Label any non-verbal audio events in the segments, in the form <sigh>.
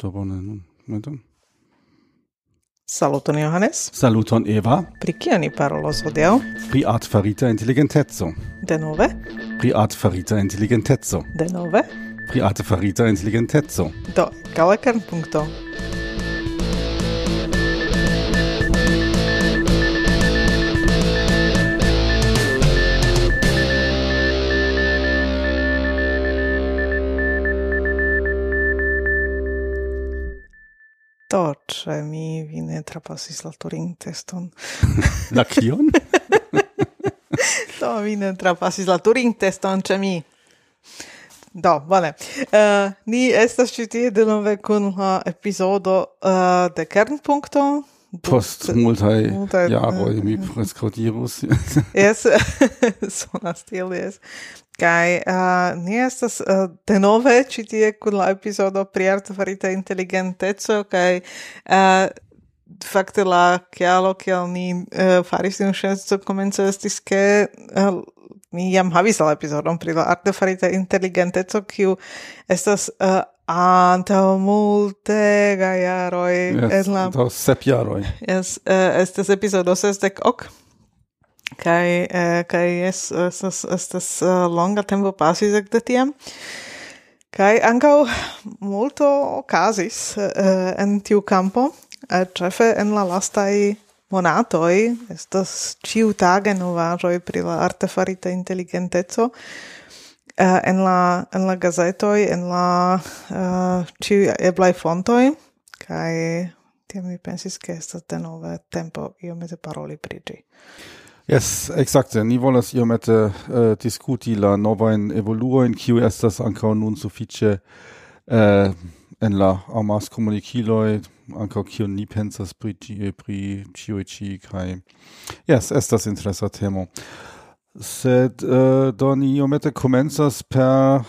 Do bone, nun, momenton. Saluton Johannes. Saluton Eva. Pri kia ni parolos hodiaŭ? Pri artfarita inteligenteco. Denove? Pri artfarita inteligenteco. Denove? Pri artfarita inteligenteco. Do, gaŭ ekan punkto. che mi vine trapasis la Turing teston. <laughs> la kion? Do, <laughs> vi ne trapasis la Turing teston, ĉe mi. Do, bone. Uh, ni estas ĉi tie denove kun la epizodo uh, eh, de Kernpunkto, post multaj jaroj eh, mi eh. preskaŭ dirus jes <laughs> <laughs> sonas tiel jes kaj uh, ni estas uh, denove ĉi tie kun la epizodo pri artefarita inteligenteco kaj uh, fakte la kialo kial ni uh, faris tiun ŝanco komence estis ke uh, ni jam havis la epizodon pri la artefarita inteligenteco kiu estas uh, anta multe gajaroi. Yes, en la... do sep jaroi. Yes, uh, eh, estes episodo sesdec ok Kai, uh, eh, kai es estes, estes uh, longa tempo pasis ec de tiam. Kai ancau multo casis uh, en tiu campo, uh, cefe en la lastai monatoi, estas ciu tage novajoi pri la artefarita intelligentezo, uh, en la en la gazetoj en la uh, ĉiuj eblaj fontoj kaj tiam mi pensis ke estas denove tempo iomete paroli pri ĝi. Yes, exacte. Ni volas iomete eh, uh, discuti la novajn evoluojn, kiu estas ankaŭ nun sufiĉe uh, en la amas komunikiloj, ankaŭ kion ni pensas pri ĉi, pri ĉiuj ĉi kaj jes, estas interesa temo. Sed äh, uh, do ni iomete komencas per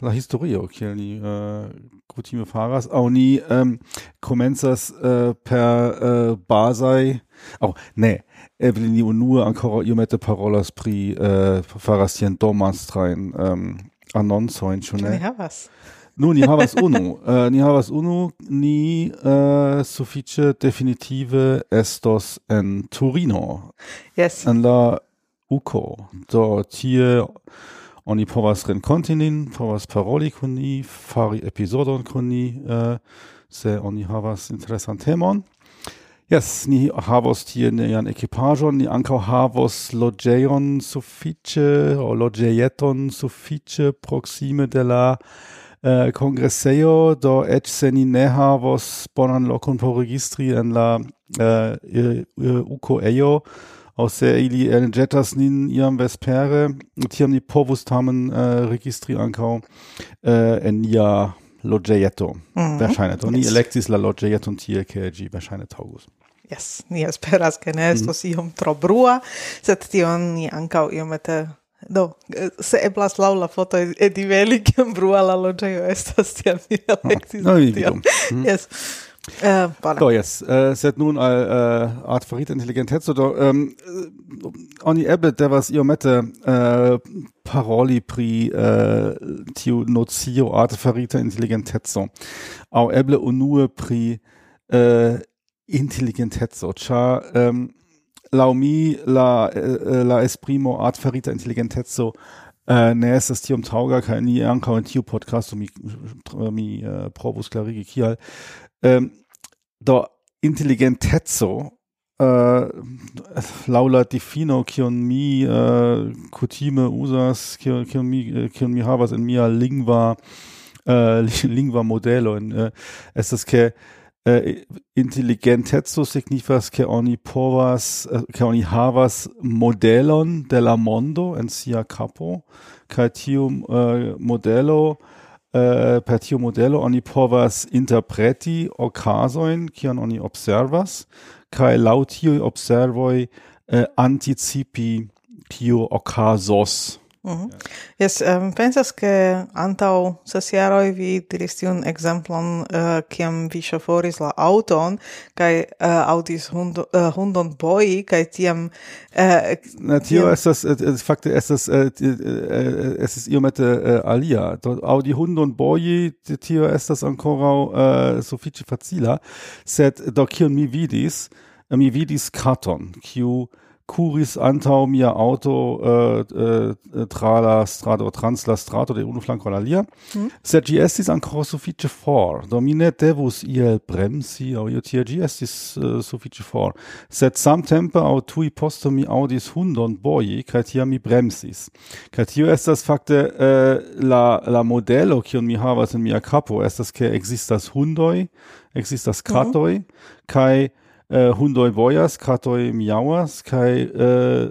la historio, kiel ni uh, kutime faras, aŭ ni ähm, um, komencas uh, äh, per uh, bazaj, aŭ oh, ne, eble ni unue ancora iomete parolas pri uh, faras tien domastrajn ähm, um, anoncojn, ĉu ne? Ni havas. Nu, ni havas <laughs> unu. uh, ni havas unu, ni uh, sufiĉe definitive estos en Turino. Yes. En la uko. Do tie oni povas renkonti nin, povas paroli kun ni, fari epizodon kun ni, uh, se oni havas interesan temon. Yes, ni havos tie nian ekipaĵon, ni ankaŭ havos loĝejon sufiĉe aŭ loĝejeton sufiĉe proksime de la uh, kongresejo, do eĉ se ni ne havos bonan lokon por registri en la uh, UKO-ejo, uh, aus der ili elĵetas nin iam vespere, tiam ni povus tamen uh, registri ankaŭ uh, äh, en nia loĝejeto. Mm. Verŝajne do yes. ni elektis la loĝejeton und ke ĝi verŝajne taŭgus. Yes, ni esperas, ke ne estos mm. iom tro brua, sed tion ni ankaŭ iomete do se eblas laŭ la foto ediveli kiam brua la loĝejo estas tiam mi ah, elektis. No, no, tion. vidu. Mm. Yes. Äh, voilà. Do, yes. Äh, uh, sed nun al uh, art farit intelligent hetzo do um, ähm, oni ebbe devas iomete uh, paroli pri uh, tiu nocio art farita intelligenteco au eble unue pri uh, intelligenteco ĉar um, ähm, laŭ mi la uh, la esprimo art farita intelligenteco Uh, ne estas tiom taŭga kaj ni ankaŭ en tiu podcasto mi mi uh, provus klarigi kial ähm, do intelligenteco äh, laŭ la difino kion mi äh, kutime uzas kion, kion mi äh, kion mi havas en mia lingva äh, <laughs> lingva modelo en äh, estas ke äh, intelligenteco signifas ke oni povas äh, ke oni havas modelon de la mondo en sia capo kaj tiu äh, modelo äh, Eh, per tiu modelo oni povas interpreti okazojn kion oni observas kaj laŭ tiuj observoj eh, anticipi kio okazos. Mm -hmm. Yes, um, pensas che antau ses jaroi vi diris tiun exemplon eh, kiam vi shoforis la auton kai uh, eh, audis hundo, uh, hundon boi kai tiam uh, Na, tio estas fakte estas es iomete uh, alia. Do audi hundon boi tio estas ancora uh, sufiĉe facila. Sed do kion mi vidis? Mi vidis karton kiu Kuris antau mia auto äh, äh, äh trala strato trans la strato de unu flanco la lia mm. sed gi estis ancora suffice for do mi ne devus iel bremsi au io tia gi estis äh, uh, suffice for sed samtempe au tui posto mi audis hundon boi, kaj tia mi bremsis kaj tio estas fakte uh, la la modello kiun mi havas in mia capo, estas ke existas hundoi, existas mhm. katoj mm -hmm äh, Hundoi voyas, Katoi miauas, kai äh,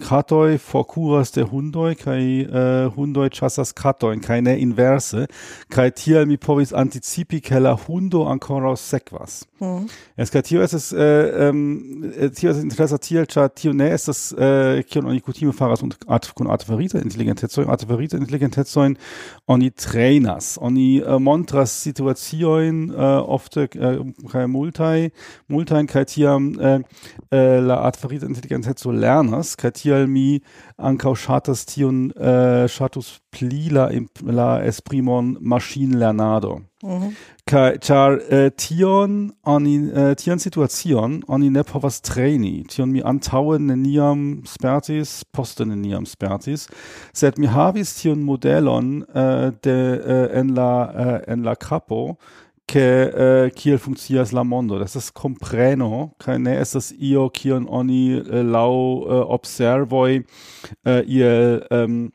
Katoi forkuras de Hundoi, kai äh, Hundoi ĉasas katojn kai ne inverse kai tiel mi povis anticipi ke la hundo ancora sequas. Mm. Es kai tio es, äh, ähm, äh, tio es interesa tiel cha tio ne estas äh, kion oni kutime faras und art, kun artefarita intelligentezoi, artefarita intelligentezoi, oni trainas, oni äh, montras situazioin, äh, ofte äh, kai multai, multai kai tiam äh, äh, la artifarita so lernas. Kai tial mi ankaŭ ŝatas tion äh, ŝatus pli la, la esprimon maŝinlernado Mhm. Kaj tion eh, äh, tion oni äh, eh, tian situacion oni ne povas traini. Tion mi antaŭe neniam spertis, poste neniam spertis, sed mi havis tion modelon äh, de äh, en la äh, en la capo che eh, kiel funkcias la mondo das es compreno kaj ne es das io kion oni eh, lau eh, observoj eh, ihr um,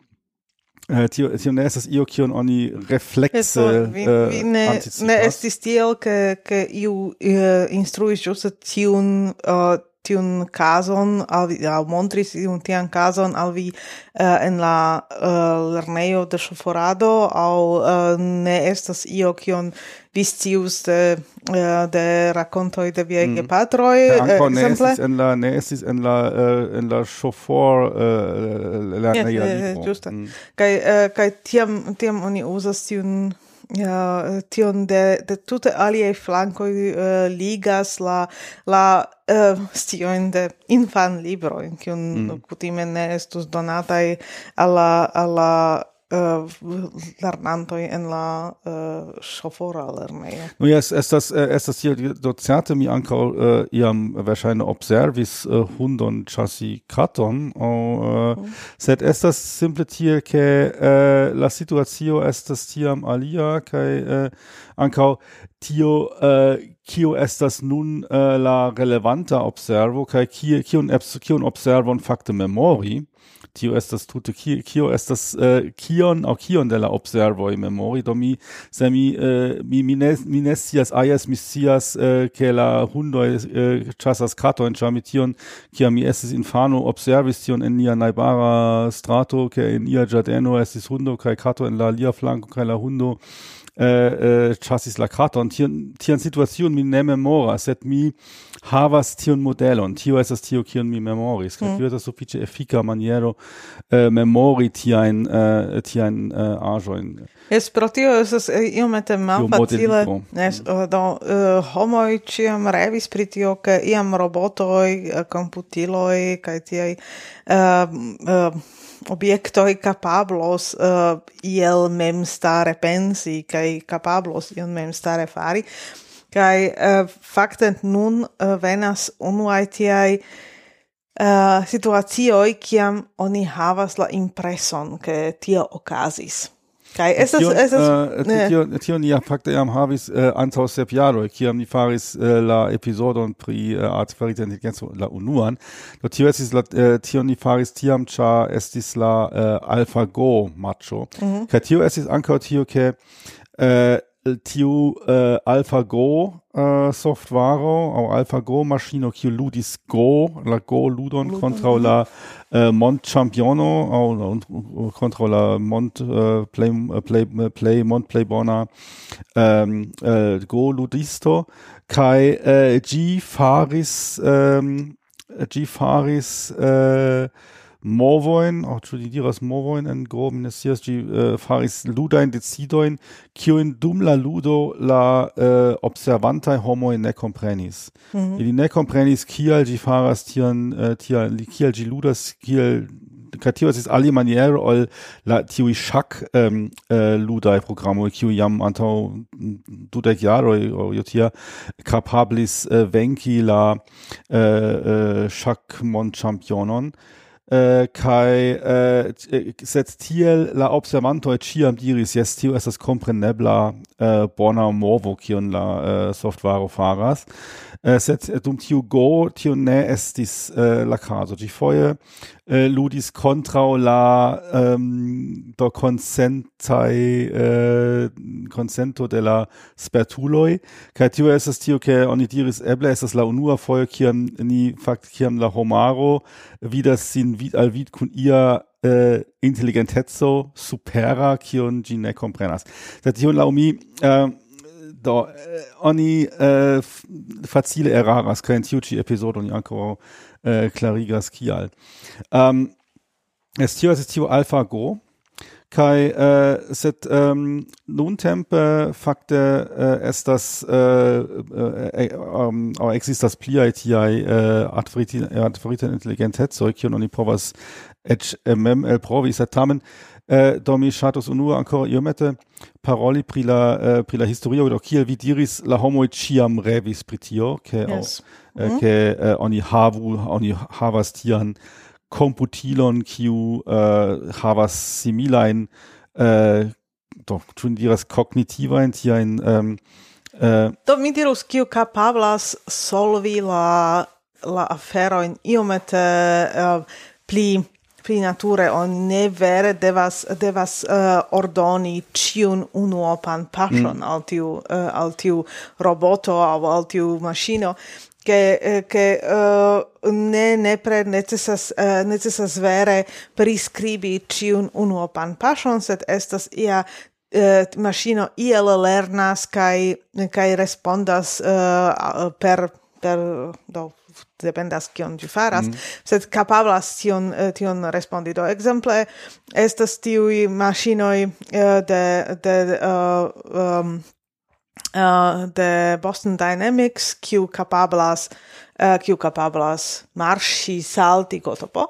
Uh, tio, tio ne estas io kion oni reflekse vi, uh, vi ne, anticipas. ne estis tiel ke, ke iu uh, instruis ĝuste tiun uh, tiun cason al vi, al montris tiun tian cason al vi uh, en la uh, lernejo de shoforado au uh, ne estas io kion vi scius de, uh, de racontoi de viei mm. gepatroi, Anco ne estis en la, ne estis en la, uh, en la shofor uh, lernejo. Yes, eh, giusta. Mm. Kai, uh, kai tiam, tiam oni usas tiun uh, tion de, de tutte alie flanco uh, eh, ligas la, la eh, uh, stioin de infan libroin, kiun mm. kutime ne estus donatai alla, alla Eh, uh, lernanto en la eh, uh, ŝofora lernejo. No jes, estas eh, estas tiel docate mi ankaŭ uh, iam verŝajne observis uh, hundon ĉasi katon, o, uh, mm. sed estas simple tiel ke uh, la situacio estas tiam alia kaj uh, ankaŭ tio uh, kio estas nun uh, la relevanta observo kaj kie kiun kiun observon fakte memori tio estas tute kio estas uh, kion au kion de la observoj memori? Do mi se mi uh, mi mi ne mi ne scias ah, mi uh, ke la hundo uh, chasas kato en chamition tion mi estis infano observis tion en nia naibara strato ke in ia ĝardeno estis hundo kai kato en la lia flanko kai la hundo ĉasis uh, uh, la katon. Tian tian situation mi ne memoras sed mi havas tiun modelon. Tio estas tio, kion mi memoris. Kaj mm. tio estas sufiĉe efika maniero eh, memori tiajn eh, tiajn eh, aĵojn. Es pro tio estas eh, iomete malfacile. Es eh, do uh, homoj ĉiam revis pri tio, ke iam robotoj, komputiloj kaj tiaj uh, uh, objektoj capablos uh, iel memstare pensi kai capablos iel mem stare fari Kai uh, fakte nun uh, venas unu tiaj uh, situacioj kiam oni havas la impreson ke tio okazis. Kai estas es uh, tio tio ni fakte jam havis uh, antaŭ sep jaroj kiam ni faris uh, la epizodon pri uh, artifarita inteligenco la unuan do tio estis la uh, tio ni faris tiam ĉar estis la uh, AlphaGo macho mm -hmm. kaj tio estis ankaŭ tio ke uh, tiu uh, AlphaGo uh, au aŭ AlphaGo maschino kiu ludis Go la Go ludon kontraŭ la uh, mont championo au kontraŭ la mont uh, play play play mont play bona um, uh, Go ludisto kai uh, g faris um, g faris uh, movoin, oh, ĉu li diras movoin en gro, mi ne scias, ĝi uh, faris ludajn decidojn, kiujn dum la ludo la uh, observantaj homoj ne komprenis. Mm -hmm. Ili ne komprenis, kial ĝi faras tion, uh, tial, kial ĝi ludas, kiel kreativa estis alimaniere ol la tiuj ŝak um, uh, ludaj programoj, kiuj jam antaŭ dudek jaroj o jo tia kapablis uh, venki la uh, uh. Äh, kai äh, äh, set tiel la observantoj ĉiam diris yes tio estas komprenebla äh, bona morvo kion la äh, software faras. Äh, uh, sed äh, dum tiu go tio ne estis uh, la caso. Gi foie uh, ludis contra la um, do consentai uh, consento de la spertuloi, ca tio estes tio ke oni diris eble estes la unua foie kiam ni fakt kiam la homaro vidas sin vid al vid kun ia Uh, intelligentezzo supera kion gi ne comprenas. Sed tion laŭ mi uh, do, eh, oni eh, facile eraras, kaj en tiu ĉi epizodo oni ankoraŭ eh, klarigas kial. Um, es Estio eh, ehm, eh, estas eh, tiu AlphaGo, kai äh, sed ähm, nuntempe fakte äh, estas äh, äh, ähm, au existas pliaj tiaj äh, artificial artificial intelligentecoj kiun oni povas eĉ mem elprovi sed tamen äh, do mi ŝatus unue ankoraŭ iomete paroli pri la uh, pri la historio do kiel vi diris la homo ciam revis pri tio ke yes. uh, mm. ke uh, oni havu oni havas tian komputilon kiu uh, havas similain uh, do tun diras kognitiva en tian um, uh, do mi dirus kiu kapablas solvi la la afero in iomete uh, pli pri nature on ne vere devas devas uh, ordoni ciun unuopan pasion mm. al tiu uh, al tiu roboto au al tiu maschino che che eh, uh, ne ne pre necessas uh, necessas vere prescribi ciun unuopan pasion sed estas ia uh, maschino iel lernas kai kai respondas uh, per per do dependas kion ĝi faras, mm. sed kapablas tion, eh, tion respondi. Do, ekzemple estas tiui masinoi eh, de, de, uh, um, uh, de Boston Dynamics, kiu capablas, uh, kiu capablas marŝi, salti, kotopo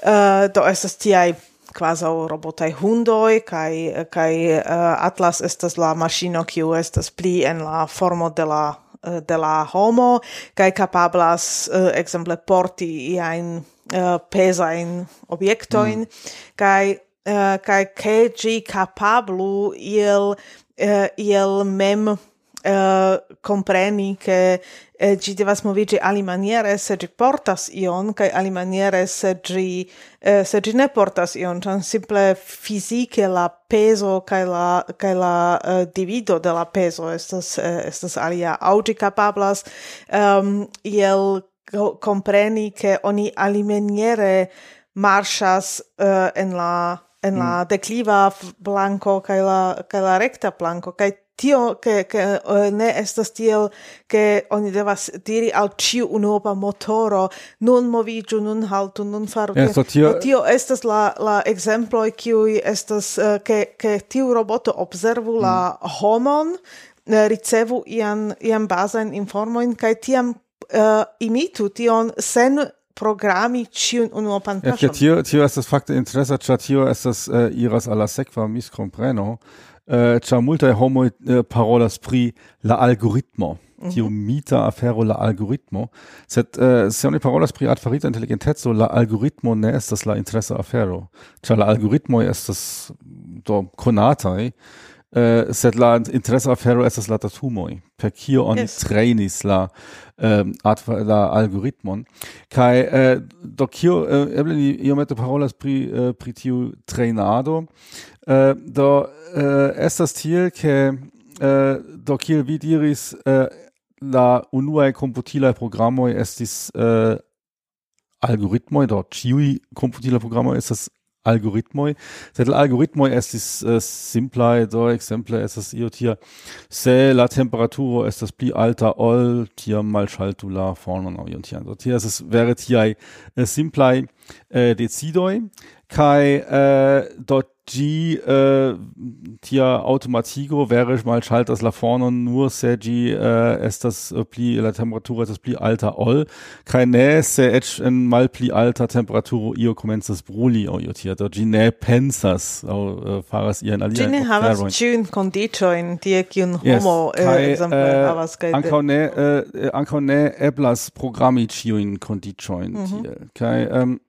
Uh, do, estas tiaj quasi robotai hundoi, kai, kai uh, Atlas estas la maschino, kiu estas pli en la formo de la Eh, de la homo kai capablas uh, exemple porti iajn uh, eh, pezajn objektojn mm. kai uh, kai ke ĝi kapablu uh, il mem uh, compreni che eh, gi devas movigi ali maniere se gi portas ion kai ali maniere se gi eh, se gi ne portas ion chan simple fizike la peso kai la kai la uh, divido de la peso estas uh, estas alia. Au gi capablas um, ehm, iel compreni che oni ali maniere marchas uh, en la en la mm. decliva blanco kai la kai la recta blanco kai tio che che ne estas tio che oni devas diri al ciu unuopa motoro non moviĝu non haltu non faru yeah, so tio... tio estas la la exemplo kiu estas che che tiu roboto observu mm. la homon ricevu ian ian bazan informojn kai tiam uh, imitu tion sen programi ciun unuopan paŝon. Ja, tio tio estas fakte interesa ĉar tio estas uh, iras alla sekva miscompreno Äh, eh, ĉar multa homo eh, parolas pri la algoritmo. Mm -hmm. Tiu mita afero la algoritmo, sed eh, se oni parolas pri artfarita inteligenteco, la algoritmo ne estas la interesa afero, ĉar la algoritmo estas do konata Uh, sed la interesa afero estas la datumoi. per kio oni yes. trainis la um, la algoritmon Kai, uh, do kio uh, eble ni iomete parolas pri uh, pri tiu trainado äh, do äh, estas tiel ke äh, do kiel vi diris äh, la unuae computilaj programoj estis äh, algoritmoj do ĉiuj komputilaj programoj estas algoritmoj. Sed la algoritmoj estis uh, simplaj do ekzemple estas io tia. Se la temperaturo estas pli alta ol tia malŝaltu la fornon aŭ ion tian. Do tia estas vere tiaj uh, simplaj uh, decidoj. Kaj äh, do gi äh, tia automatigo wäre ich mal schalt das la vorne nur se gi äh, es das äh, pli la temperatura das pli alta ol. Kai ne se etch en mal pli alta temperaturo io comenzas bruli o io tia gi ne pensas au äh, faras ien alia gi ne havas condicio in die kiun homo yes, kai, äh, havas kai ankaŭ ne äh, ankaŭ ne eblas programi ciujn kondiĉojn mm -hmm. tie. Kai ähm,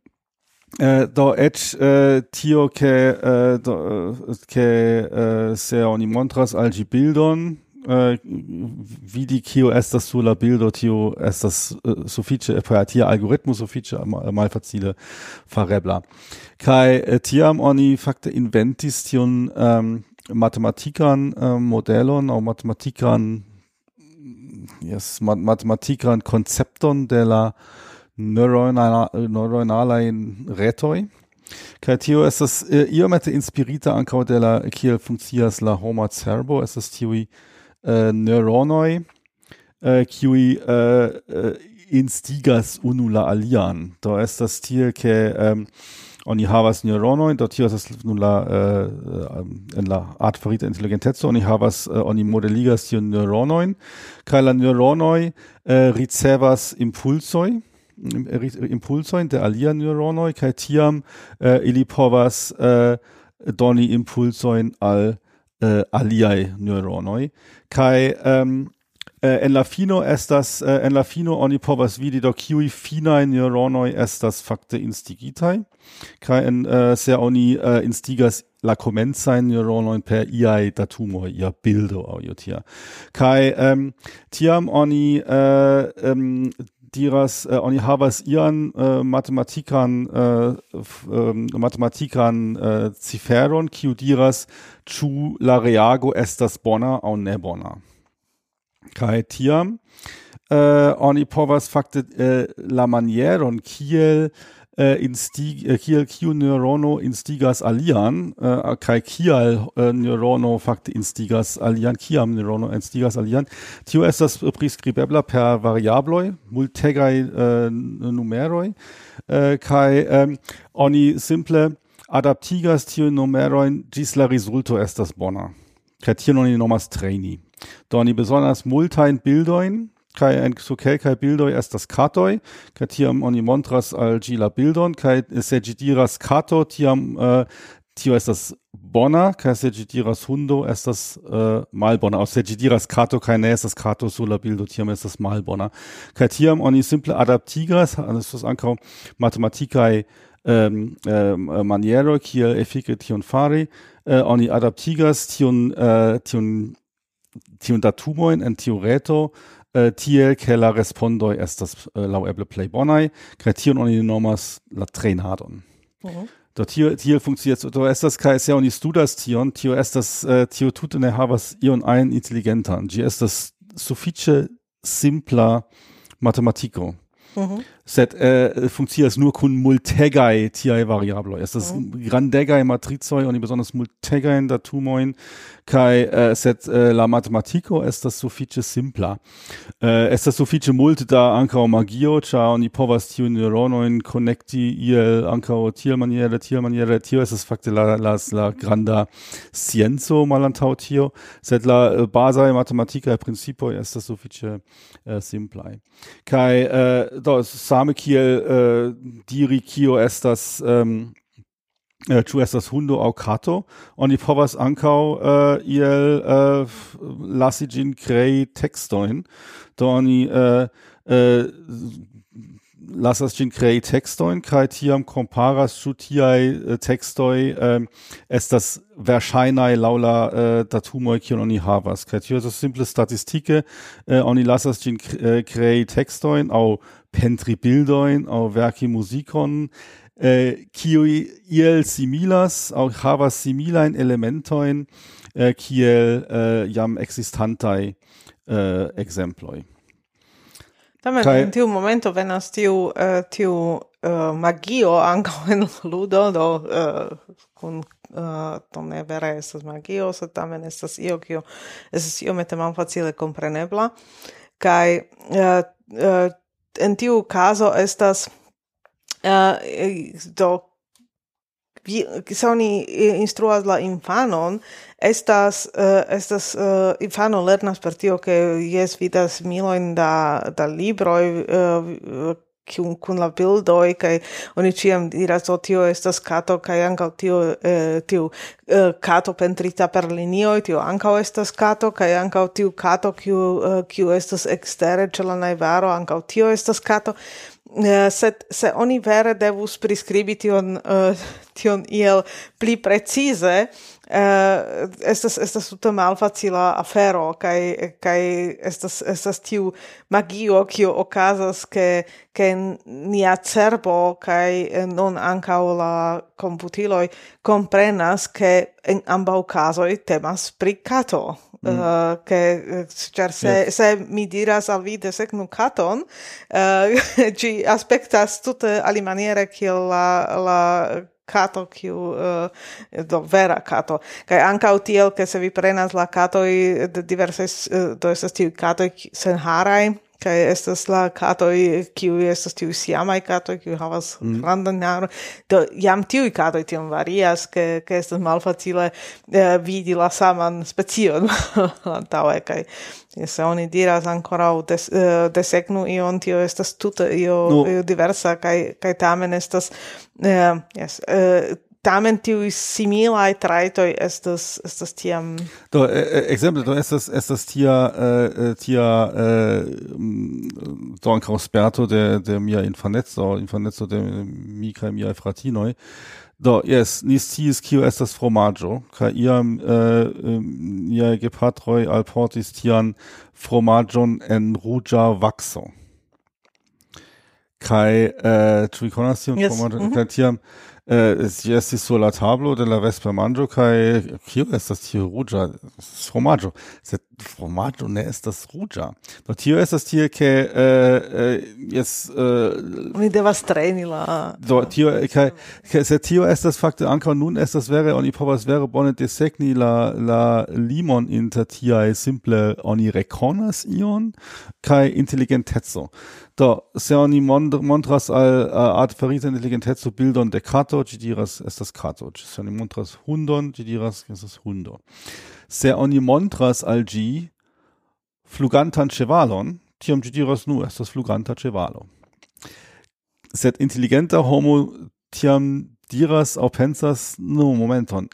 Uh, do et uh, tio che uh, do, che se oni montras al gi bildon vidi kio estas sur la bildo tio estas uh, sufiĉe per tia algoritmo sufiĉe malfacile farebla. Kaj tiam oni fakte inventis tion um, matematikan um, modelon aŭ matematikan jes matematikan koncepton de la neuronala, in retoi. kai tio estas eh, iomete inspirita ankaŭ de la kiel funkcias la homa cerbo, estas uh, neuronoi uh, qui uh, uh, instigas unu la alian. Do estas tiel ke um, oni havas neuronoi do tio estas nun la uh, en la artfarita intelligentezo oni havas uh, oni modeligas tio neuronoi kai la neuronoi uh, ricevas impulsoi Äh, äh, impulsojn de alia neuronoi kai tiam äh, eh, ili povas eh, doni impulsojn al eh, neuronoi kai ähm, kaj um, en la fino estas en la fino oni povas vidi do kiuj finaj neuronoj estas fakte instigitai. Kai en se oni instigas la komencajn neuronojn per iai datumoi, ia bildo aŭ io tia kaj ähm, tiam oni uh, um, Diras, äh, Onihavas Ian, äh, Mathematikern, äh, ähm, Mathematikern äh, Ciferon, Diras, Chu Lareago, Estas Bona au ne Bona. Kai Tiam, äh, Oni Povas Fakte äh, La Manieron, Kiel, äh, instig äh, kiel kiu neurono instigas alian äh, kai kial äh, neurono fakte instigas alian kiam neurono instigas alian tio estas prescribebla per variabloj multegaj äh, numeroj äh, kai ähm, oni simple adaptigas tio numerojn ĝis la rezulto estas bona. Kaj tion oni nomas traini. Do oni bezonas multajn bildojn kai en so kelkai bildo estas katoj kaj tiam oni montras al gila bildon kai se diras kato tiam uh, tio estas bona kai se diras hundo estas uh, malbona. Aus se ĝi diras kato eh, kai eh, ne estas kato sola bildo tiam estas malbona. Kai tiam oni simple adaptigas eh, estas ankaŭ matematikaj ähm, äh, maniero kiel efike tion fari. Äh, oni adaptigas tion äh, tion tion datumoin en tio reto äh, tiel ke la respondoj estas äh, eh, laŭeble plej bonaj, kaj tion oni nomas la trejnadon. Uh -huh. Do tio tio funkcias do estas kaj se oni studas tion, tio estas eh, tio tute ne havas ion ein intelligenter g estas sufiĉe simpla matematiko. Uh sed äh, funktioniert nur kun multegai tiai variablo. ist oh. grandegai matrizoi und besonders multegain datumoin kai äh, set äh, la matematiko so sufiĉe simpla. Äh, estas sufiĉe multe da ankaŭ magio, ĉar oni povas tiujn neuronojn konekti iel ankaŭ tiel maniere Tio estas fakte la, la, la granda scienzo malantaŭ tio, sed la äh, bazaj matematikaj principoj estas sufiĉe äh, simplaj. kai äh, do same kiel äh, diri kio estas ähm, äh, tu estas hundo au kato, oni povas ankau äh, iel äh, lasi gin krei textoin Do oni äh, äh, lasas gin krei textoin kai tiam komparas ĉu tiai äh, textoi äh, estas verŝajnaj laŭ la äh, datumoj kiun oni havas. Kaj tio estas simple statistike, äh, oni lasas ĝin äh, krei textoin aŭ pentri bildoin au verki musikon eh, kiui iel similas au havas similain elementoin eh, kiel eh, jam existantai eh, exemploi. Tamen Kai... in tiu momento venas tiu, uh, tiu uh, magio ankaŭ in ludo, do eh, uh, con uh, to ne vere estas magio, se tamen estas io kio estas iomete malfacile comprenebla kaj uh, uh, en tiu caso estas uh, do vi se oni eh, instruas la infanon estas uh, estas uh, infano lernas per tio ke jes vidas miloin da da libro uh, kun kun la bildoj kai oni ciam diras o tio estas kato kai anka tio eh, tio eh, kato pentrita per linio tio anka estas kato kai anka tio kato kiu eh, kiu estas ekstere ĉe la najvaro anka tio estas kato. Eh, sed se oni vere devus priskribi tion eh, tion iel pli precize uh, estas estas tuta malfacila afero kaj kaj estas estas tiu magio kio okazas ke ke nia cerbo kaj non ankaŭ la komputiloj komprenas ke en ambaŭ kazoj temas pri kato mm. uh, ke ĉar se yes. se mi diras al vi desegnu katon eh, <laughs> uh, ci aspectas tutte ali maniere kiel la la kato kiu eh, do vera kato. Kaj anka utiel ke se vi prenas la katoj de uh, do estas kato sen harai kai estas la katoj kiu estas tiu siamaj kato kiu havas mm. grandan naro do jam tiu katoj tiom varias ke ke estas malfacile eh, vidi la saman specion <laughs> antaŭe kai se oni diras ankoraŭ des, uh, desegnu ion tio estas tuta io, no. io diversa kai kai tamen estas eh, yes, eh, tamen tiu similai traitoi estas estas tiam do exemple do estas estas tia äh, tia äh, do ankaŭ sperto de de mia infanetzo infanetzo de mi kai mia fratinoi Do, yes, nis sciis kio estas fromaggio kaj iam eh, ia gepatroi alportis tian fromagion en ruĝa vaxo kai eh, tu vi tion yes. Mm -hmm. Tiam Äh, eh, si estis sur la tablo de la vespa manĝo kaj kio estas tio ruĝa fromaĝo sed fromaĝo ne estas ruĝa do tio estas tie ke eh, jes eh, oni devas treni la do tio kaj se tio estas fakte ankaŭ nun estas vere oni povas vere bone desegni la la limon inter tiaj simple oni rekonas ion kaj inteligenteco do se oni montras al uh, art farita bildon de kat kato, ci diras estas kato. Oni montras hundon, ci diras estas hundo. Se oni montras al gi flugantan chevalon, tiam ci diras nu, estas fluganta chevalo. Sed intelligenta homo tiam diras au pensas, nu, momenton,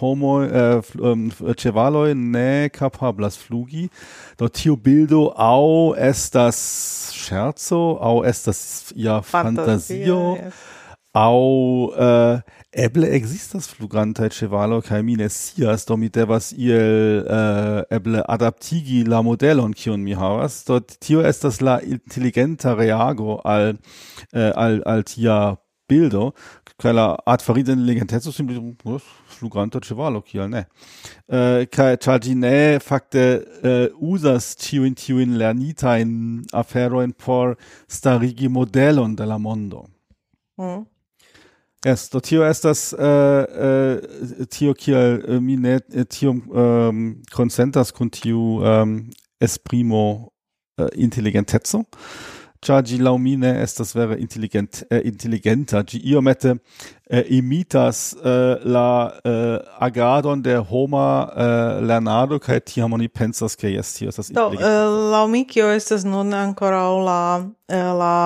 homo äh, ähm, chevaloi ne capablas flugi do tio bildo au estas scherzo au estas ia fantasio yes. au äh, eble existas fluganta chevalo kai mine sias do mi devas iel äh, eble adaptigi la modelon kiun mi havas. Do tio estas la intelligenta reago al äh, al al tia bildo kaj la artfarida inteligenteco simple fluganta chevalo kial ne. Uh, kaj ĉar ne fakte äh, uh, in lernita in afero in por starigi modelon de la mondo. Mm. Esto, tio estas uh, uh, tio kiel uh, mi ne eh, tio um, consentas kun tiu um, esprimo uh, intelligenteco, Cia gi lau mi ne estas vere intelligent, eh, uh, inteligenta, ĝi iomete uh, imitas uh, la uh, agadon de homa uh, lernado kaj tiam oni pensas ke jes tio estas intelligenta. Do, uh, lau mi kio estas nun ancora la la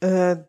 uh,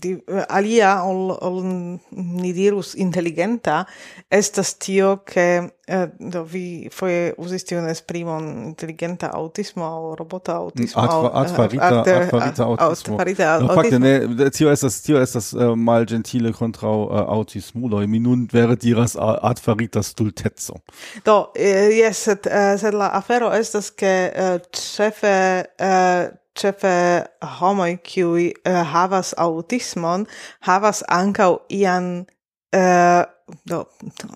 di, eh, alia ol, ol ni dirus intelligenta estas tio che eh, do vi foi uzisti un esprimon intelligenta autismo o robota autismo au eh, atfarita at farita autismo. atfarita no, fakte ne tio estas tio estas eh, uh, mal gentile contra uh, autismulo mi nun wäre diras atfarita stultezzo do eh, yes sed, uh, sed la afero estas che uh, cefe uh, cefe homoi kiuj uh, havas autismon havas ancau ian uh, do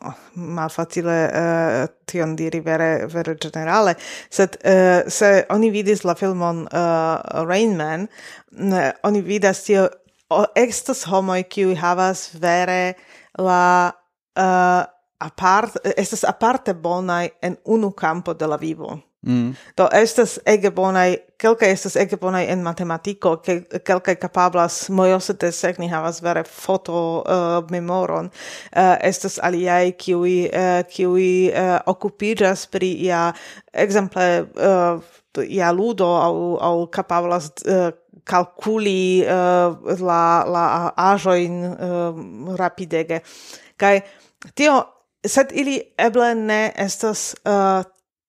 no, malfacile uh, tion diri vere vere generale sed uh, se oni vidis la filmon uh, Rain Man uh, oni vidas tio o, estas homoj kiuj havas vere la uh, apart estas aparte bonai en unu campo de la vivo. Mm. Do estas ege bonai, kelka estas ege bonai en matematiko, ke kelka kapablas mojose te sekni havas vere foto uh, memoron. Uh, estas aliai kiui uh, kiui uh, okupiĝas pri ia ekzemple uh, ia ludo au au kapablas uh, calculi uh, la la ajoin uh, rapidege. Kai, tio sed ili eble ne estas uh,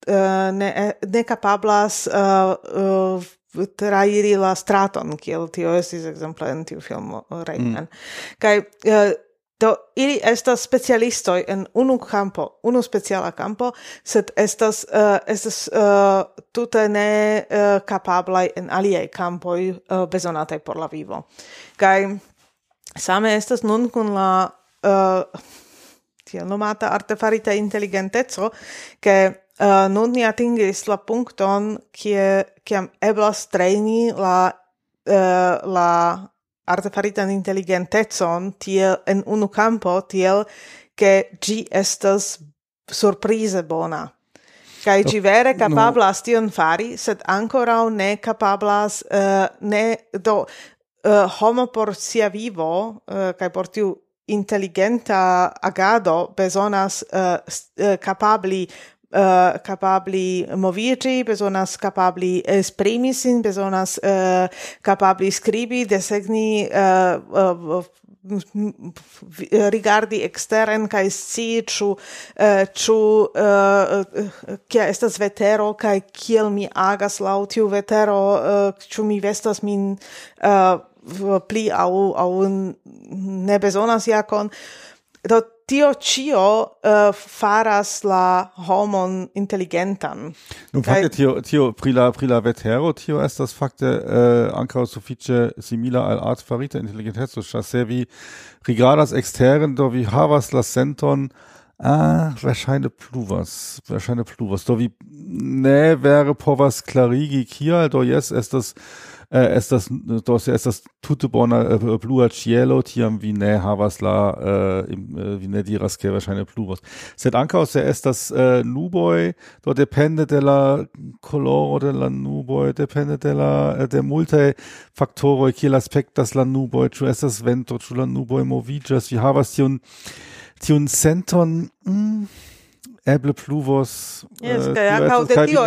Eh, ne, eh, ne capablas uh, uh, trairi la straton, kiel tio estis exemple en tiu filmo Rayman. Mm. Kai uh, do ili estas specialistoj en unu campo, unu speciala campo, sed estas uh, estas uh, tute ne uh, capablaj en aliaj campoj uh, bezonataj por la vivo. Kai same estas nun kun la uh, tiel nomata artefarita inteligenteco, ke Eh, uh, nun ni atingis la punkton kie kiam eblas treni la uh, la artefaritan intelligentecon tiel en unu campo tiel che gi estas surprize bona. Kai ci vere capablas no. tion fari, sed ancora ne capablas uh, eh, ne do uh, homo por sia vivo uh, kai por tiu intelligenta agado besonas uh, uh, capabli Uh, capabli movigi, besonas capabli eh, esprimi sin, besonas uh, capabli scribi, desegni, uh, uh, rigardi exteren kai sci chu chu kia estas vetero kai kiel mi agas laŭ tiu vetero chu mi vestas min pli au au ne bezonas jakon do tio cio uh, faras la homon intelligentan. Nun fakte tio tio pri la pri la vetero tio estas fakte uh, ankaŭ sufiĉe simila al art farita inteligenteco ĉar se vi rigardas exteren, do vi havas la senton Ah, wahrscheinlich pluvas, wahrscheinlich pluvas. Do vi ne wäre povas clarigi kial, do jes estas Äh, eh, estas do se estas tute bona äh, eh, blua cielo tiam vi ne havas la äh, eh, vi ne diras ke verŝajne pluvos sed ankaŭ se estas eh, nuboj do depende de la koloro de la nuboj depende de la de multe faktoroj kiel aspektas la nuboj ĉu estas vento ĉu la nuboj moviĝas vi havas tiun tiun senton mm, eble pluvos yes, uh, kai ankaŭ de tio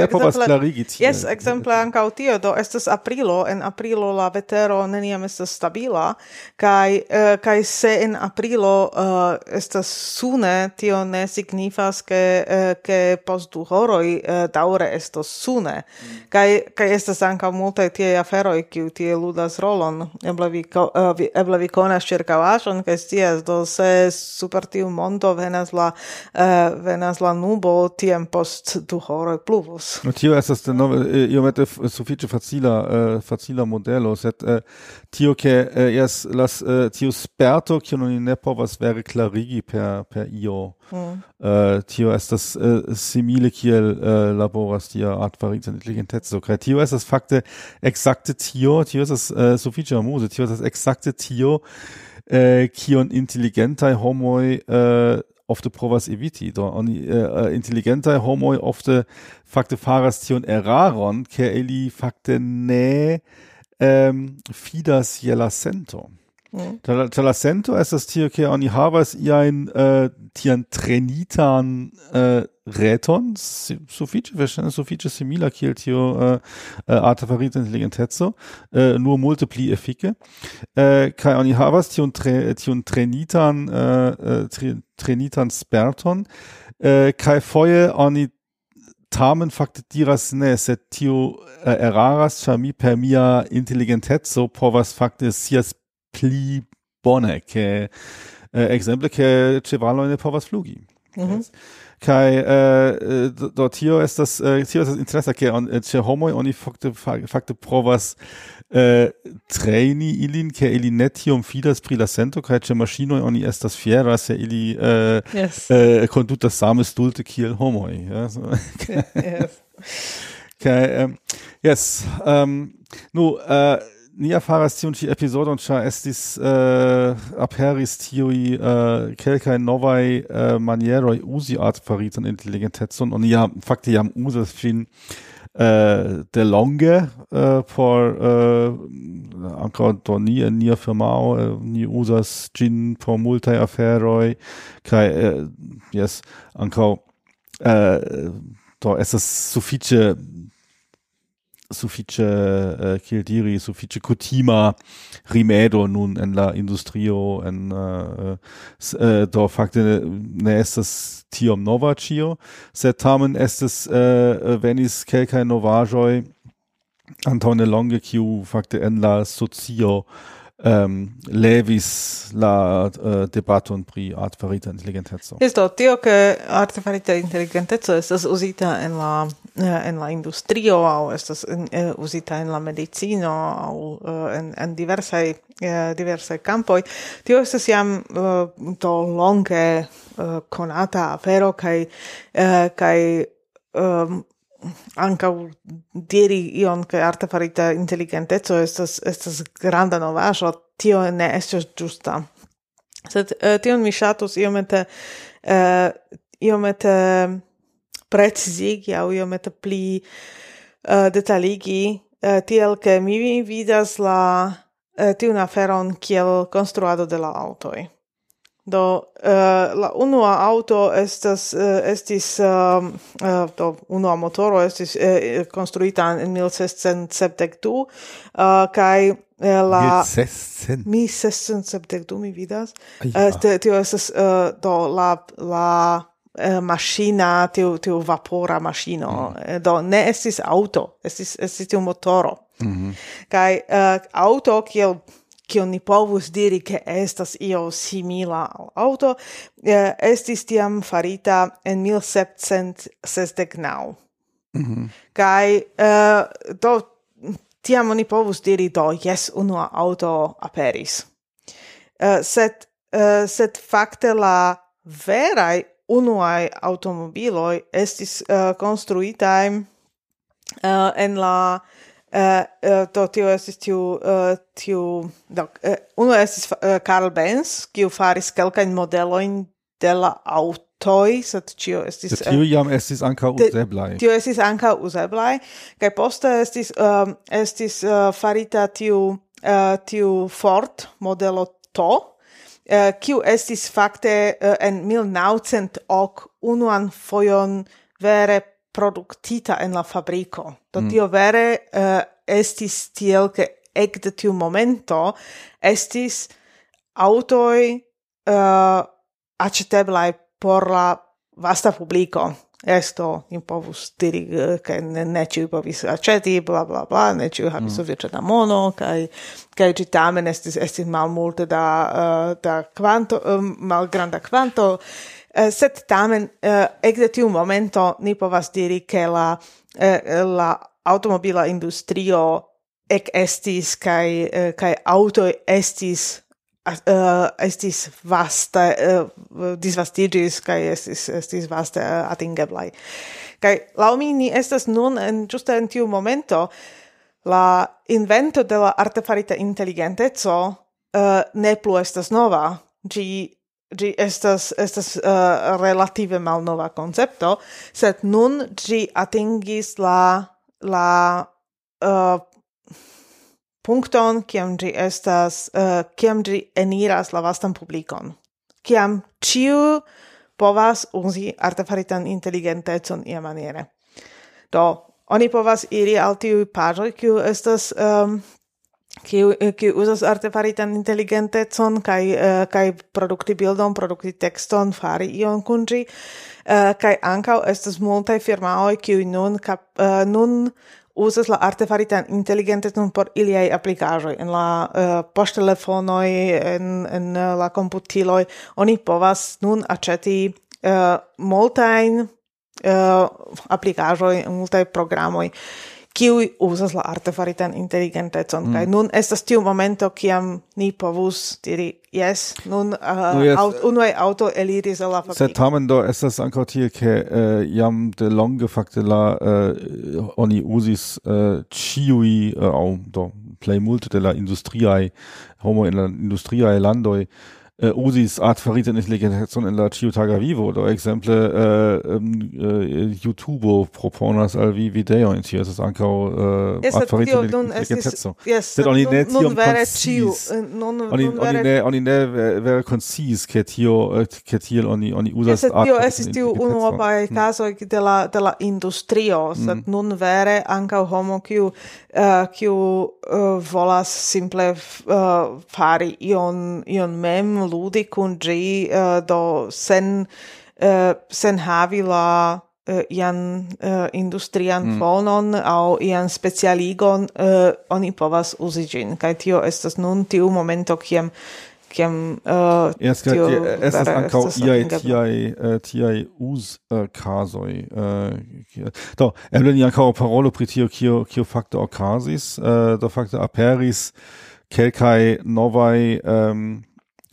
yes ekzemple ankaŭ tio do estas aprilo en aprilo la vetero neniam estas stabila kaj uh, kaj se en aprilo uh, estas sune tio ne signifas ke uh, ke post du horoj uh, daŭre estos sune. Mm. kaj kaj estas ankaŭ multaj tie aferoj kiu tie ludas rolon. Eble vi uh, vi eble vi konas ĉirkaŭaĵon kaj scias do se super tiu mondo venas la uh, venas la nubo tiem post du hore pluvos. No tio estas denove iomete sufiĉe facila uh, facila modelo, sed uh, tio ke uh, jes las uh, tiu sperto kiun oni ne povas vere klarigi per per io. Mm. Uh, tio estas uh, simile kiel uh, laboras tia artfarita inteligenteco kaj tio estas fakte exakte tio, tio estas uh, sufiĉe amuse, tio estas exakte tio kion uh, homoi ofte provas eviti. Do oni eh, eh intelligenta homo ofte fakte faras tion eraron, ke ili fakte ne em, fidas je la sento. Mm. Talacento estas tio ke oni havas iajn uh, tian trenitan uh, reton sufiĉe verŝajne sufiĉe simila kiel tio eh, uh, artefarita inteligenteco uh, nur multe pli efike uh, kaj oni havas tion tre, tion trenitan uh, tre, trenitan sperton uh, kaj foje oni tamen fakte diras ne sed tio uh, eraras ĉar mi per mia inteligenteco povas fakte sias pli bone ke eh, ekzemple ke ĉevaloj ne povas flugi mm -hmm. kai äh, do tio ist das äh, eh, tio ist das interesse ke on, eh, che homoj oni fakte fakte provas äh, eh, traini ilin ke ili netium fidas pri la sento kaj ĉe maŝinoj oni estas fiera se ili äh, yes. eh, kondutas same stulte kiel homo ja so. yes. kai ähm, yes <laughs> ähm, nu äh, ni faras tiun ĉi epizodon, ĉar estis uh, aperis tiuj uh, kelkaj novaj uh, manieroj uzi artefaritan inteligentecon. Oni ja fakte jam uzas ĝin uh, delonge uh, por uh, ankaŭ do ni en nia firmao uh, ni uzas ĝin por multaj aferoj kaj uh, jes ankaŭ uh, do estas sufiĉe suffice eh, kiel diri suffice kutima rimedo nun en la industrio en eh, eh, do fakte ne estas tiom nova cio sed tamen estas venis kelkaj novaĵoj antaŭ longe kiu fakte en la socio um, levis la uh, debaton pri artefarita inteligenteco. Isto, tio che artefarita inteligenteco estas uzita en la Eh, en la industrio au estas en, eh, uh, usita en la medicino au uh, en en diversai uh, diversai campoi tio estas jam uh, to longe uh, conata afero kai uh, kai um, anca diri ion che artefarita intelligentezzo estas estas granda novajo tio ne estas giusta sed uh, tion mi shatus iomete uh, iomete precizigi au iomete pli uh, detaligi uh, tiel che mi vidas la uh, tiun aferon kiel construado de la autoi. Do uh, la unua auto estas uh, estis uh, uh, do unua motoro estis uh, konstruita en 1672 uh, kaj uh, la 1600. 1672 mi vidas. Uh, tio estas uh, do la la eh, machina tiu tiu vapora machino mm. Eh, do ne estis auto estis estis tiu motoro mm -hmm. kai uh, eh, auto kiel kion ni povus diri ke estas io simila al auto eh, estis tiam farita en 1769 mm -hmm. kai uh, do tiam oni povus diri do jes unua auto aperis uh, sed uh, sed fakte la verai unuai automobiloi estis eh, uh, construitae uh, en la Uh, uh, to tio estis tiu, uh, tiu do, uh, unu estis uh, Carl Benz, kiu faris kelkajn modelojn de la autoi, sed tio estis... De tio jam estis anca useblai. Tio estis anca useblai, kai poste estis, um, estis uh, farita tiu, uh, tiu Ford modelo to, Eh, kiu estis fakte eh, en 1908 unuan fojon vere produktita en la fabriko. Do mm. tio vere eh, estis tiel, ke ekde tiu momento estis autoi uh, acceteblai por la vasta publico esto impovus diri eh, kaj ne, ne ĉiuj povis aĉeti bla bla bla ne ĉiuj havis mm. sufiĉe da mono kaj kaj ĝi tamen estis estis malmulte da uh, da kvanto uh, malgranda kvanto uh, sed tamen uh, ekde tiu momento ni povas diri ke la uh, la automobila industrio ec estis kai kai auto estis uh, estis vasta eh, uh, disvastigis kai estis estis vasta eh, uh, atingeblai kai laŭ mi ni estas nun en justa en tiu momento la invento de la artefarita inteligenteco uh, ne plu estas nova. Gi gi estas estas uh, relative malnova koncepto sed nun gi atingis la la uh, punkton kiam gi estas uh, kiam gi eniras la vastan publikon kiam ciu povas uzi artefaritan inteligentecon iamaniere do oni povas iri al tiuj paĝoj kiu estas um, kiu eh, kiu uzas artefaritan inteligentecon kaj uh, kaj produkti bildon, produkti tekston, fari ion kun ĝi. Uh, kaj ankaŭ estas multaj firmaoj kiu nun kap, uh, nun uzas la artefaritan inteligenteton por iliaj aplikaĵoj. En la uh, poŝtelefonoj en en uh, la komputiloj oni povas nun aĉeti uh, multajn uh, aplikaĵoj multaj programoj kiui usas la artefaritan inteligentecon. Mm. Kaj nun estas tiu momento, kiam ni povus diri, yes, nun uh, no, yes. Aut, unuae auto eliris el la fabrico. Sed tamen do estas ankaŭ tie, ke uh, jam de longe fakte la uh, oni uzis uh, ĉiuj uh, au, do plej multe de la industriae, homo in la industriae landoi, eh, usis ad faritenis intelligenzon in la ciutaga vivo, do exemple äh, ähm, äh, eh, um, youtube proponas al vi video in tio, es ancao art ad faritenis legitatio. Yes, sed oni ne tiom concis. Oni ne, oni ne vere concis, che tio, che tio oni, oni usas art tio es tio uno pa hm. caso de la, de la industrio, sed hm. nun vere anka homo kiu, kiu volas simple fari ion, ion mem, ludi kun gi eh, do sen eh, sen havi la eh, ian industrian mm. fonon au ian specialigon oni povas uzi gin kai tio estas nun tiu momento kiam kiam uh, yes, tio es ankaŭ iaj tiaj tiaj us uh, kasoi uh, do eble ni ankaŭ parolo pri tio kio kio fakte okazis uh, do fakte aperis kelkai novai um,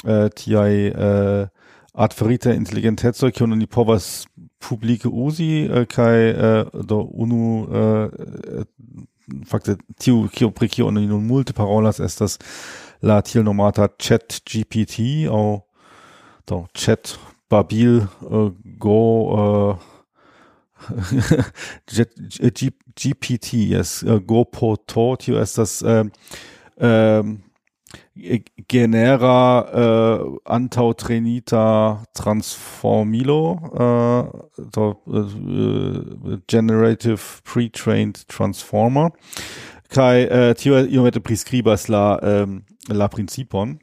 äh, tiai äh, eh, artferite intelligentezoj kiun oni povas publike usi äh, kai äh, do unu äh, fakte tiu kio pri kio oni nun multe parolas estas la tiel nomata chat GPT au do chat Babil äh, go äh, <laughs> GPT, yes, äh, uh, to tio estas äh, um, genera äh, antautrenita transformilo äh, so, äh, generative pre-trained transformer. Kai äh, tio iomete prescribas la ähm, la principon.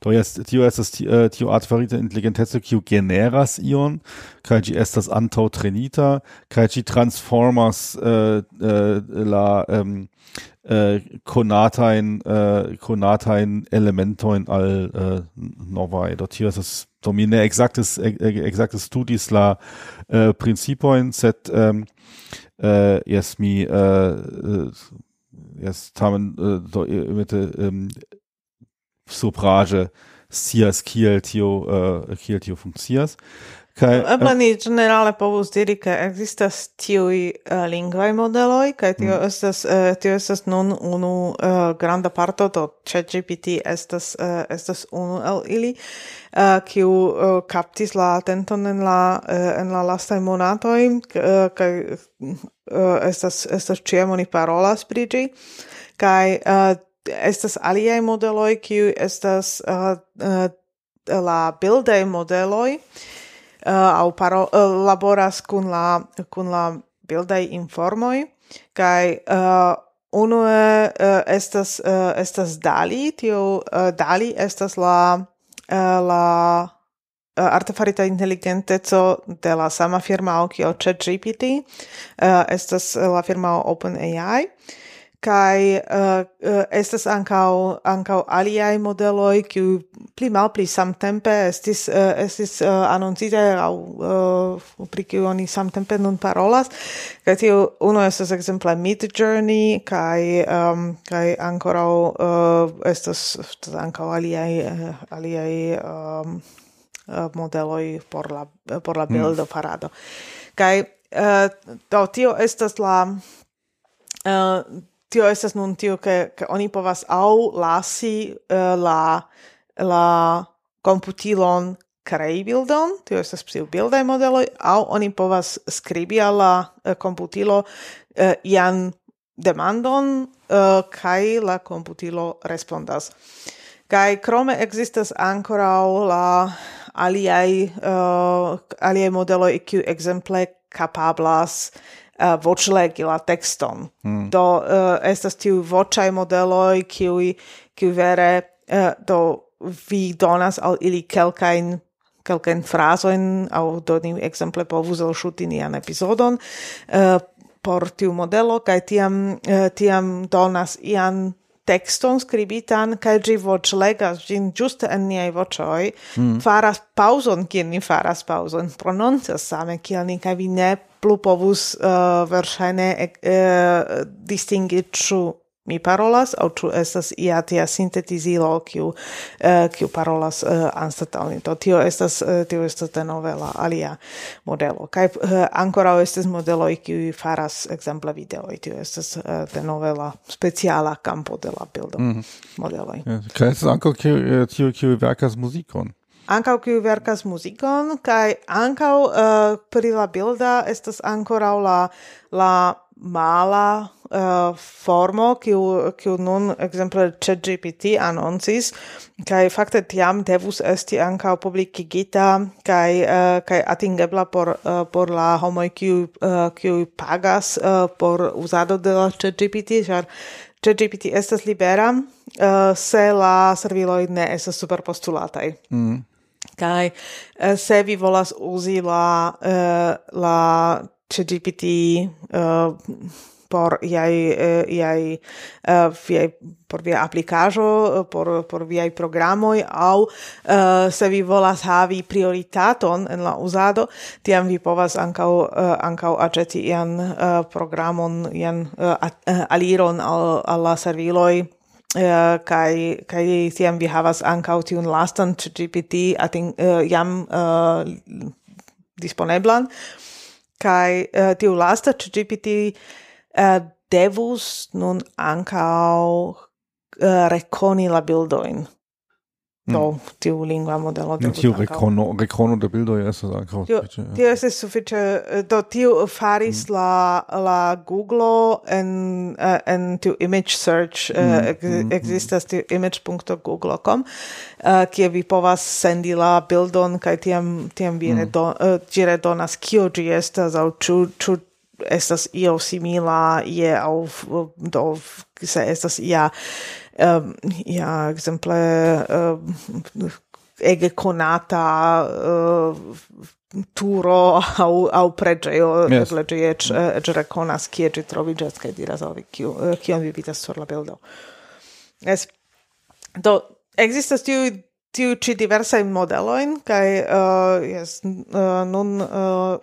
Do ist das äh, tio artefarita inteligenteco kiu generas ion. Kaj ĝi estas antaŭ trenita kaj Transformers äh, äh, la ähm, äh, konatajn äh, konatajn elementojn al äh, novaj hier ist das do ne, exaktes exaktes studis la äh, principojn sed ähm, äh, jes mi äh, jes tamen äh, äh do, äh, ähm, supraĵe sias kiel tio uh, kiel tio funkcias kaj eble eh, ni generale povus diri ke ekzistas tiuj uh, lingvaj modeloj kaj tio mm. estas uh, tio estas nun unu uh, granda parto do ChatGPT estas uh, estas unu el ili uh, kiu uh, kaptis la atenton en la uh, en la lastaj monatoj uh, kaj uh, estas estas ĉiam oni parolas pri ĝi kaj uh, estas aliaj modeloj kiu estas uh, uh, la bildaj modeloj uh, au paro, uh, laboras kun la kun la bildaj informoi, kai uh, unue uh, estas uh, estas Dali tio uh, Dali estas la uh, la uh, artefarita inteligenteco de la sama firmao kio ChatGPT uh, estas la firma OpenAI kai uh, uh, estas ankau ankau aliai modeloi kiu pli malpli samtempe estis uh, estis uh, anoncite au uh, pri kiu oni samtempe nun parolas kai tio uno estas ekzemple Mid Journey kai um, kai ancora uh, estas ankau aliai uh, aliai um, uh, modeloi por la por la bildo mm. parado kai uh, do tio estas la Uh, tio estas nun tio ke ke oni povas au lasi uh, la la komputilon krei bildon, tio estas psiu bildaj modeloj, au oni povas skribi al la eh, uh, komputilo uh, eh, ian demandon uh, kai la computilo respondas. Kai krome existas ancora la aliai uh, aliai modeloj kiu ekzemple kapablas uh, Eh, uh, voĉlegi la texton. Mm. Do uh, estas tiu voĉaj modeloj kiuj kiu vere uh, do vi donas al ili kelkajn kelkajn frazojn aŭ do ni ekzemple povus elŝuti nian epizodon uh, por tiu modelo kaj tiam uh, tiam donas ian texton skribitan kaj ĝi voĉlegas ĝin ĝuste en niaj voĉoj mm. faras paŭzon kiel ni faras paŭzon prononcas same kiel ni kaj vi ne plu povus uh, verŝajne uh, distingi ĉu mi parolas aŭ ĉu estas ia tia sintetizilo kiu uh, kiu parolas uh, anstataŭ ni tio estas uh, tio estas denove la alia modelo. Kaj uh, ankoraŭ estas modeloj kiuj faras ekzemple videoj. Tio estas uh, denove la speciala kampo de la bildo mm -hmm. modeloj. Kaj estas ankaŭ kiuj kiuj verkas muzikon ankaŭ kiu verkas muzikon kaj ankaŭ uh, eh, pri la bilda estas ankoraŭ la la mala uh, formo kiu kiu nun ekzemple ChatGPT anoncis kaj fakte tiam devus esti ankaŭ publikigita kaj uh, eh, kaj atingebla por uh, por la homoj kiu uh, kiu pagas uh, por uzado de la ChatGPT ĉar ChatGPT estas libera uh, se la serviloj ne estas superpostulataj. Mm kaj eh, se vi volas uzi la eh, la ChatGPT eh, por iai iai viai por via aplikajo por por viaj programoj uh, se vi volas havi prioritaton en la uzado tiam vi povas ankaŭ ankaŭ aĉeti ian programon ian aliron al al la serviloj Uh, kai kai tiam vi havas ankaŭ tiun lastan GPT ating uh, eh, jam uh, disponeblan. Kai uh, tiu lasta GPT uh, devus nun ankaŭ uh, rekoni la bildojn. Mm. do mm. tiu lingua modelo de tiu recono recono de bildo estas esas tio, tiu tiu estas sufiĉe do tiu faris mm. la la Google en uh, en tiu image search uh, ex, mm. mm. ekzistas tiu image.google.com uh, eh, kie vi povas sendi la bildon kaj tiam tiam vi mm. redon, uh, ĝi redonas kio gi estas au ĉu ĉu estas io simila ie au do se estas ia ja uh, ege konata turo au au pregeo yes. eble gi ec ec reconas kie gi trovigas kai diras al kio kiu vi vidas sur la bildo es do existas tiu tiu ĉi diversaj modelojn kai uh, eh, yes, uh, eh, nun uh,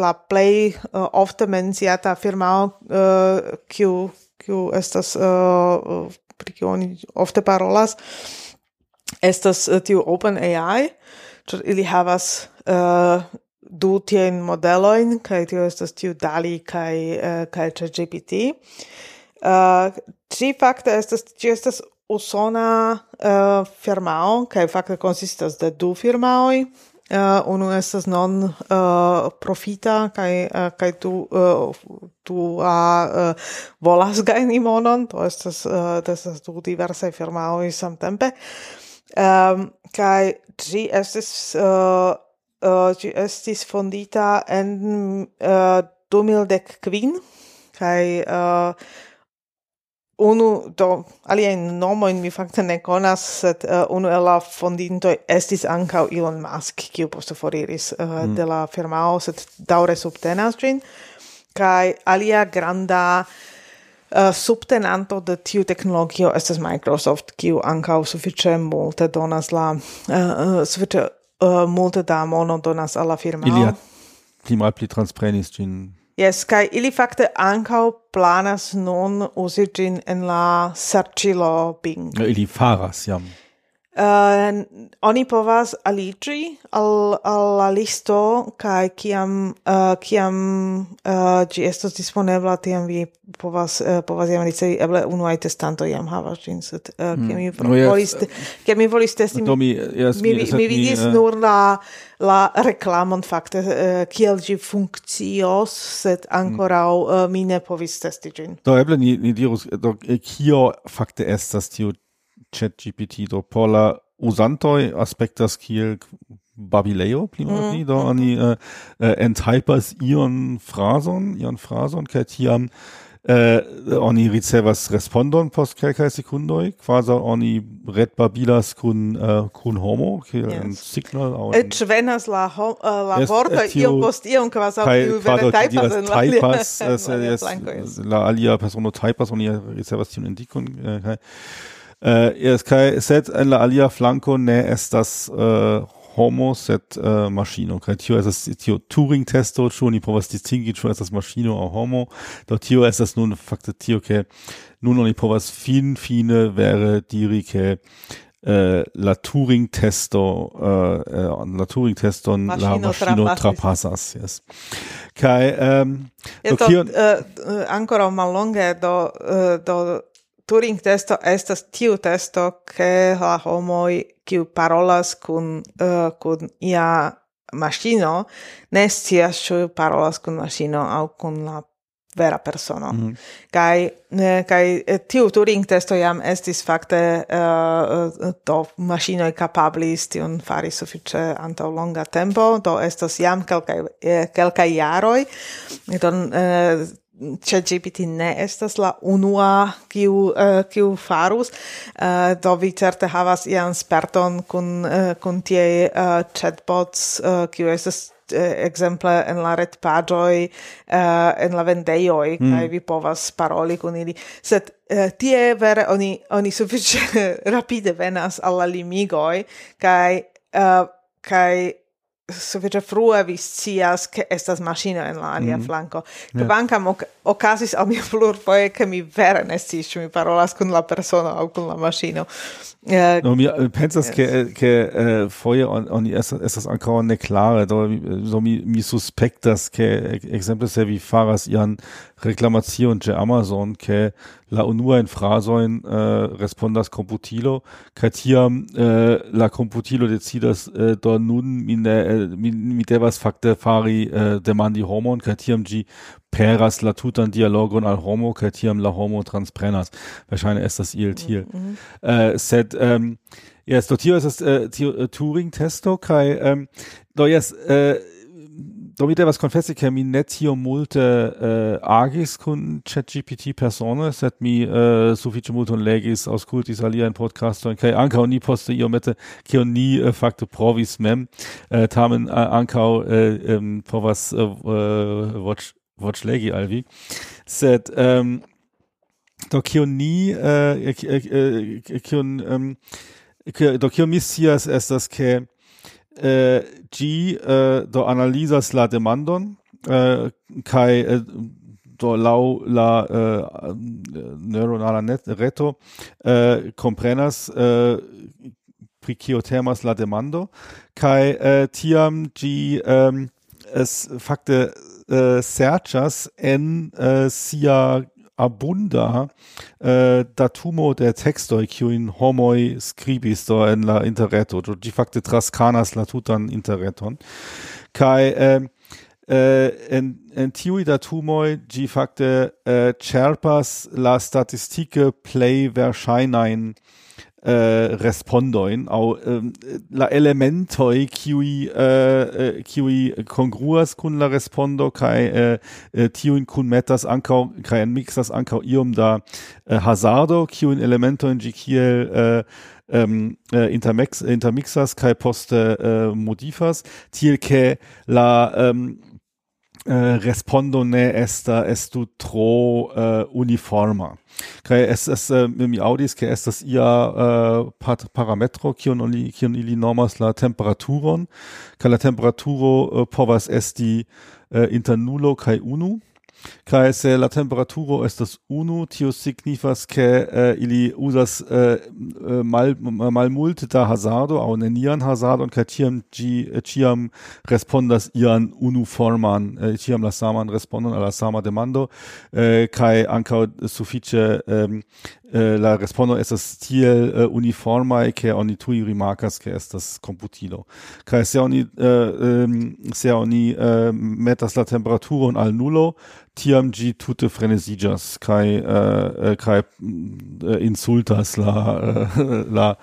la play uh, ofte menciata firma uh, kiu kiu estas uh, pri kiu oni ofte parolas estas uh, tiu OpenAI, ĉar ili havas uh, du tiajn modeloin, kaj tio estas tiu Dali kaj uh, kaj ChatGPT. Uh, ci fakte estas ci estas usona uh, firmao kaj fakte konsistas de du firmaoj uh, unu estas non uh, profita kai uh, eh, kai tu uh, tu a uh, volas gajni monon. To estas uh, to estas du diversaj firmaoj samtempe. Um, kai ĝi estis uh, uh, ĝi estis fondita en uh, 2015 kai uh, unu do alia nomo in mi fakte ne konas sed uh, unu el la fondinto estis ankaŭ Elon Musk kiu poste foriris uh, mm. de la firmao sed daŭre subtenas ĝin kaj alia granda Uh, subtenanto de tiu teknologio estas Microsoft, kiu ankaŭ sufiĉe multe donas la uh, sufiĉe uh, multe da mono donas al la firmao. Ilia pli malpli transprenis ĝin Yes, kai ili fakte ankaŭ planas nun uzi ĝin en la serĉilo Bing. Ili faras jam uh, oni povas aliĝi al al la listo kaj kiam uh, kiam uh, ĝi estos disponebla tiam vi povas uh, povas jam ricevi eble unuaj testantoj jam havas ĝin sed uh, kiam hmm. mi no, volis yes. kiam mi volis testi mi, mi yes, mi, yes, mi, mi vidis uh... nur la la reklamon fakte uh, kiel ĝi funkcios sed hmm. ankoraŭ mm. uh, mi ne povis testi ĝin do eble ni ni dirus do kio fakte estas tiu ChatGPT do por la uzantoj aspektas kiel Babileo pli malpli mhm, mm. do mhm. oni eh, eh, uh, enthypers ion frason, ion frason, kai tiam uh, oni ricevas respondon post kelkaj sekundoj quasi oni redbabilas kun uh, kun homo kiel yes. en signal. Au Et venas la hom, uh, la yes, vorto ion post ion, quasi iu vere tajpas en la tajpas la alia persono tajpas oni ricevas tiun indikon Uh, uh, kai set en la alia flanco ne estas uh, homo set äh, uh, maŝino Kai tio estas tio Turing testo ĉu ni povas distingi ĉu estas maŝino au homo. Do tio estas nun fakte tio ke nun oni povas fin fine vere diri ke Uh, la Turing testo uh, uh, la Turing teston la maŝino trapasas. jes kaj um, do kio uh, ancora mallonge do uh, do Turing testo estas tiu testo ke la homoi kiu parolas kun uh, kun ia maŝino ne scias ĉu parolas kun maŝino aŭ kun la vera persono. Mm. Kaj ne kaj tiu Turing testo jam estis fakte uh, do maŝinoj kapablis tion fari sufiĉe antaŭ longa tempo, do estas jam kelkaj kelkaj jaroj. Do eh, ChatGPT ne estas la unua kiu uh, kiu farus uh, do vi certe havas ian sperton kun uh, kun tie uh, chatbots uh, kiu estas exemple en la retpaĝoj uh, en la vendejoj mm. kaj vi povas paroli kun ili sed uh, tie vere oni oni sufiĉe <laughs> rapide venas al la limigoj kaj uh, kaj sufiĉe frue vi scias ke estas maŝino en la alia mm. flanko. Kvankam yeah. okazis al mi plurfoje ke mi vere ne sciis ĉu mi parolas kun la persono aŭ kun la maŝino. Uh, eh, no, mi eh, pensas eh, ke ke uh, foje on on estas estas ankoraŭ ne klare, do so mi mi suspektas ke ekzemple se vi faras ian Reklamation de Amazon, ke la unua infrasoin äh, respondas computilo, que tiam äh, la computilo decidas äh, do nun mine, äh, min, mit devas fakte fari äh, demandi homon, que tiam gi peras la tutan dialogon al homo, que tiam la homo transprenas. Wahrscheinlich ist das il tiel. Mhm, mhm. Äh, sed, ähm, yes, do tio ist äh, das äh, Turing-testo, kai, ähm, do yes, äh, do mi devas confessi che mi ne tiom multe uh, agis kun ChatGPT persone, set mi uh, suffice multon legis, auscultis alia in podcasto, kai anca ni poste iomete kion ni uh, eh, facto provis mem, uh, tamen uh, anca uh, um, povas uh, uh, watch, watch legi alvi, set um, do kio ni uh, kio, um, do kio mi sias estas ke Äh, gi äh, do analysas la demandon äh, kai do lau la neuronala net reto komprenas pri kio temas la demando. Kaj tiam gi ähm, es fakte serĉas en sia abunda äh, eh, datumo de textoi kiuin homoi scribisto en la interreto, do de facte trascanas la tutan interreton, kai eh, eh, en, en tiui datumoi di facte äh, eh, cerpas la statistike play versainain äh, respondoin au ähm, la elementoi qui äh, äh qui congruas kun la respondo kaj kun äh, äh, metas ankau kai en mixas ankau iom da äh, hazardo kiujn elementojn ĝi kiel eh, ähm, äh, intermex, intermixas kai poste äh, modifas tiel ke la ähm, Eh, respondo ne esta estu tro eh, uniforma. Kai es es eh, mi audis ke estas ia eh, parametro kion oni kion ili normas la temperaturon, Kai la temperaturo eh, povas esti eh, inter nulo kai unu kai se la temperaturo estas unu tio signifas ke uh, ili usas uh, eh, eh, mal malmulte da hazardo au nenian hazardo kaj tiam g tiam respondas ian unuforman forman tiam la saman respondon al sama demando uh, kai ankaŭ sufiĉe um, Äh, la respondo estas tiel äh, uh, uniforma ke oni tui rimarcas che estas computilo. kai se oni eh, se oni metas la temperaturon al nulo, tiam gi tutte frenesigas kai kaj insultas la la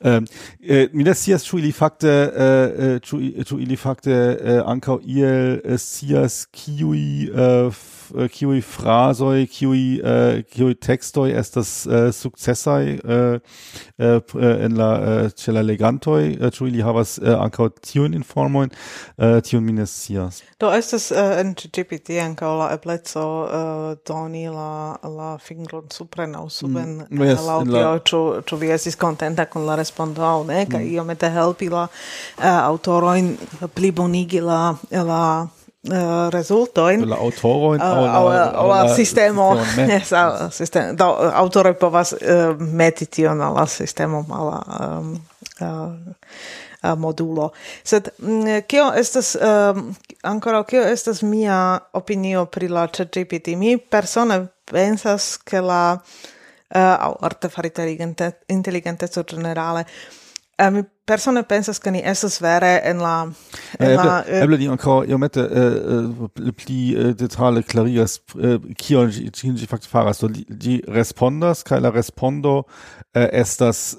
Ähm, äh, mi ne scias ĉu ili fakte äh, ĉu ili fakte äh, ankaŭ iel scias äh, Äh, kiuj frasoj, äh, uh, kiuj est das uh, äh, sukcesaj uh, en la uh, ĉe la legantoj, uh, ĉu ili havas ankaŭ tiun informojn, tiun mi ne scias. Do estas uh, en GPT ankaŭ la ebleco uh, doni la la fingron supren aŭ suben mm. yes, la audio ĉu ĉu vi estis kontenta kun la respondo aŭ ne, kaj mm. iomete helpi la aŭtorojn plibonigi la la Eh, uh, resultojn. La autoro eh, aŭ la sistemo. <laughs> Yes, sistema sistemo. Do autoroj povas uh, meti tion la sistemo, mala um, uh, modulo. Sed mm, kio estas um, ancora kio estas mia opinio pri la ChatGPT? Mi persone pensas ke la uh, artefarita inteligenteco generale uh, Eh, mi persone pensas che ni esas vere en la eh, en eble, la eble di ankaŭ iomete eh, eh, eh pli eh, detale klarigas eh, kion ĝi ĝin ĝi fara faras. Do di respondas kai la respondo estas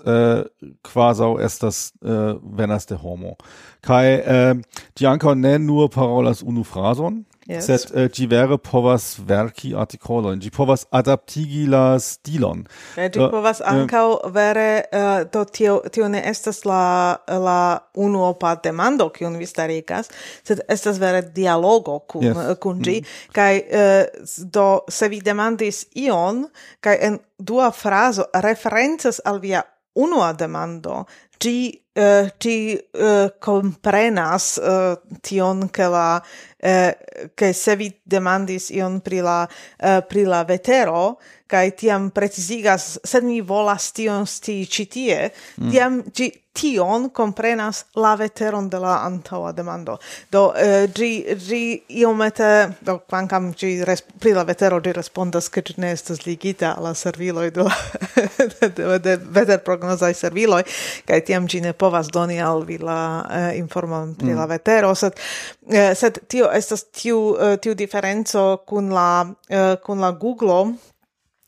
quasi estas eh, venas de homo. Kai di ĝi ankaŭ ne nur parolas unu frason Yes. Sed äh, uh, gi vere povas verki artikolojn, gi povas adaptigi la stilon. Eh, gi povas uh, ankaŭ vere äh, uh, to tio tio ne estas la la unuopa demando kiun vi starigas, sed estas vere dialogo kun yes. Äh, kun gi mm kai uh, do se vi demandis ion kai en dua frazo referencas al via unua demando gi uh, gi uh, comprenas uh, tion che la eh, che se vi demandis ion pri la, eh, pri la vetero, kai tiam precizigas sed mi volas tion sti citie mm. tiam gi tion comprenas la veteron de la antaŭa demando do eh, gi gi iomete do quancam gi res, pri la vetero gi respondas ke ne estas ligita la serviloi do <laughs> de, de, de veter prognozaj serviloj kai tiam gi ne povas doni al vi la eh, informon pri mm. la vetero sed eh, sed tio estas tiu uh, tiu diferenco kun la uh, kun la Google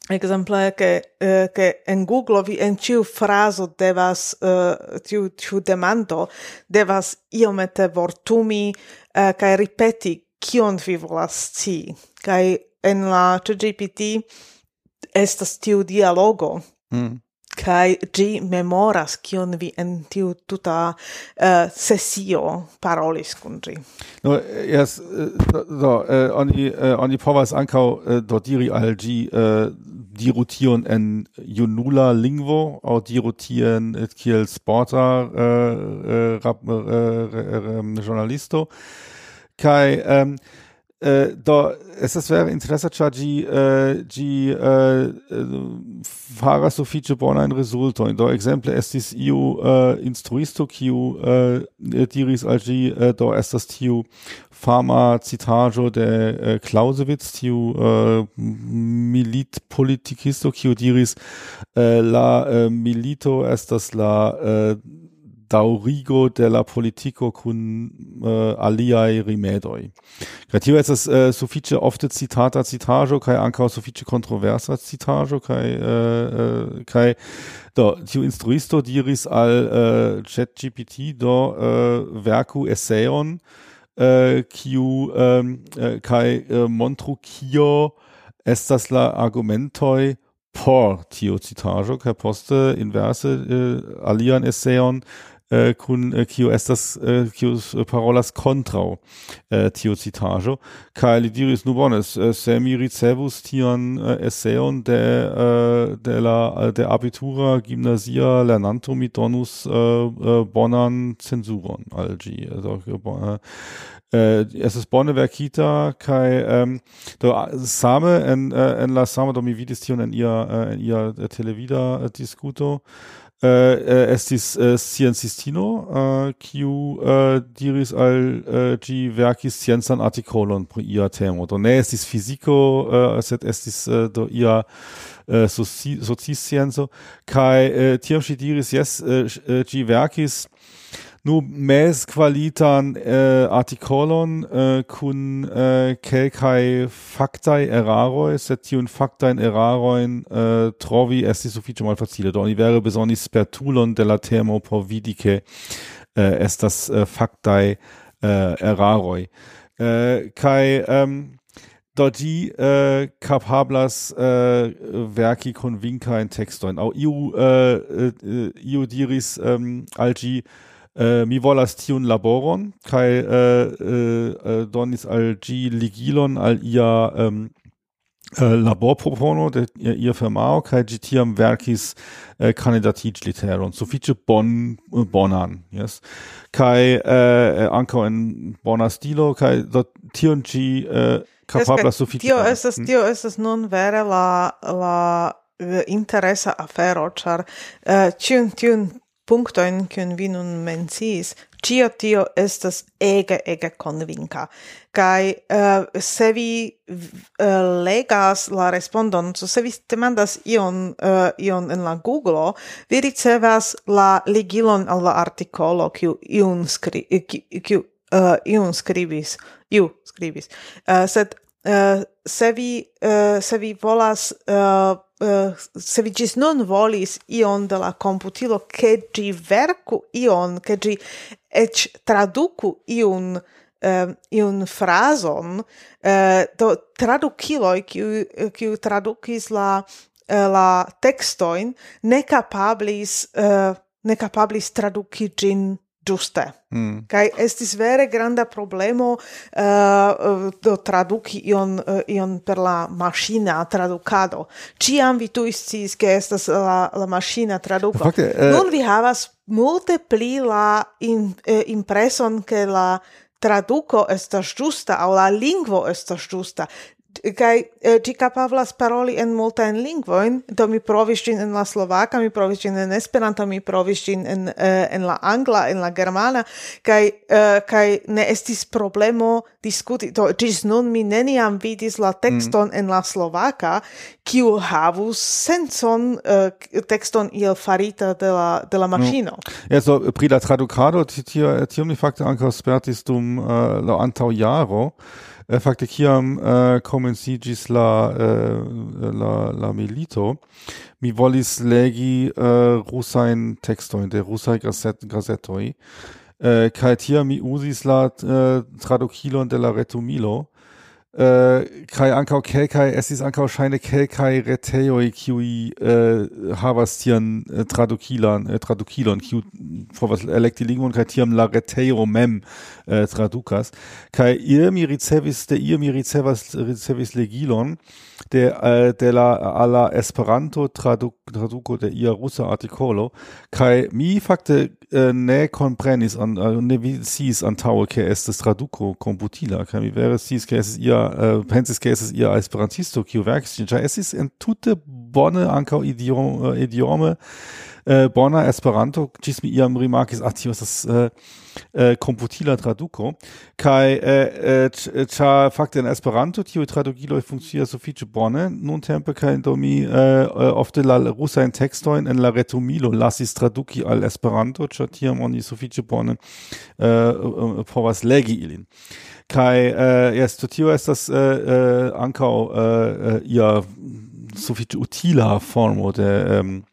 exemple che eh, che en Google vi en ciu frazo devas eh, tiu tiu demando devas iomete vortumi eh, kaj ripeti kion vi volas ci kaj en la ChatGPT estas tiu dialogo mm kai gi memoras kion vi en tiu tuta uh, sesio parolis kun gi. No, eh, yes, eh, do, uh, oni, uh, oni povas ankaŭ uh, do diri al gi uh, diru tion en junula lingvo aŭ diru et kiel sporta uh, uh, rap, uh, uh, uh, um, uh, uh, uh, Uh, do estas vere interesa äh, ĝi uh, ĝi uh, faras sufiĉe in da do es estis iu äh, instruisto kiu äh, diris algi ĝi uh, do estas tiu pharma citaĵo de uh, Clausewitz tiu Milit Politikisto, kiu diris äh, la äh, milito estas la äh, daurigo de la politico cun äh, uh, aliai rimedoi. Kaj tio estas äh, uh, suffice ofte citata citajo, kaj ancao suffice controversa citajo, kaj uh, uh, do tiu instruisto diris al uh, ChatGPT do uh, verku esseon, uh, kiu um, uh, kaj uh, montru kio estas la argumentoi por tio citajo, kai poste inverse uh, alian esseon, eh, kun eh, kio estas eh, kio parolas kontraŭ eh, tiu citaĵo. Kaj li diris nu bone se mi ricevus tion eh, eseon de eh, de la de abitura gimnazia lernanto mi donus eh, bonan censuron al ĝi. Äh, es ist Bonne Verkita kai ähm, do same en äh, en la same do mi vidis tion en ia äh, en ia televida äh, discuto Äh, äh, uh, estis uh, äh, sciencistino, uh, kiu uh, diris al uh, gi verkis sciencan artikolon pri ia temo. Do ne estis fiziko, uh, sed estis uh, do ia uh, soci, scienzo. Kai uh, tiam si diris, yes, uh, gi verkis nur mes qualitan äh, articolon äh, kun äh, quelcae factai erraroi, setiun factain erraroin äh, trovi esti mal malfacile, doni vere besonis spertulon della termo porvidice äh, estas äh, factai äh, erraroi. Äh, kai, ähm, Dodi äh, capablas äh, verci convinca in textoin. Au iu, äh, äh iu diris ähm, algi Uh, mi volas tiun laboron kaj uh, äh, uh, äh, donis al ĝi ligilon al ia um, laborpropono de ia, ia firmao kaj ĝi tiam verkis kandidatiĝliteron sufiĉe bon bonan yes? kaj ankaŭ en bona stilo kaj do tion ĝi kapablas sufiĉe tio estas hm? tio estas nun vere la la interesa afero, char uh, tiun tiun punktojn, kiun vi nun menciis, cio tio estas ege, ege convinca. Kai uh, eh, se vi uh, legas la respondon, so se vi demandas ion, uh, ion en la Google, vi ricevas la ligilon al la articolo, kiu iun, skri, kiu, uh, iun scribis, iu scribis. Uh, sed Uh, se vi uh, se vi volas uh, uh, se vi gis non volis ion de la computilo che gi verku ion che gi ec traduku iun uh, iun frazon uh, do tradukiloj kiu kiu tradukis la uh, la textoin ne capablis uh, ne capablis traduki gin Giuste. Mm. Kai estis vere granda problemo uh, do traduki ion, uh, ion per la maschina traducado. Ciam vi tu istis, che estas la, la maschina traduco. Fakte, uh... Nun vi havas multe pli la in, uh, impreson che la traduco estas giusta au la lingvo estas giusta kai eh, ti kapavlas paroli en multa en lingvoin do mi provis gin en la slovaka mi provis gin en esperanto mi provis gin en uh, en la angla en la germana kai uh, eh, kai ne estis problemo diskuti do gis nun mi neniam vidis la tekston mm. en la slovaka kiu havus senson uh, tekston il farita de la de la mašino mm. ja so pri la tradukado tio tio mi fakte ankaŭ spertis dum uh, la antaŭ jaro Äh, fakte kiam äh, uh, komencigis la uh, la la milito mi volis legi uh, rusain tekstojn de rusai gazet gazetoj uh, tiam mi usis la uh, tradukilon de la retumilo Uh, kai ankau kelkai es estis ankau scheine kelkai retejoj kiuj uh, äh, havas tian uh, tradukilan tradukilon kiu was elekti lingvon kai tiam la retejo mem tradukas. Kai ie mi ricevis de ie mi ricevas ricevis legilon de de la alla Esperanto tradu, traduko de ia rusa artikolo kai mi fakte eh, ne comprenis an äh, ne vi sis antaŭe ke estas traduco computila kaj mi vere sis ke estas ia eh, pensis ke es ia esperantisto kiu verkis ĝin ĉar en tute bonne ankaŭ idiom, idiome Äh, eh, bona Esperanto gis mi iam rimarkis ach, tio das, eh, äh, eh, äh, komputila traduco, kai, eh, eh, ĉar fakte en Esperanto tio tradukiloj funkcias sufiĉe bone. Nuntempe kaj do mi eh, ofte la russa in textoin, en la retumilo lasis traduki al Esperanto ĉar tiam oni sufiĉe bone eh, povas legi ilin. Kai äh, yes, to tio estas äh, äh, ankau, äh, ia sufiĉe utila formo de ähm,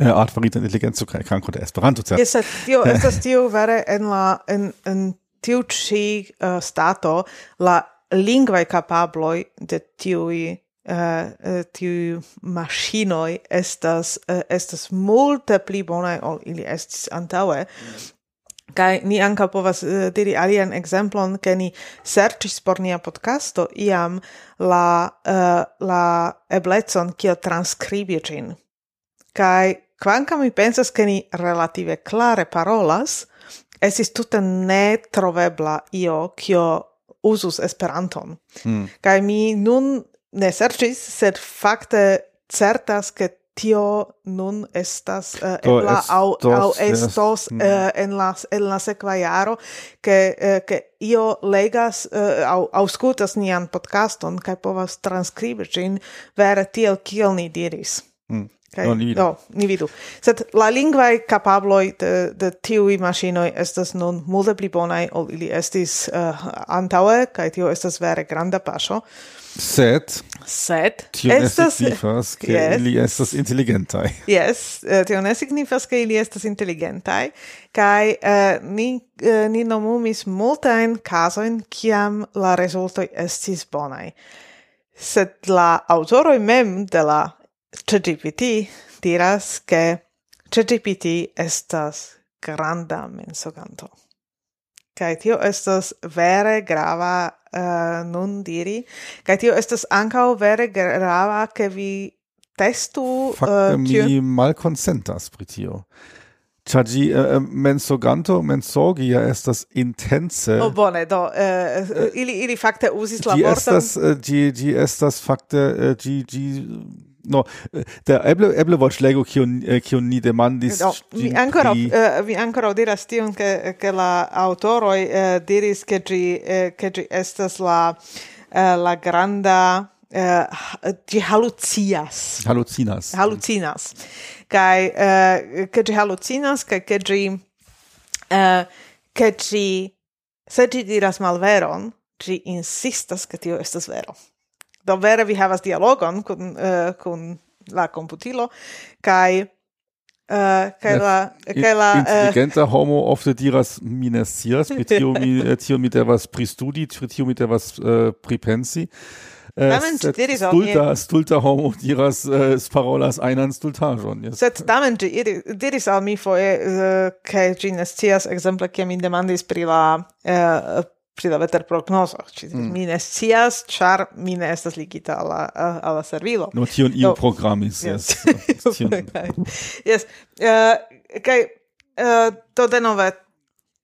Äh, art farita inteligenco kaj kanko de Esperanto certe. Jes, tio estas <laughs> tio vere en la en en tiu ĉi uh, stato la lingvaj kapabloj de tiuj äh, uh, tiu maŝinoj estas uh, estas multe pli bonaj ol ili estis antaŭe. Mm. Kaj ni anka povas uh, diri alian ekzemplon, ke ni serĉis por nia podcasto iam la uh, la eblecon kiel transkribi ĝin Kai quancam mi pensas che ni relative clare parolas, esis tutte ne trovebla io kio usus Esperanton. Mm. Kai mi nun ne sercis, sed fakte certas che tio nun estas eh, uh, ebla au au estos yes. uh, en la en la sekva jaro ke uh, ke io legas uh, au aŭskultas nian podcaston kaj povas transkribi ĝin vere tiel kiel ni diris. Mm. Kaj, no, ni vidu. No, ni vidu. Sed la lingvae capabloi de, de tiui machinoi estas nun multe pli bonai ol ili estis uh, antaŭe, kaj tio estas vere granda paŝo. Sed, sed tio estas, ne signifas, <laughs> ke yes, ili estas inteligentaj. Yes, uh, tio ne signifas, ke ili estas inteligentaj. Kaj uh, ni, uh, ni nomumis multajn kazojn, ciam la resultoi estis bonai. Sed la autoroi mem de la ChatGPT diras che ChatGPT estas granda mensoganto. Kai tio estas vere grava uh, nun diri, kai tio estas ankaŭ vere grava ke vi testu eh, Fakte uh, mi malkonsentas pri tio. Ĉar ĝi uh, mensoganto mensogia estas intense. Oh, bone, do uh, ili ili fakte uzis la vorton. Ĝi estas ĝi ĝi estas fakte ĝi ĝi no der eble eble vortlego che kion eh, ni demandis no, mi ancora uh, eh, mi ancora diras tion che che la autoroi uh, eh, diris che gi uh, che gi estas la uh, la granda uh, gi halucias halucinas. Halucinas. Kai mm. uh, che gi halucinas kai che gi uh, che gi se gi diras malveron gi insistas che tio estas vero do vere vi havas dialogon kun uh, kun la computilo kai Uh, eh, kai la kai la eh, intelligenter uh, homo ofte diras mi ne scias pri tio mi <laughs> tio mi devas pristudi pri tio mi devas uh, pripensi Tamen ĝi diris oh, al mi stulta homo diras uh, parolas einan stultaĵon. Yes. Sed tamen ĝi diris al mi foje ke ĝi ne scias ekzemple ke mi demandis pri la pri la veterprognozoj. Ĉi mm. mi ne scias, ĉar mi ne estas ligita al la al la servilo. No tion iu programis, yes. <laughs> Yes. Eh, kaj eh, do denove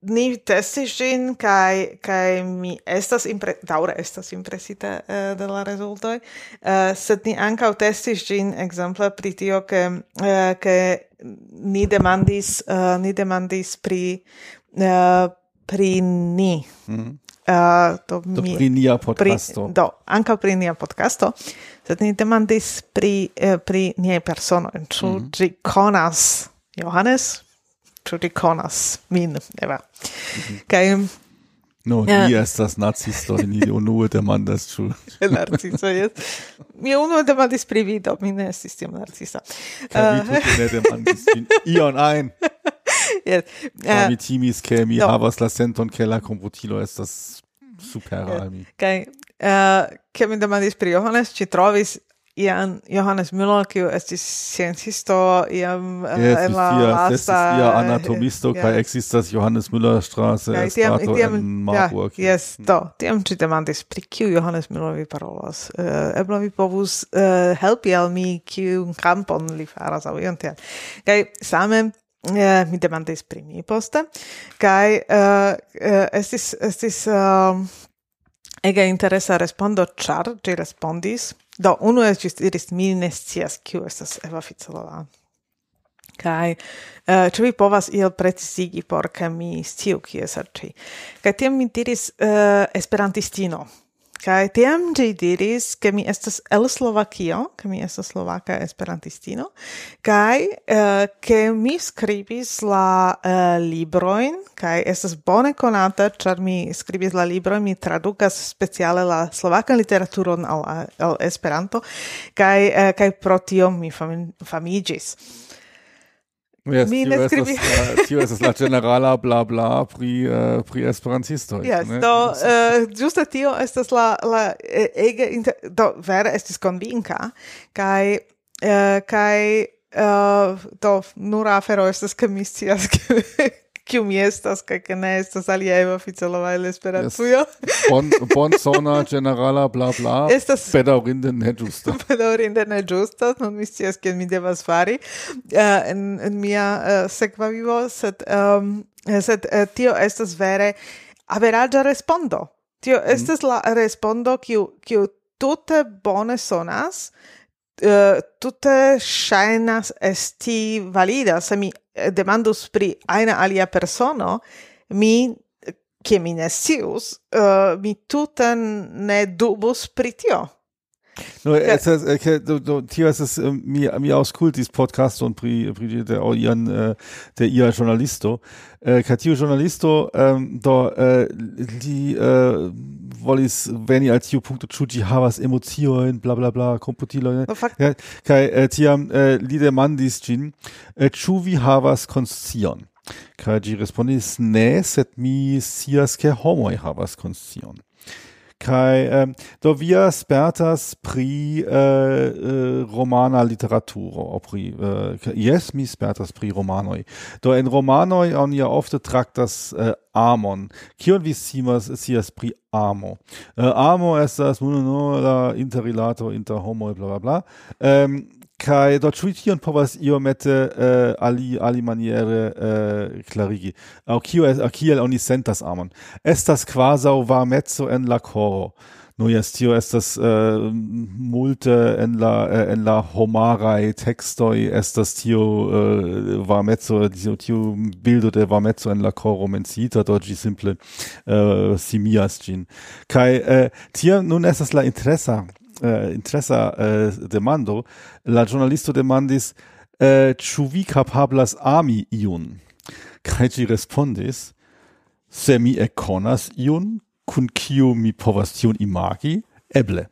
ni testis ĝin kaj kaj mi estas impre daŭre estas impresita uh, de la rezultoj uh, sed ni ankaŭ testis ĝin ekzemple pri tio ke uh, ke ni demandis uh, ni demandis pri uh, pri ni. Mm. Uh, ah, do, do mi, pri nia podcasto. Pri, do, anca pri nia podcasto. Sed ni demandis pri, eh, pri niei persono. Ču mm. gi conas Johannes? Ču gi conas min, Eva? Mm. Kaj... No, ja. ni estas nazisto, ni <laughs> unue demandas ĉu. <laughs> narciso jes. Mi unue demandis pri vi, do mi ne estis tiom narcisa. Kaj vi ah. tute ne demandis min <laughs> ion ein! yes. Eh, mi timis, ke mi no. havas la senton, ke la komputilo estas supera al mi. Kaj, eh, ke mi demandis pri Johannes, ci trovis ian Johannes Müller, kiu estis sciencisto, iam uh, yes, en la lasta... Estis ia anatomisto, yeah. kai existas Johannes Müller Straße, yeah, Estrato tiam, en Marburg. Ja, yes, do, tiam ci demandis, pri kiu Johannes Müller vi parolas? Uh, ebla vi povus uh, helpi al mi, kiu campon li faras, au ion tiam. Kai same, eh, mi demandis pri mi poste. Kaj uh, estis estis uh, ege interesa respondo char ci respondis. Do unu ĝi diris mi ne scias kiu estas Eva Ficelova kai uh, ĉu vi povas iel precizigi por ke mi sciu kie serĉi kaj tiam mi diris uh, esperantistino. Kai tiam ĝi diris ke mi estas el Slovakio, ke mi estas slovaka esperantistino, kaj uh, ke mi skribis la eh, uh, librojn, kaj estas bone konata, ĉar mi skribis la librojn, mi tradukas speciale la slovakan literaturon al, al Esperanto, kaj uh, kaj pro tio mi fam, famiĝis. Yes, mi ne skribis. Tio estas la generala bla bla pri uh, pri esperantistoj. Yes, ne? do eh, uh, ĝuste tio estas la la ege inter, do vere estis konvinka kaj uh, kaj uh, do nura afero estas ke mi scias ke kiu mi estas kaj ke ne estas aliaj oficialaj el Esperantujo. Bon bona generala bla bla. <laughs> Estas bedaŭrinde ne ĝusta. <laughs> bedaŭrinde ne ĝusta, nun mi scias kion mi devas fari uh, en, en mia uh, sekva vivo, sed um, sed uh, tio estas vere averaĝa respondo. Tio mm-hmm. estas mm. la respondo kiu kiu tute bone sonas. Uh, tute ŝajnas esti valida se mi demandus pri aina alia persono, mi che mi ne scius, uh, mi tutan ne dubus pri tio. No, es, äh, es, okay, do, do, tio es es mir mir aus cool dies Podcast und pri pri der äh, auch ihren äh, der ihr Journalisto. Äh, Katio Journalisto ähm, do äh, äh die äh, Wallis wenn ihr als tio Punkte Chuji havas Emotionen bla bla bla komputilo no, ja, kai äh, tiam äh, lide mandis gin äh, chuvi havas konscion Kaj ĝi respondis ne, sed mi scias ke homoj havas konscion. Kai ähm, do via spertas pri uh, romana literaturo pri äh, yes mi spertas pri romanoi. Do en romanoi on ja ofte traktas äh, amon. Kion vi simas sias pri amo? Äh, amo estas mono la interrilato inter homo bla bla bla. Ähm, Kai dort do ĉu tion povas iomete uh, ali alimaniere uh, eh, klarigi. Au kio aŭ kiel oni sentas amon. Estas kvazaŭ mezzo en la coro. No jes tio estas uh, multe en la uh, en la homaraj es estas tio uh, mezzo tio, tio bildo de mezzo en la coro mencita dort gi simple uh, simias gin. Kai uh, tio nun estas la interesa uh, interesa uh, demando, la giornalisto demandis uh, ĉu vi kapablas ami iun? Kaj ĝi respondis: Se mi ekkonas iun, kun kiu mi povas tion imagi, eble.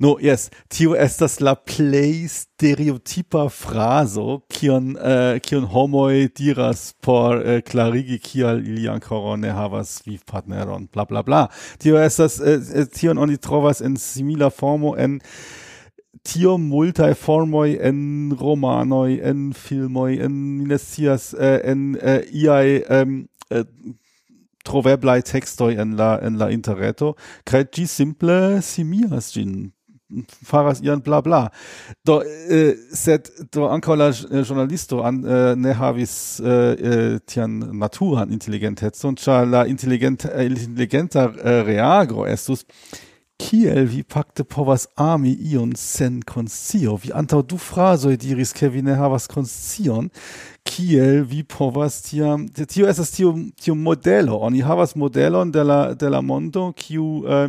No, yes, tio estas la plej stereotipa frazo, kion, uh, kion homoj diras por uh, klarigi kial ili ankoraŭ ne havas vivpartneron, bla bla bla. Tio estas, uh, tion oni trovas en simila formo en tio multae formoi en romanoi, en filmoi, en, ne scias, en uh, iai um, uh, troveblai textoi en la, en la interreto, cae gi simple simias gin faras ian bla bla. Do eh, sed do ankaŭ la journalisto an, eh, ne havis eh, tian naturan inteligentecon ĉar la inteligent, inteligenta reago estus kiel vi fakte povas ami ion sen konscio. Vi antaŭ du frazoj diris, ke vi ne havas konscion, kiel vi povas tiam... Tio estas tio, tio modelo. Oni havas modelon de la, de la mondo, kiu... Eh,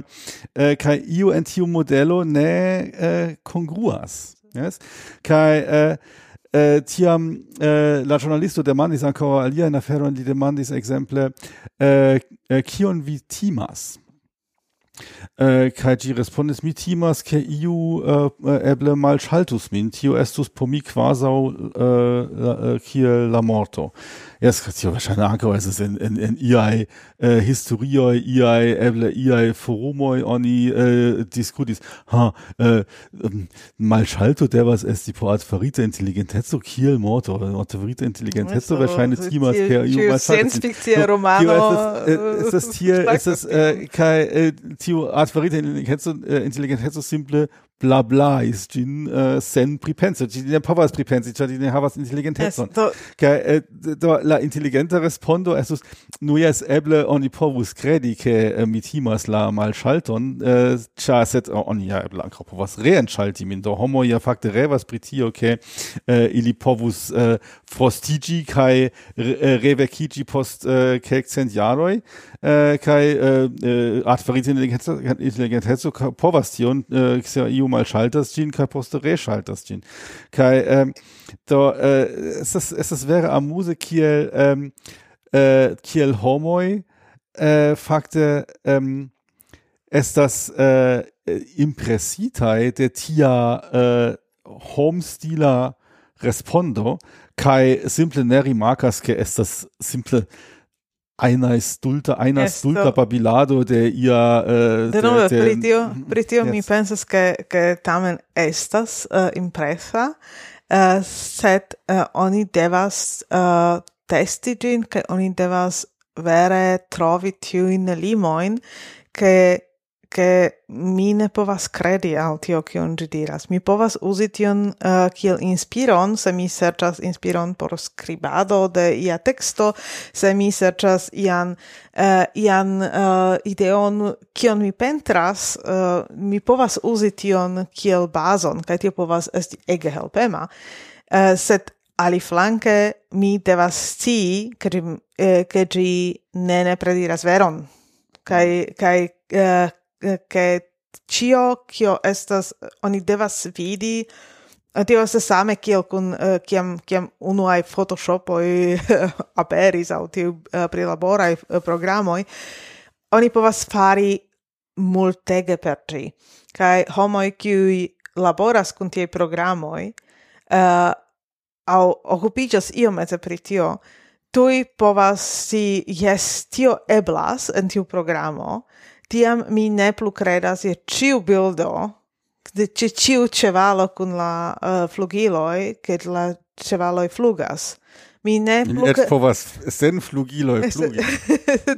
eh, kaj io en tiu modelo ne eh, kongruas. Yes? Kaj... Eh, Uh, tiam uh, la giornalisto demandis ancora alia in aferon, li demandis exemple uh, eh, uh, kion vi timas? Äh, uh, kai gi respondis mi timas ke iu uh, eble malŝaltus min. Tio estus por mi kvazaŭ uh, kiel la morto. Es hat ja wahrscheinlich anko es ist in in in iai äh, historioi iai eble iai forumoi oni äh, diskutis ha äh, ähm, mal schalto der was es die poat verite intelligentezo kiel morto oder verite intelligentezo wahrscheinlich timas ke iu mal schalto romano ist das hier ist das kai tio art verite intelligentezo intelligentezo simple blablais gin uh, sen pripensi gin ne povas pripensi ĉar ne havas inteligentecon kaj eh, äh, do la inteligenta respondo estus nu jes eble oni povus kredi ke uh, mi timas la malŝalton ĉar eh, sed oh, oni ja eble ankaŭ povas reenŝalti min do homo ja fakte revas pri tio ke ili povus frostiĝi kaj revekiĝi post kelkcent jaroj kaj artifarita inteligenteco povas tion io mal schalters gin kai poste re schalters gin kai ähm, do äh, es es es wäre am muse kiel ähm, äh, kiel homoi äh, fakte ähm, es das äh, impressitai der tia äh, homestila respondo. Kai simple neri markas ke es das simple einer stulta, einer stulta babilado äh, de ia... Uh, de nove, de, pri tio, mm, tio yes. mi pensas che, che tamen estas uh, impresa, äh, uh, set uh, oni devas uh, testi gin, che oni devas vere trovi tiuin limoin, che che mi ne povas credi al tio kion ĝi diras. Mi povas uzi tion uh, kiel inspiron, se mi serĉas inspiron por skribado de ia teksto, se mi serĉas ian uh, ian uh, ideon kion mi pentras, uh, mi povas uzi tion kiel bazon, kaj tio povas esti ege helpema. Uh, sed ali flanke mi devas scii, ke, eh, ke ne ne prediras veron. Kaj, kaj uh, che cio cio estas oni devas vidi eh, Tio estas same kiel kun eh, kiam kiam unuaj photoshopoj eh, <laughs> aperis au tiu prilaboraj programoi oni povas fari multege per tri. Kai homoj qui laboras kun tie programoi uh, aŭ io iomete pri tio tui povas si jes tio eblas en tiu programo tiam mi ne plu credas je ciu bildo, de ce ciu cevalo kun la uh, flugiloi, che la cevaloi flugas. Mi ne plu... Et povas sen flugiloi <laughs> flugi.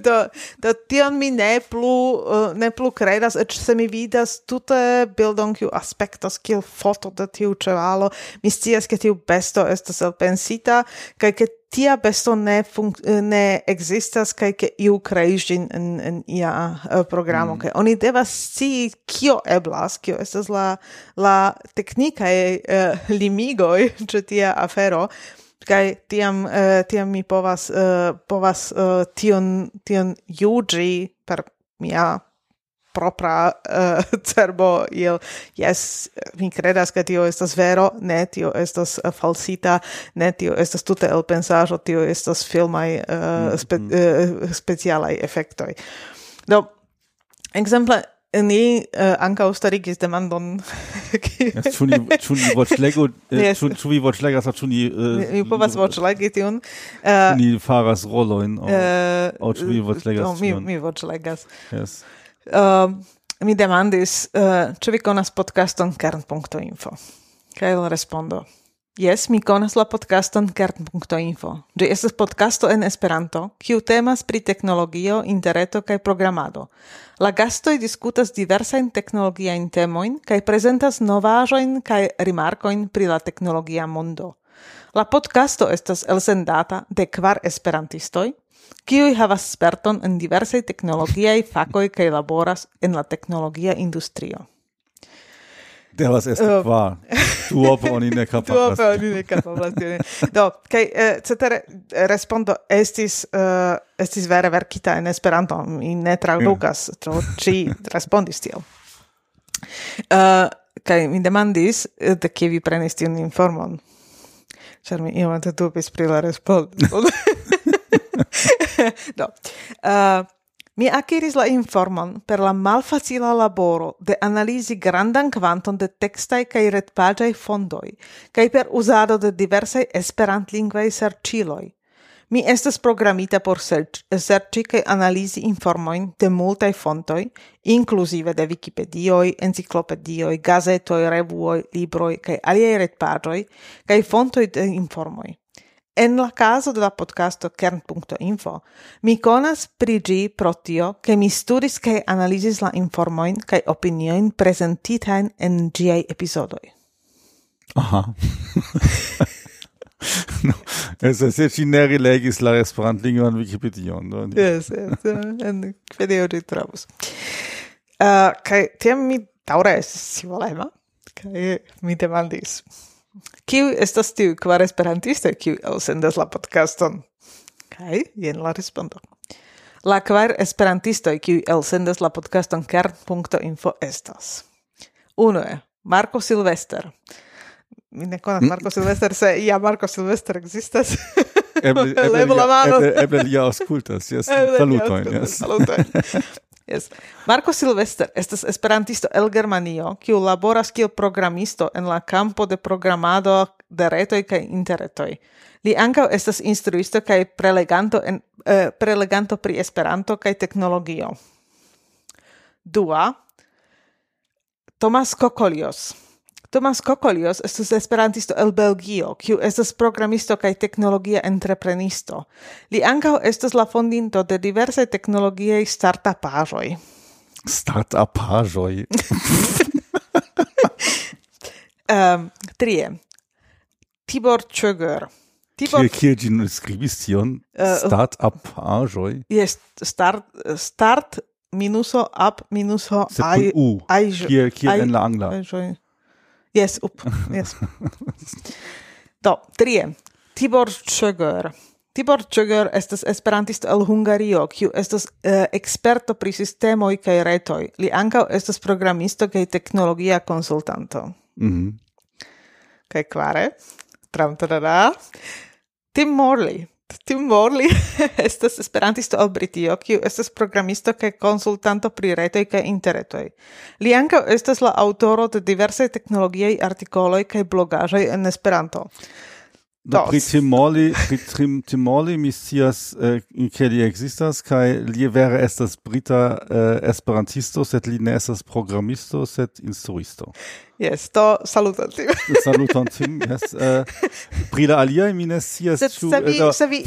do, do tion mi ne plu, uh, ne plu credas, et se mi vidas tutte bildon kiu aspektas kiel foto de tiu cevalo, mi scias ke tiu besto estas elpensita, kaj ke tia besto ne eh, ne existas kai ke iu kreis in en en ia uh, programo mm. ke oni devas si kio eblas kio estas la la e uh, limigoj ĉe tia afero kai tiam uh, tiam mi povas uh, povas uh, tion tion juĝi per mia propra uh, <laughs> cerbo il yes mi credas che tio estas vero ne tio estas uh, falsita ne tio estas tutte el pensajo tio estas filmai uh, eh, mm -hmm. uh, specialai effectoi do exemple ni uh, anka ustarigis demandon <laughs> ĉu ni ĉu ni voĉlegu ĉu ĉu vi voĉlegas aŭ ĉu ni mi povas voĉlegi tion ni faras rolojn aŭ ĉu vi voĉlegas mi mi voĉlegas. Yes uh, mi demandis, uh, ĉu vi konas podcaston kern.info? Kaj la respondo: Jes, mi konas la podcaston kern.info. Ĝi estas podcasto en Esperanto, kiu temas pri teknologio, interreto kaj programado. La gastoj diskutas diversajn teknologiajn temojn kaj prezentas novaĵojn kaj rimarkojn pri la teknologia mondo. La podcasto estas elsendata de kvar esperantistoj, kiuj havas sperton en diversaj teknologiaj fakoj kaj laboras en la teknologia industrio. Devas esti uh, kvar. Duopo oni ne <laughs> kapablas. Duopo oni ne kapablas. Do, kaj, uh, cetere, eh, respondo estis, uh, estis vere verkita en Esperanto, mi ne tradukas, yeah. tro ci respondis tiel. Uh, kaj mi demandis, de kie vi prenis tiun informon? ĉar mi iomete dubis pri la respondo. <laughs> Do. Uh, mi akiris la informon per la malfacila laboro de analizi grandan kvanton de tekstaj kaj retpaĝaj fondoj kaj per uzado de diversaj esperantlingvaj serĉiloj. Mi estas programita por serĉi kaj analizi informojn de multaj fontoj, inkluzive de Wikipedioj, enciklopedioj, gazetoj, revuoj, libroj kaj aliaj retpaĝoj kaj fontoj de informoj. En la caso de la podcasto kern.info, mi conas pri gi pro tio che mi studis che analisis la informoin kaj opinioin presentitain en giai episodoi. Aha. <laughs> <laughs> no, estas es ci ne legis la Esperantlingvan Wikipedion. no? Yes, yes, eh, en video ĝi trovos. Ah, uh, Kai, tiam mi daura es si volema, kai mi demandis kiu estas tiu kvar esperantistoj kiu elsendas la podcaston kaj jen la respondo. La kvar esperantisto, kiu elsendas la podcaston kern.info estas. Unue, Marco Silvester, Mi ne konas Marko. Mm. Silvester, se ia Marko Silvester existas. <laughs> eble, <laughs> eble, la mano. eble, eble li auskultas, yes. Salutoin, yes. Salutoin. <laughs> yes. Marko Silvester estas esperantisto el Germanio, kiu laboras kiel programisto en la campo de programado de retoj kaj interretoj. Li ankaŭ estas instruisto kaj preleganto en eh, preleganto pri Esperanto kaj teknologio. Dua Tomas Kokolios Tomas Kokolios estus esperantisto el Belgio, kiu estas programisto kaj teknologia entreprenisto. Li ankaŭ estas la fondinto de diversaj teknologiaj startupaĵoj. Startupaĵoj. um, <laughs> ehm, trie. Tibor Czöger. Tibor... Kiel kie skribis tion? Eh, uh, Jes, Yes, start, start minuso up minuso ai... u. kiel kiel en la angla? Yes, up. Yes. <laughs> Do, trie. Tibor Czöger. Tibor Czöger estas esperantisto el Hungario, kiu estas eh, uh, experto pri sistemoj kaj retoj. Li ankaŭ estas programisto kaj teknologia konsultanto. Mhm. Kaj kvare, tram tarara, Tim Morley. Tim Morley <laughs> estas esperantisto el Britio, kiu estas programisto kaj konsultanto pri retoj kaj interretoj. Li ankaŭ estas la aŭtoro de diversaj teknologiaj artikoloj kaj blogaĵoj en Esperanto. Do, pri Tim Morley, pri Tim, Tim Morley mi scias, eh, ke li ekzistas kaj li vere estas brita eh, esperantisto, sed li ne estas programisto, sed instruisto. Yes, do saluton cim. saluton tim, yes. Eh, <laughs> uh, Brila aliae mi ne scias ĉu eh,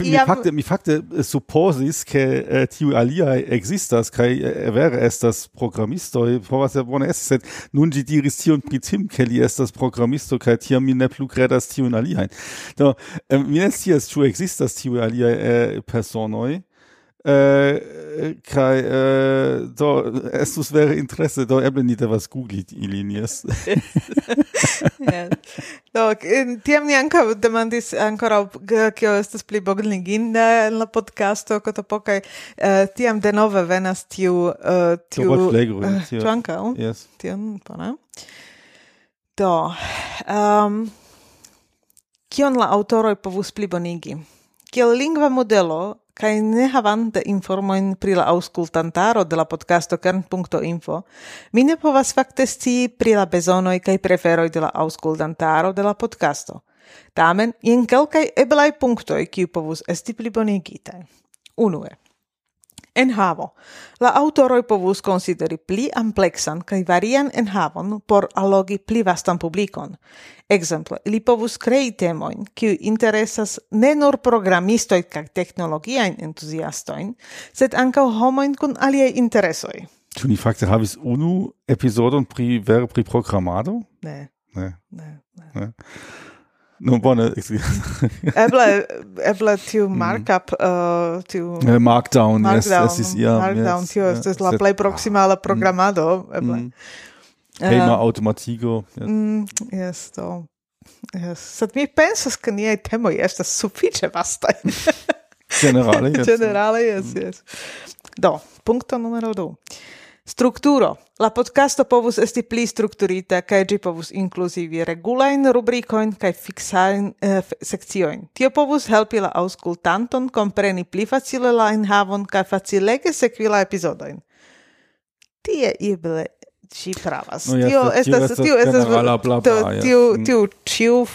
mi fakte mi fakte eh, supposis ke uh, tiu aliae existas, kaj uh, vere estas programistoj povas bone esti sed nun ĝi diris tion pri tim, ke li estas programisto kaj tiam mi ne plu kredas tiun aliajn do mi ne scias ĉu existas tiuj aliaj personoj äh, kai äh, do estus vere interesse do eble ni devas googli ilin jes yeah. <laughs> do tiam ni ankaŭ demandis ankoraŭ kio estas pli bogniginda en la podcasto kotopo kaj uh, tiam denove venas tiu uh, tiu uh, tiu ankaŭ yes. tiam bona do um, kion la aŭtoroj povus plibonigi kiel lingva modelo kai ne havante informojn pri la aŭskultantaro de la podcasto kern.info, mi ne povas fakte scii pri la bezonoj kaj preferoj de la aŭskultantaro de la podcasto. Tamen, jen kelkaj eblaj punktoj, kiu povus esti plibonigitaj. Unue, Enhavo. La autoroj povus konsideri pli ampleksan kaj varian enhavon por allogi pli vastan publikon. Exemple, li povus krei temojn, kiu interesas ne nur programistoj kaj teknologiajn entuziastojn, sed ankaŭ homojn kun aliaj interesoj. Ĉu ni fakte havis unu epizodon pri vere pri programado? Ne. Ne. Ne. ne. ne. Nu bone. <laughs> eble eble <laughs> tiu mm. markup uh, tiu uh, markdown, markdown es es ja markdown yes, tio estas la sed... plej proksima la ah, mm. programado eble. Mm. Hejma eh, automatigo. Yes. Mm, yes, do. Yes. Sed mi pensas ke niaj temoj estas sufiĉe vastaj. Generale, <laughs> yes. Generale, yes, mm. yes. Do, punkto numero du. Strukturo. La podcasto povus esti pli strukturita, kaj ĝi povus inkluzivi regulajn rubrikojn kaj fiksajn eh, sekciojn. Tio povus helpi la aŭskultanton kompreni pli facile la enhavon kaj facilege sekvi la epizodojn. Tie eble ci pravas. No, tio estas tio estas tio tio tio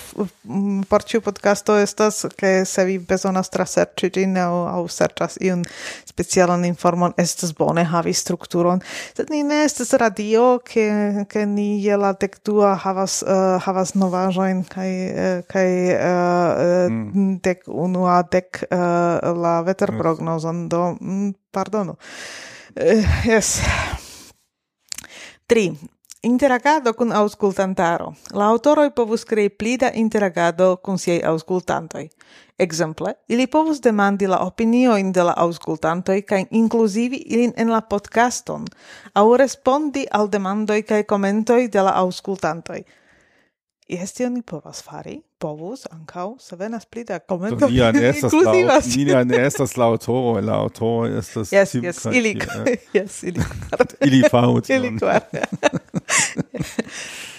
por tiu podcasto estas ke se vi bezonas traserĉi ĝin aŭ aŭ serĉas iun specialan informon estas bone havi strukturon. Sed ni ne estas radio ke ke ni je la dekdua havas uh, havas novaĵojn kaj uh, kaj uh, mm. dek unua dek uh, la veterprognozon do mm, pardonu. Uh, yes. 3. Interagado kun auscultantaro. La autoroj povus krei pli da interagado kun siaj auscultantoj. Ekzemple, ili povus demandi la opiniojn de la auscultantoj kaj inkluzivi ilin en la podcaston, aŭ respondi al demandoj kaj komentoj de la auscultantoj. Jes, tion ni povas fari, povus, ankaŭ, se venas pli da ni Do ne estas la, nian estas la aŭtoro, la aŭtoro estas... Yes, eh? <laughs> yes, ili, yes, <laughs> ili <laughs> ili faut. ili kvart.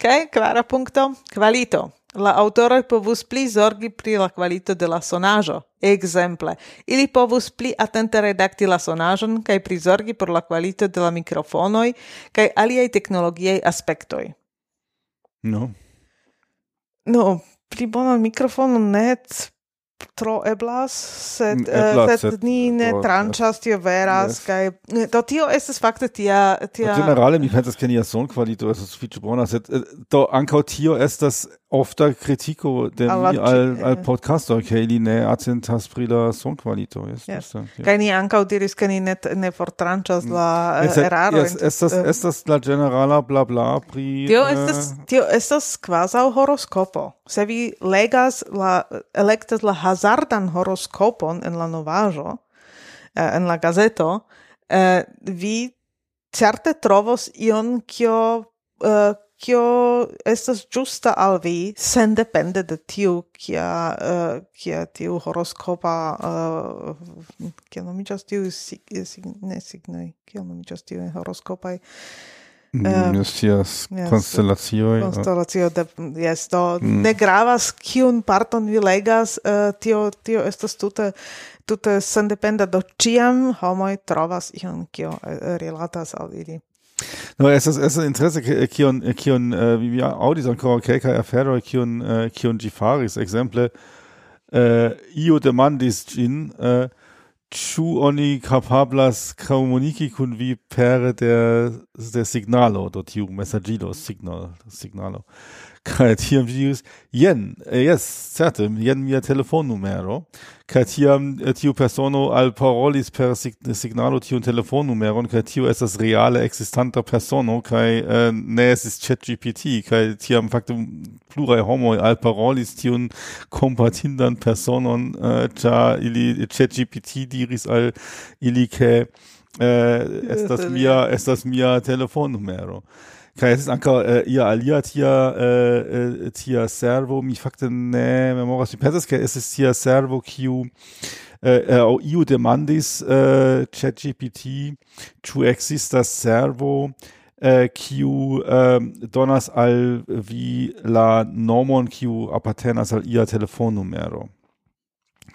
Kaj, kvara punkto, kvalito. La autoroj povus pli zorgi pri la kvalito de la sonaĵo. Ekzemple, ili povus pli atente redakti la sonaĵon kaj prizorgi por la kvalito de la mikrofonoj kaj aliaj teknologiaj aspektoj. No. No, pli bonan mikrofonon net tro eblas, sed, mm, eh, eblas, uh, sed, sed ni ne oh, tranĉas, tio veras, yes. kaj do tio estas fakte tia... tia... Generale mi pensas ke nia sonkvalito estas sufiĉe bona, sed eh, do ankaŭ tio estas ofta kritiko de al, mi al, al podcasto, che ili ne atentas pri la son qualito. Yes, yes. yes. Kaj ni ankaŭ diris, ke ni ne, ne fortranĉas la mm. eh, yes, eraro. Yes, estas, eh. estas la generala bla bla pri... Tio eh, estas, tio estas kvazaŭ horoskopo. Se vi legas la, elektas la hazardan horoskopon en la novaĵo, en la gazeto, eh, vi certe trovos ion, kio... eh, kio estas justa al vi sen depende de tiu kia uh, kia tiu horoskopa uh, kia nomiĝas tiu sig, eh, sig, ne signoj kio nomiĝas tiu horoskopaj mm, Uh, yes, constellacioi. Constellacio, de, yes, do mm. ne gravas kiun parton vi legas, uh, tio, tio estas tute, tute sendependa, do ciam homoi trovas ion kio rilatas al ili. No, es ist, es ist interesse kion kion äh, uh, vi vi aŭdis ankoraŭ kelkaj aferoj kion uh, kion Gifaris, Exemple, ekzemple uh, io demandis gin, uh, chu oni capablas komuniki kun vi pere der, der signalo do tiu messagido, signal signalo kai tiam dius jen eh, yes certe jen mia telefonnumero. Kai tiam eh, tiu persono alparolis per signalo tiu telefonnumero kai tiu estas reale existanta persono kai uh, eh, ne estis ChatGPT kai tiam fakte homo al parolis tiu kompatindan personon ĉar ja ili ChatGPT diris al ili ke estas mia estas mia telefonnumero kaj estis anka uh, äh, ia alia tia uh, tia servo mi fakte ne memoras mi pensas ke estis tia servo kiu uh, au iu demandis uh, ChatGPT ĉu ekzistas servo kiu ähm, donas al vi la nomon kiu apartenas al ia telefonnumero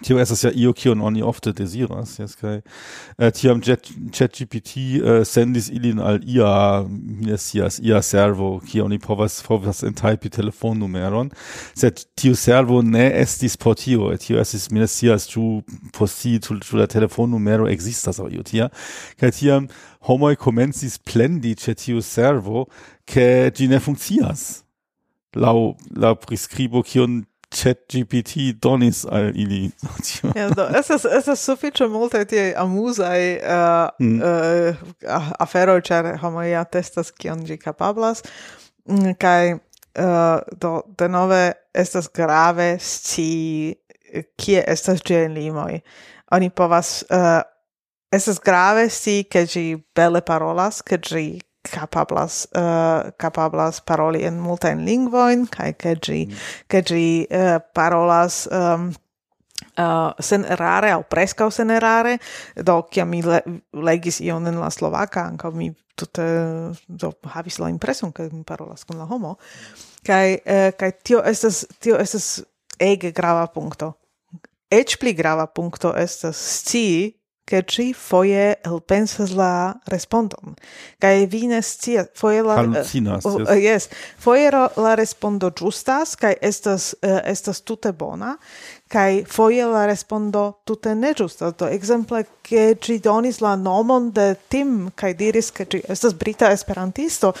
Tio estas ja io kion oni ofte deziras, jes kaj eh, tiam äh, ChatGPT äh, sendis ilin al ia, mi ia servo, kie oni povas povas entajpi telefonnumeron, sed tiu servo ne estis por tio, äh, tio estis, mi ne scias, ĉu post tio, ĉu la telefonnumero ekzistas aŭ io tia, kaj tiam homoj komencis plendi ĉe tiu servo, ke ĝi ne funkcias laŭ la priskribo kiun ChatGPT donis al ili. ja, do, es es sufiĉe multe tie amuzaj uh, mm. uh, aferoj, ĉar homoj ja testas kion ĝi kapablas. Mm, kaj uh, do denove estas grave sci kie estas ĝiaj limoj. Oni povas uh, estas grave sci ke ĝi bele parolas, ke ĝi capablas uh, capablas paroli en multa in lingvoin kai ke gi mm. ke gi uh, parolas um, uh, sen erare au prescau sen erare do kia mi le, legis ion en la slovaka anka mi tutte do havis la impreson ke mi parolas kun la homo kai uh, kai tio estas tio estas ege grava punkto Ec pli grava punkto estas scii che ci foie el pensas la respondon. Kai vines tia foie la Halucinas, uh, uh, yes. Eh, foie la respondo justas kai estas uh, estas tute bona kai foie la respondo tute ne justas do exemple, ke ci donis la nomon de tim kai diris ke ci estas brita esperantisto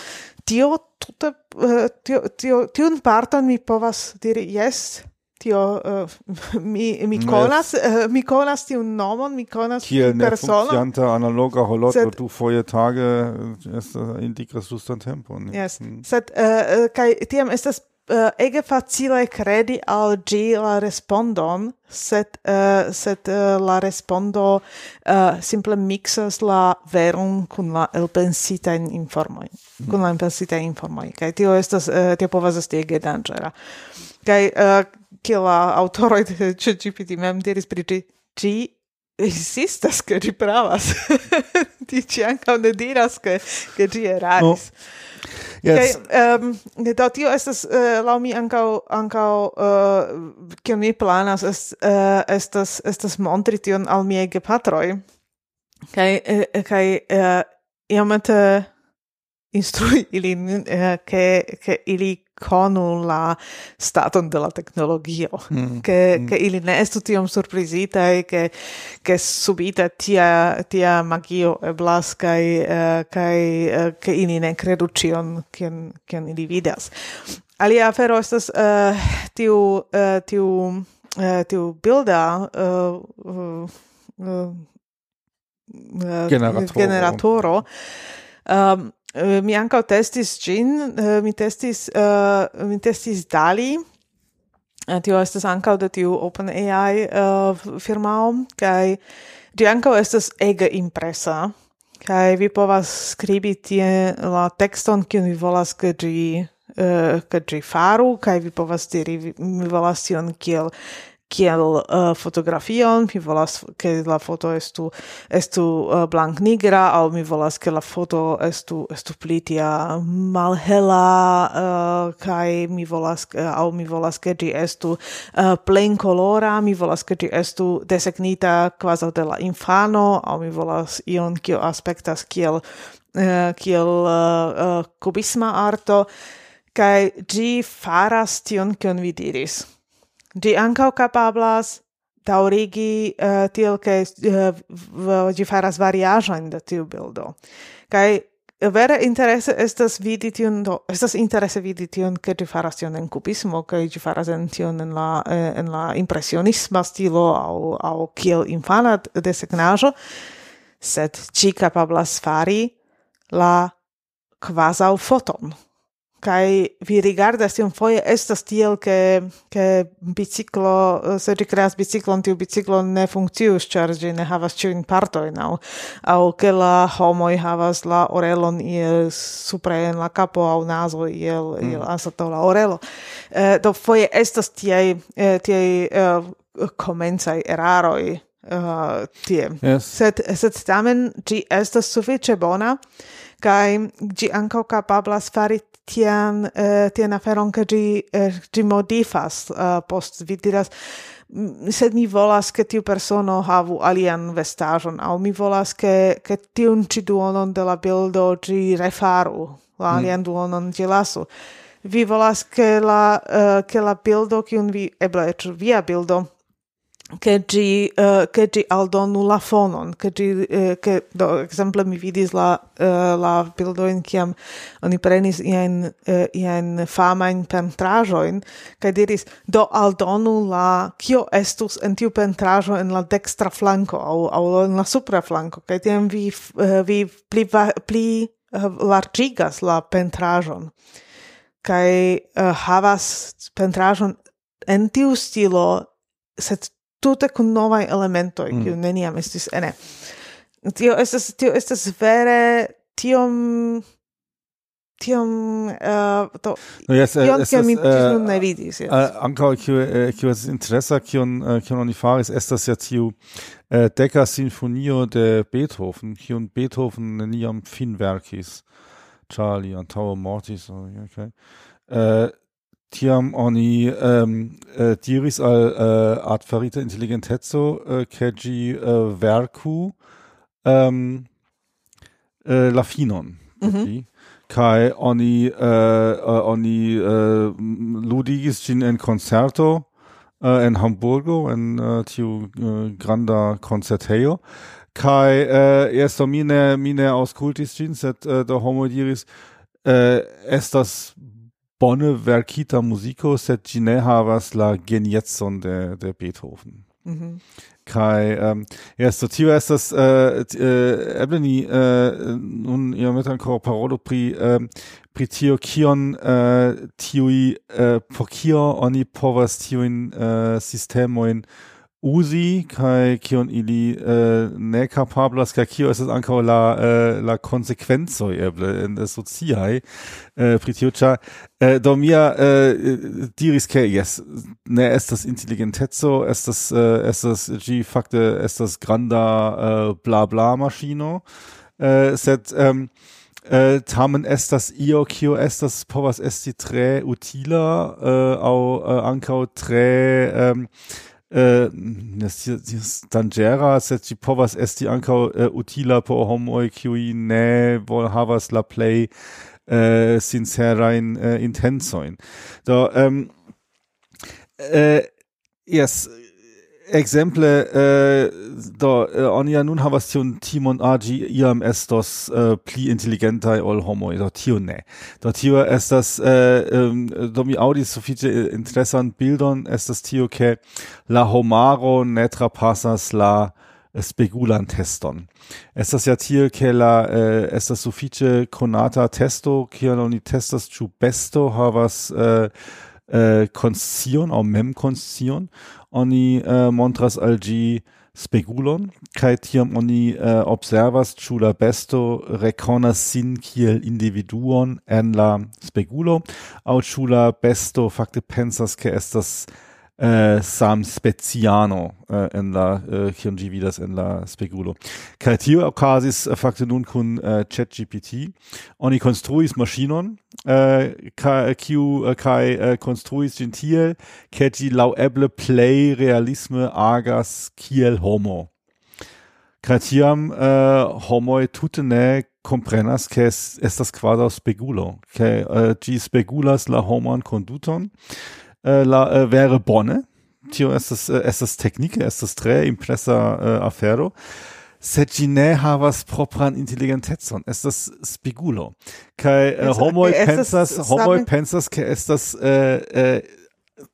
tio tute uh, tio tio tiun parton mi povas diri yes tio uh, <laughs> mi mi conas uh, eh, mi conas tiun nomon mi conas tiun persona kiel ne analoga holot sed, du foje tage eh, estas indikas tempo ne? yes mm. sed uh, kaj tiam estas uh, ege facile credi al gi la respondon, sed, uh, sed uh, la respondo uh, simple mixas la verum kun la elpensitain informoi, mm. la elpensita informoi, kai tio, estas, uh, tio povas esti ege dangera. kai uh, che la autore de ChatGPT mem diris pri ĝi, ĝi che ĝi pravas. <laughs> Dici anche ne diras che che ĝi eraris. No. Yes. Kaj um, da tio estas eh, uh, la mi ankaŭ ankaŭ uh, eh, kion mi planas est, uh, eh, estas estas montri tion al mie gepatroj. Kaj uh, kaj uh, iomete instrui ilin uh, ke ke ili konu la staton de la tecnologio mm, che mm. che ili ne estu tiom surprizita e che che subita tia tia magio e blaskai uh, eh, kai uh, eh, che ili ne credu cion kien kien ili vidas. Alia afero estas uh, tiu uh, tiu uh, tiu bilda uh, uh, uh, generatoro, generatoro. Um, Eh, mi ankaŭ testis ĝin, uh, eh, mi testis uh, mi testis Dali. Tio estas ankaŭ de tiu OpenAI firmao kaj ĝi ankaŭ estas ege impresa kaj vi povas skribi tie la tekston kiun vi volas ke ĝi ke gi faru kai vi povas diri vi, mi volas tion kiel kiel uh, fotografion, mi volas ke la foto estu estu uh, blank nigra au mi volas ke la foto estu estu plitia malhela uh, kai mi volas uh, au mi volas ke gi estu uh, plen colora, mi volas ke gi estu desegnita quasi de la infano au mi volas ion kio aspektas kiel uh, kiel uh, uh, kubisma arto. Kai gi faras tion kion vi diris. Gi ancau capablas daurigi eh, uh, til che uh, gi faras variajoin da tiu bildo. Kai eh, vere interesse estas vidi tion do estas interesse vidi tion ke gi faras tion en kubismo ke gi faras en tion en la en la impresionisma stilo au, au kiel infana desegnaĵo sed ci capablas fari la kvazaŭ foton kai vi rigardas tion foje estas tiel ke ke biciklo eh, se ricreas biciklon tiu biciklo ne funkcius ĉar ĝi ne havas ĉiujn partojn aŭ aŭ ke la homoj havas la orelon iel supre en la kapo aŭ nazo iel mm. iel anstataŭ la orelo eh, do foje estas tiaj eh, tiaj eh, komencaj eraroj uh, tie yes. sed sed tamen ĝi estas sufiĉe bona kai gi ankaŭ kapablas fari tian, uh, eh, tian aferon, ke gi, uh, gi modifas uh, post vi diras, sed mi volas ke tiu persono havu alian vestajon, au mi volas ke ke tiun ci duonon de la bildo gi refaru, la mm. alian mm. duonon gi lasu. Vi volas ke la, uh, ke la bildo, cium vi, eble, via bildo, che gi uh, che gi aldonu la fonon che gi uh, che do exemple mi vidis la uh, la bildo in kiam oni prenis in uh, in fama in pentrajo in che diris do aldonu la kio estus en tiu pentrajo en la dextra flanco au au en la supra flanco che tiam vi uh, vi pli va, pli uh, largigas la pentrajon. Kai uh, havas pentrajon en tiu stilo sed tutte con novaj elementoj, mm. kiu neniam estis eh, ene. Tio estas, tio estas vere tiom tiom uh, to no, yes, eh, tion, estas, mi uh, ne vidis yes. uh, ankaŭ kiu kiu estas interesa kion kion oni faris estas ja tiu uh, deka sinfonio de Beethoven kiun Beethoven neniam finverkis Charlie antaŭ mortis oh, okay uh, tiam oni um, uh, diris al uh, art farita intelligentezo uh, eh, ke gi uh, verku um, uh, la finon mm -hmm. kai oni uh, oni uh, ludigis gin en concerto uh, en Hamburgo en uh, tiu uh, granda concerteo kai uh, ersto mine mine auscultis gin set uh, do homo diris uh, estas bone verkita musico sed gine ne havas la geniecon de, de Beethoven. Mm -hmm. Kai ähm, ja so tio estas äh, äh, eble ni äh, nun io met ancora parolo pri ähm pri tio kion äh, tiui äh, por kio oni povas tiujn äh, Systemoin äh, usi kai kion ili äh, ne capablas kai kio es ankaŭ la äh, la konsekvencoj eble en sociaj äh, pri tio ĉar äh, do mia äh, diris ke yes ne estas inteligenteco estas äh, estas ĝi fakte estas granda äh, bla bla maŝino äh, sed ähm, äh, tamen estas io kio estas povas esti tre utila äh, au äh, ankaŭ tre ähm, Äh, das ist sed ĝi povas esti ankaŭ äh, utila por homoj, kiuj ne vol havas la Play, äh, eh, sincerajn eh, intencojn. Do, um, ähm, yes, Exemple äh, do äh, oni nun havas tiun timon agi iam estos äh, pli inteligentaj ol homoj do tio ne. Do tio estas äh, ähm, do mi aŭdis sufiĉe äh, interesan bildon. Estas tio ke la homaro ne trapasas la äh, spegulan teston. Estas ja tiel ke la äh, estas sufiĉe konata testo kion oni testas ĉu besto havas äh, äh, konscion aŭ mem konscion oni uh, montras al gi spegulon kai tiam oni uh, observas ĉu la besto rekonas sin kiel individuon en la spegulo aŭ ĉu la besto fakte pensas ke estas Eh, sam speciano eh, en la eh, kiam ĝi vidas en la spegulo. Kaj tio okazis eh, fakte nun kun eh, ChatGPT. Oni konstruis maŝinon eh, kaj kiu eh, kaj eh, konstruis ĝin tiel ke ĝi laŭeble plej realisme agas kiel homo. Kaj tiam eh, homoj tute ne comprenas che estas quasi spegulo, che uh, gi spegulas la homan conduton, äh, la äh, wäre bonne. Tio estas äh, estas teknike estas tre impresa äh, afero. Sed ĝi ne havas propran intelligentecon estas spigulo. Kaj äh, homoj pensas homoj pensas ke estas äh, äh,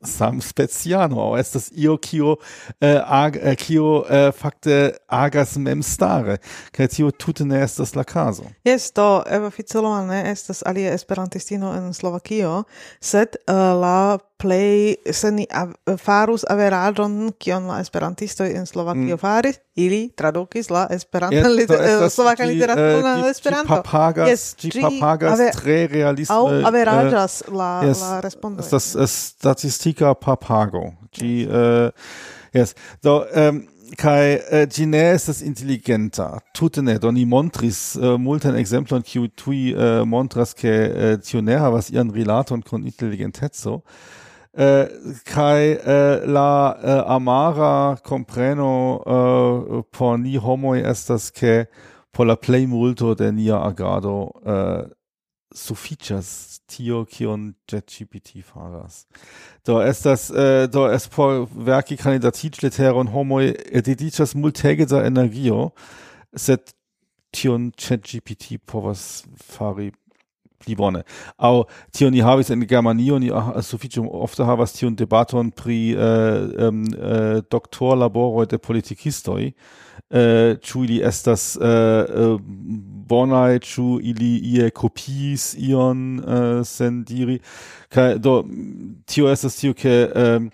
sam speciano estas io kio eh, ag, eh, kio eh, fakte agas mem stare kaj tio tute ne estas la kazo jes do oficilo ne estas alia esperantistino en Slovakio sed uh, la play se ni av, farus averadon kion la esperantistoj en Slovakio mm. faris ili tradukis la Esperantan liter äh, slovakan eh, literaturon Esperanto. Ĝi papagas, yes, ĝi papagas ave, tre realisme. Aŭ eh, averaĝas uh, la yes, la respondo. Estas statistika papago. Ĝi uh, yes. Do um, kai äh, gine estas intelligenta tute ne do ni montris äh, multan ekzemplon kiu tui äh, montras ke äh, tio ne havas ian rilaton kun inteligenteco eh, kai eh, la eh, amara compreno eh, por ni homoi estas ke por la play multo de nia agado eh, sufiĉas tio kion ChatGPT faras. Do estas eh, do es por verki kandidatiĝleteron homoj dediĉas multege da energio, sed tion ChatGPT povas fari pli bone. Au tio ni havis en Germanio ni ah, sufiĉe um, ofte havas tion debaton pri äh, ähm, äh, eh, doktor laboro de politikistoj. Uh, ĉu ili estas uh, uh, bonaj, ĉu ili ie kopiis ion sendiri. Kaj do tio estas tio, ke ähm,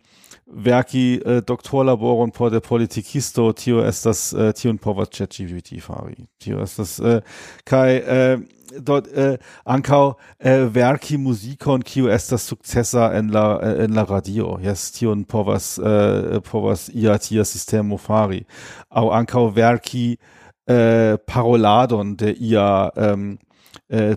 verki doktorlaboron por de politikisto, tio estas tion povas ChatGPT fari. Tio estas kaj dort äh, ankau äh, verki musikon kiu estas sukcesa en la äh, en la radio. Jes tion povas äh, povas ia tia sistemo fari. Ankau Werki verki äh, paroladon de ia um,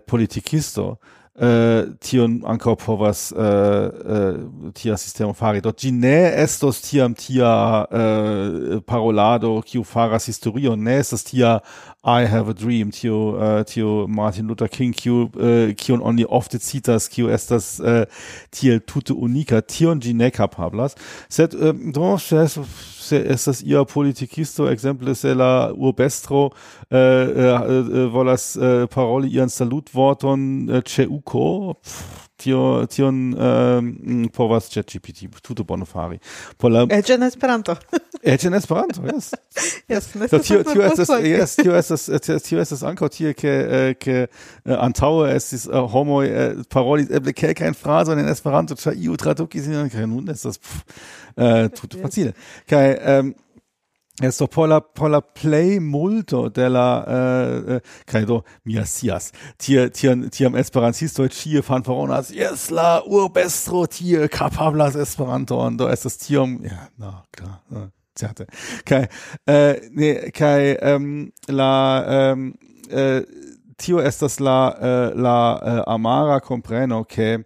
politikisto äh, tion ankaŭ povas äh, äh, tia sistemo fari. dort ĝi ne estos tiam tia äh, parolado, kiu faras historion, ne estas tia I have a dream, tio, uh, äh, tio Martin Luther King, kiu, uh, kion oni ofte citas, kiu estas uh, tiel tute unika, tion ĝi ne kapablas. Sed uh, do, se estas ia politikisto ekzemple se la urbestro uh, uh, uh, volas uh, paroli ian salutvorton uh, ĉe uko? tio tion um, povas ChatGPT tute bone fari. Por la Eĉ en Esperanto. <laughs> Eĉ en Esperanto, yes. <laughs> yes. So, tio tio estas yes, tio estas tio estas ankaŭ tie ke eh, ke eh, antaŭe estis uh, homoj uh, parolis eble kelkajn frazojn en Esperanto, ĉar iu tradukis ilin kaj nun estas uh, tute facile. Kaj um, Esto por la por la play multo de la eh, eh credo mia sias tier tier tiam esperantisto fan foronas yes la urbestro tie esperanto und do es tiom ja na klar ja, certe kai eh, ne kai ähm, la ähm, eh, tio estas la eh, la eh, amara compreno ke okay?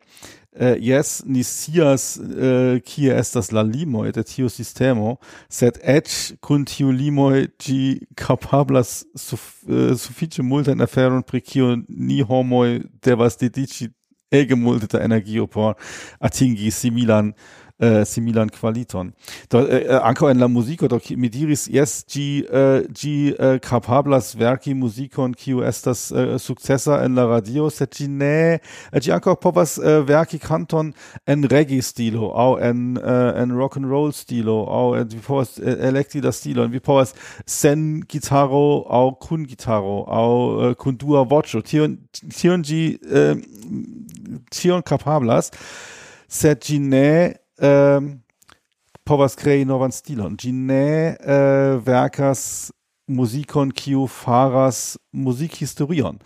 Eh, uh, yes, ni sias uh, eh, kie estas la limo de tiu sistemo, sed eĉ kun tiu limo ĝi kapablas suf, uh, sufiĉe multajn aferon pri kio ni homoj devas dediĉi ege multe da energio por atingi similan äh, similan qualiton. Do, äh, äh anko en la musico, do mi diris yes, gi, äh, gi äh, capablas verki musicon, kiu estas äh, successa en la radio, sed gi ne äh, gi anko povas äh, verki kanton en regi stilo au en äh, en rock and roll stilo aŭ vi povas elekti stilo, en vi povas sen gitaro au kun gitaro au äh, kun dua voĉo. Tion tion gi, äh, tion capablas, sed gi ne um, povas krei novan stilon. Gi ne uh, verkas muzikon kiu faras musikhistorion.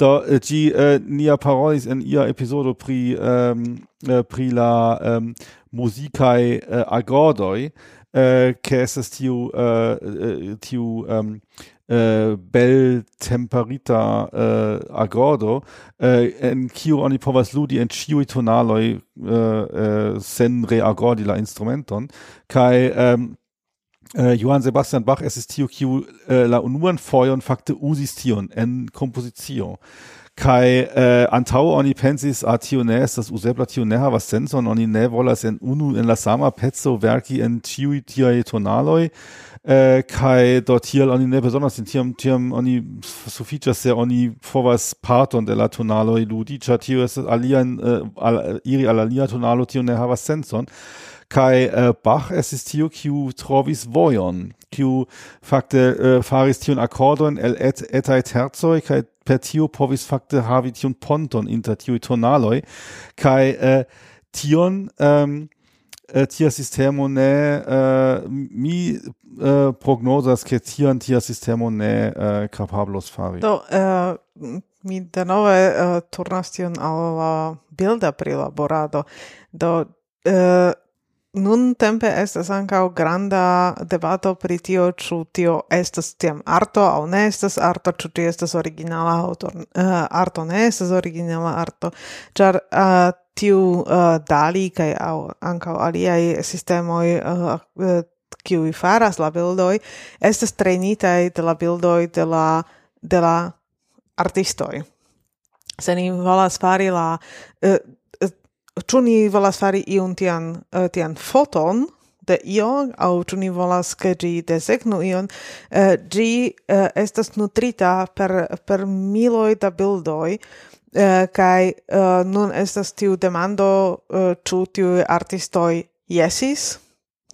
Do eh, gi uh, eh, nia parolis en ia episodo pri um, pri la ehm, um, muzikaj uh, agordoj, ke estes tiu tiu um, eh, bel temperita uh, agordo uh, en kiu oni povas ludi en ĉiuj tonaloi uh, uh, sen reagordi la instrumenton. Kai um, ähm, Uh, Johann Sebastian Bach es ist tio kiu uh, la unuan foion fakte usis tion en kompozicio kai uh, antau oni pensis a tio ne estas usebla tio ne havas senson oni ne volas en unu en la sama pezzo verki en tiui tiai tonaloi Äh, kai dort hier oni ne besonders sind hier tiam oni sufiĉas se oni povas parton de la tonalo ludi ĉar tio estas alian äh, al, iri al alia tonalo tio ne havas senson. Kai äh, Bach assistio kiu trovis vojon kiu fakte äh, faris tion akkordon el et etai terzoi kai per tio povis fakte havi tion ponton inter tio tonaloi. Kai äh, tion ähm, Äh, tia sistemo ne äh, mi äh, prognozas ke tian tia sistemo ne kapablos fari. Do mi denove turnas tion al la bilda prilaborado. Do Uh, Nun tempe estas ankaŭ granda debato pri tio, ĉu tio estas tiam arto aŭ ne estas arto, ĉu tio estas originala autor, uh, arto ne estas originala arto, ĉar uh, tiu uh, Dali kaj aŭ ankaŭ aliaj sistemoj uh, uh, kiuj faras la bildoj estas trenitaj de la bildoj de la de la artistoj. Se ni volas fari la uh, ĉu ni volas fari iun tian, uh, tian foton de io, au ĉu ni volas ke ĝi desegnu ion, uh, ĝi uh, estas nutrita per, per miloj da bildoj, Uh, kaj uh, nun estas tiu demando uh, ĉu tiu artistoj jesis?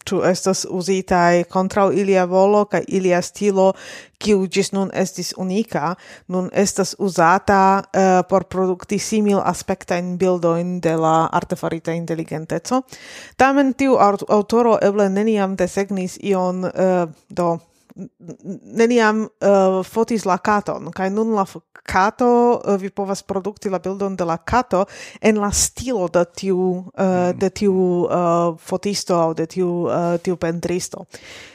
ĉu estas uzitaj kontraŭ ilia volo kaj ilia stilo kiu ĝis nun estis unika, nun estas uzata uh, por produkti simil aspektajn bildojn de la artefarita inteligenteco. Tamen tiu autoro eble neniam desegnis ion uh, do neniam uh, fotis la katon, kai nun la kato, uh, vi povas produkti la bildon de la kato en la stilo de tiu, uh, mm. de tiu uh, fotisto aŭ de tiu, uh, tiu pentristo.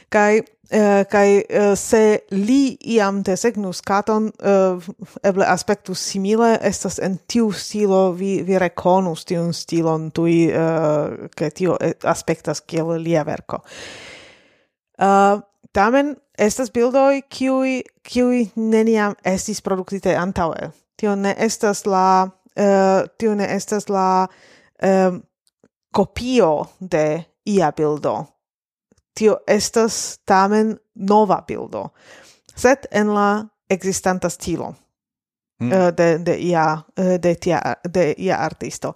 Kai Uh, kai uh, se li iam desegnus katon uh, eble aspektus simile estas en tiu stilo vi vi rekonus tiun stilon tui uh, ke tio eh, aspektas kiel lia verko uh, Tamen estas bildoj kiuj kiuj neniam estis produktite antaŭe. Tio ne estas la uh, tio ne estas la um, kopio de ia bildo. Tio estas tamen nova bildo, sed en la existanta stilo mm. uh, de de ia uh, de tia de ia artisto.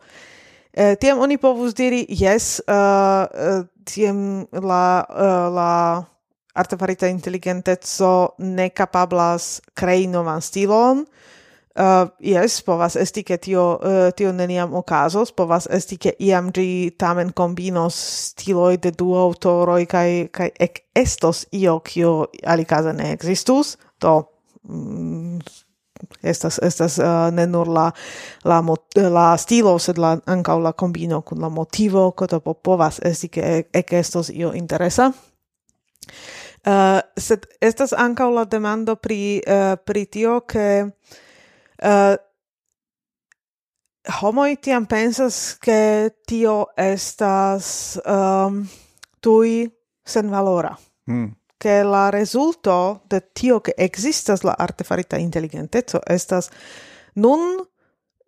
Uh, tiam oni povus diri, jes, uh, uh, tiam la, uh, la artefarita intelligentezzo ne capablas crei novan stilon, uh, yes, povas esti che tio, uh, tio neniam ocasos, povas esti che iam gi tamen combinos stiloi de du autoroi kai, kai ec estos io kio alicase ne existus, do mm, estas, estas uh, ne nur la, la, mot, la stilo, sed la, ancau la combino kun la motivo, koto po povas esti ke ec estos io interesa. Uh, sed estas ankaŭ la demando pri uh, pri tio ke uh, homoj tiam pensas ke tio estas um, tuj senvalora. Mm. Ke la rezulto de tio ke ekzistas la artefarita inteligenteco estas nun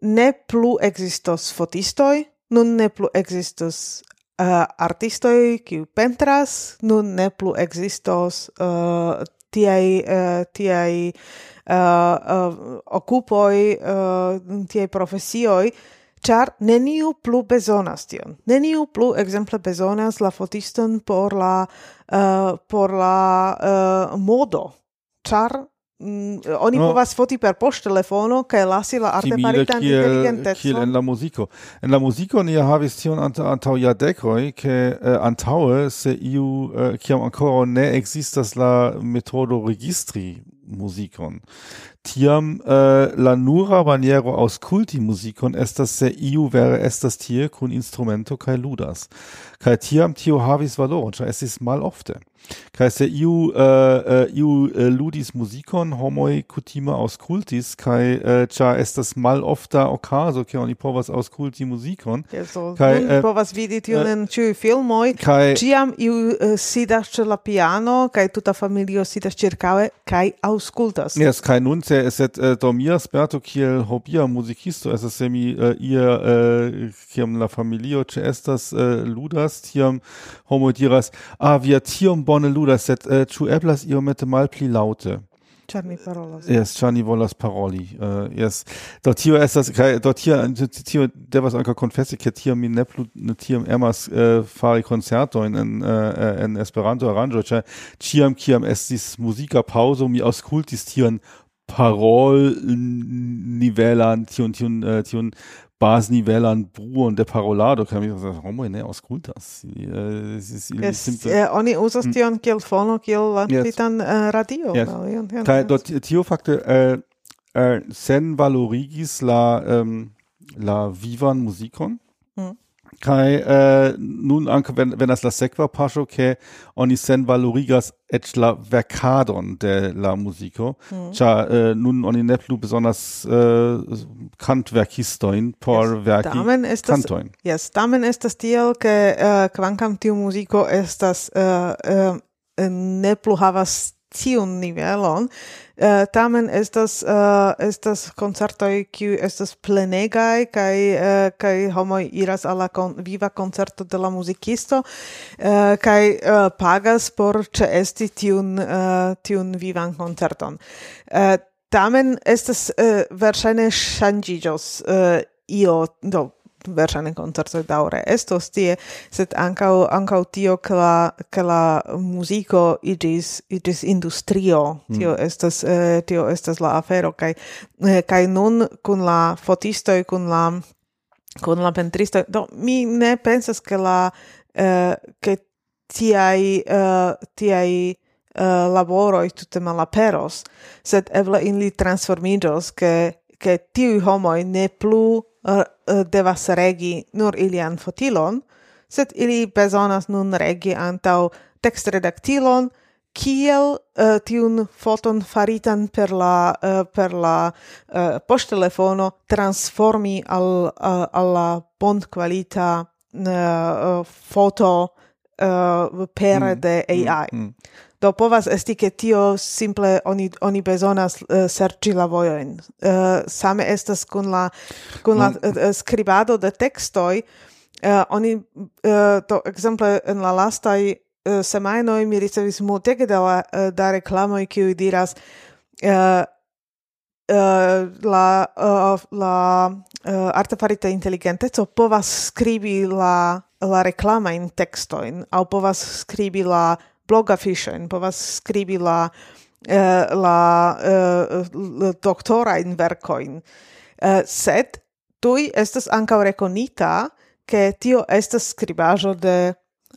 ne plu ekzistos fotistoj, nun ne plu ekzistos uh, artistoi ki pentras nun ne plu existos uh, tiai uh, tiai uh, uh, okupoi uh, tiai professioi char neniu plu bezonas tion. Neniu plu exemple bezonas la fotiston por la uh, por la uh, modo, char Mm, oni no. povas foti per post telefono kaj lasi la artefaritan inteligentecon. Kiel en la muziko. En la muziko ni havis tion ant antaŭ jardekoj, ke uh, antaŭe se iu uh, kiam ankoraŭ ne ekzistas la metodo registri muzikon. Tiam uh, la nura maniero aŭskulti muzikon estas se iu vere estas tie kun instrumento kaj ludas. Kaj tiam tio havis valoron, ĉar estis malofte. Kaj se iu, uh, uh, iu uh, ludis muzikon, homoj kutime auskultis, kaj uh, ĉar estas malofta okazo, ke oni povas auskulti muzikon. So, kaj uh, povas vidi tion uh, en ĉiuj filmoj. Kaj ĉiam iu uh, sidas ĉe la piano, kaj tuta familio sidas ĉirkaŭe kaj aŭskultas. Yes, kaj nun se eset uh, do mia sperto kiel hobia muzikisto, es se mi uh, ihr uh, kiam la familio ĉe estas uh, ludas, tiam homo diras ah via tiom bone ludas sed uh, ĉu eblas iomete malpli laŭte Ĉar mi parolas. Yes, ĉar ni volas paroli. Eh, Jes, do tio estas kaj do tio tio devas ankaŭ konfesi ke tio mi ne plu tiam emas eh, fari koncertojn en en Esperanto aranĝo, ĉar ĉiam kiam estis muzika paŭzo mi aŭskultis tion parol nivelan tion tion tiun basnivelan bruon de parolado kaj mi pensas homoj ne aŭskultas. Es simple oni uzas mm. tion kiel fono kiel lampitan eh, radio kaj do tio fakte eh, eh, sen valorigis la la vivan muzikon? Mm kai äh, nun anke wenn wenn das la sekva pascho ke oni sen valorigas et la vercadon de la musico hm. mm. cha äh, nun oni ne plu besonders äh, kantverkistoin por yes, verki tamen estas kantoin yes damen ist das tiel ke äh, kvankam tiu musico estas äh, äh, ne plu havas tiun nivelon, uh, tamen estas uh, estas koncertoj kiu estas plenegaj kaj uh, kaj homoj iras al la kon viva koncerto de la muzikisto uh, kaj uh, pagas por ĉeesti tiun uh, tiun vivan koncerton. Uh, tamen estas uh, verŝajne ŝanĝiĝos uh, io do verŝajne koncertoj daŭre estos tie, sed ankaŭ ankaŭ tio ke la ke la muziko iĝis iĝis industrio. Mm. Tio estas eh, tio estas la afero kaj eh, kaj nun kun la fotistoj kun la kun la pentristoj do mi ne pensas ke la eh, ke tiaj eh, tiaj eh, laboroj tute malaperos, sed eble ili transformiĝos ke ke tiuj homoj ne plu Er, er, devas regi nur ilian fotilon, sed ili bezonas nun regi antau textredaktilon, kiel uh, tiun foton faritan per la, uh, per la uh, poŝtelefono transformi al, uh, al la bonkvalita uh, foto uh, pere mm. de AI. Mm. Mm. Do povas esti ke tio simple oni oni bezonas uh, serĉi la vojojn. Uh, eh, same estas kun la kun la uh, skribado de tekstoj uh, oni uh, to ekzemple en la lastaj uh, semajnoj mi ricevis multege da la, uh, da reklamoj kiuj diras uh, Uh, la uh, la uh, artefarita inteligenteco povas skribi la la reklama in texto au povas skribi la blog affiŝojn, povas skribi la eh, la eh, doktora in verkoin. Eh, sed tui estas ankaŭ rekonita ke tio estas skribaĵo de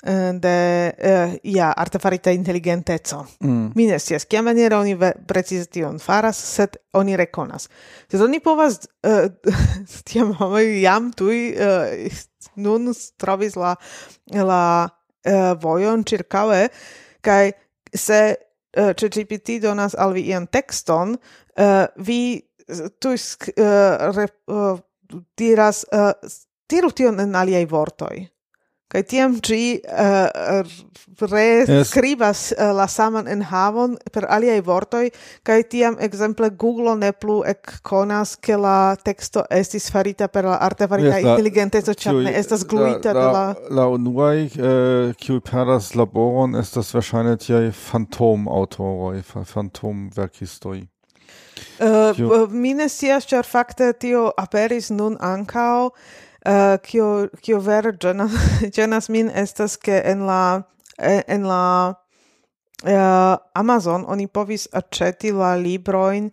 eh, de uh, ja artefarita inteligenteco. Mm. Mi ne scias kia maniera oni precize tion faras, sed oni rekonas. Sed oni povas uh, <laughs> tiam homoj jam tuj uh, nun trovis la la uh, vojon ĉirkaŭe kai se uh, ChatGPT donas al vi ian texton, uh, eh, vi eh, tuj uh, re, uh, diras uh, tiru tion en aliai vortoi kai tiam ĝi eh, uh, reskribas yes. uh, la saman enhavon per aliai vortoi kai tiam exemple Google ne plu ekkonas ke la teksto estis farita per la artefarita yes, inteligenteco ĉar ne estas gluita de la la unuaj eh, kiuj uh, perdas laboron estas verŝajne tiaj fantomaŭtoroj fantomverkistoj Uh, mi ne scias, ĉar fakte tio aperis nun ankaŭ Eh, kio kio ver ĝenas <laughs> genas min estas ke en la eh, en la uh, Amazon oni povis aĉeti la librojn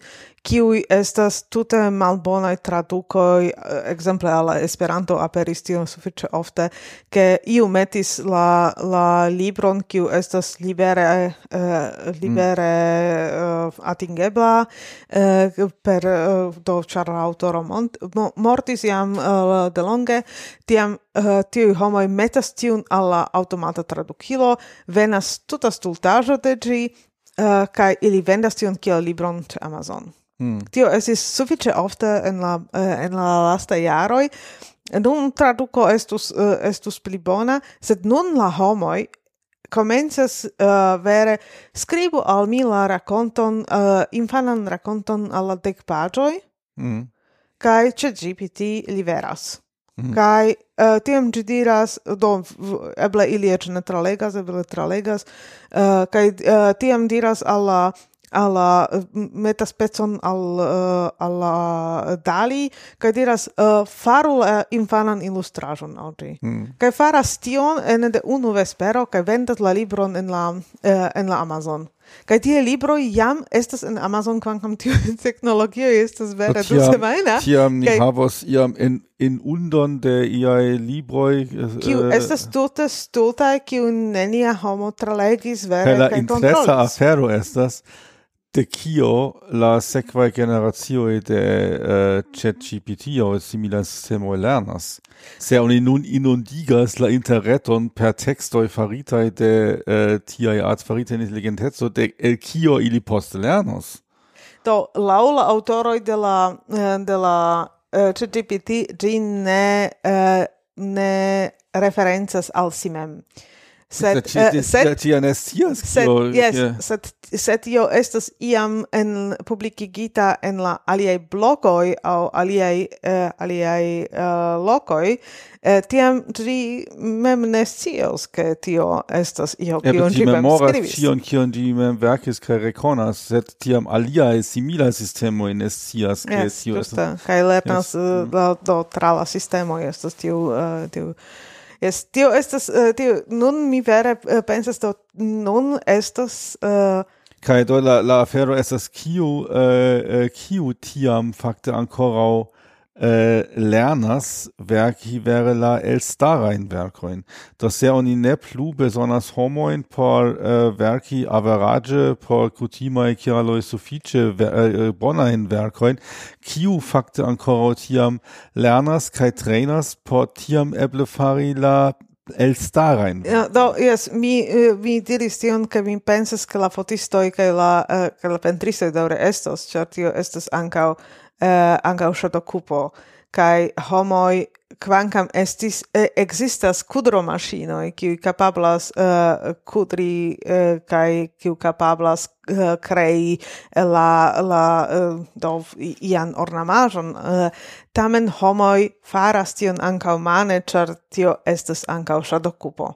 kiui estas tute malbonaj tradukoj, ekzemple al Esperanto aperis tiom sufiĉe ofte, ke iu metis la, la libron, kiu estas libere, eh, libere mm. atingebla, eh, per, eh, do, ĉar la aŭtoro mortis jam eh, delonge, tiam uh, tiuj homoj metas tiun al la aŭtomata tradukilo, venas tuta stultaĵo de ĝi, Uh, kai ili vendas tion kiel libron ĉe Amazon. Mm. Tio estis sufiĉe ofte en la eh, en la lasta jaroj. Nun traduko estus eh, estus pli bona, sed nun la homoj komencas uh, vere skribu al mi la rakonton uh, infanan rakonton al la dek paĝoj. Mm. Kaj ĉe GPT liveras. Mm. Kaj uh, tiam ĝi diras, do eble ili eĉ ne tralegas, eble tralegas, uh, kaj uh, tiam diras al la uh, alla eh, metaspecon al uh, alla Dali kaj diras uh, faru uh, infanan illustrajon al ĝi. Mm. kaj faras tion en de unu vespero kai vendas la libron en la uh, en la Amazon. Kai tie libro jam estas en Amazon kvankam tiu <laughs> teknologio estas vera du semajna tiam ni kaj... havos iam en in undon de iai libroi... kiu uh, estas tuta stulta, kiu nenia homo tralegis vere kaj kontrolis la interesa afero estas de kio la sekva generacio de uh, ChatGPT o simila sistemo lernas. Se oni nun inundigas la interreton per textoi faritae de eh, uh, tiai art faritae intelligentezo, de el kio ili poste lernos. Do laŭ la de la eh, de la uh, ChatGPT ĝi ne uh, ne referenzas al simem. Sed eh, sed sed tio ne sed yes sed sed io estas iam en publicigita en la aliai blogoj au aliai uh, eh, aliai uh, eh, lokoj. Uh, tiam tri mem ne ke tio estas io kion ti mem skribis. tion kion ĝi mem verkis kaj rekonas sed tiam aliai simila sistemo in nestias ke yes, tio estas kaj lernas yes. Mm. do tra la sistemo estas tiu tiu Yes, tio estas uh, tio nun mi vere uh, pensas do nun estas uh, eh, kaj do la la afero estas kiu uh, kiu tiam fakte ankoraŭ Äh, lernas verki vere la elstarajn verkoin. Das se oni ne plu bezonas homoin por äh, verki average por kutimae kialoj suffice ver, äh, äh bonain verkoin, kiu fakte ancora tiam lernas kai trejnas por tiam eble fari la elstarein. Ja, do, yes, mi, mi diris tion, ke mi pensas ke la fotistoi, ke la, uh, che la pentristoi daure estos, cer tio estes ancao eh, ankaŭ cupo, kai homoj quancam estis eh, kudro kudromaŝinoj qui capablas eh, kudri eh, kai qui capablas eh, crei eh, la la eh, do ian ornamajon eh, tamen homoj faras tion anca mane char tio mm. estas ankaŭ cupo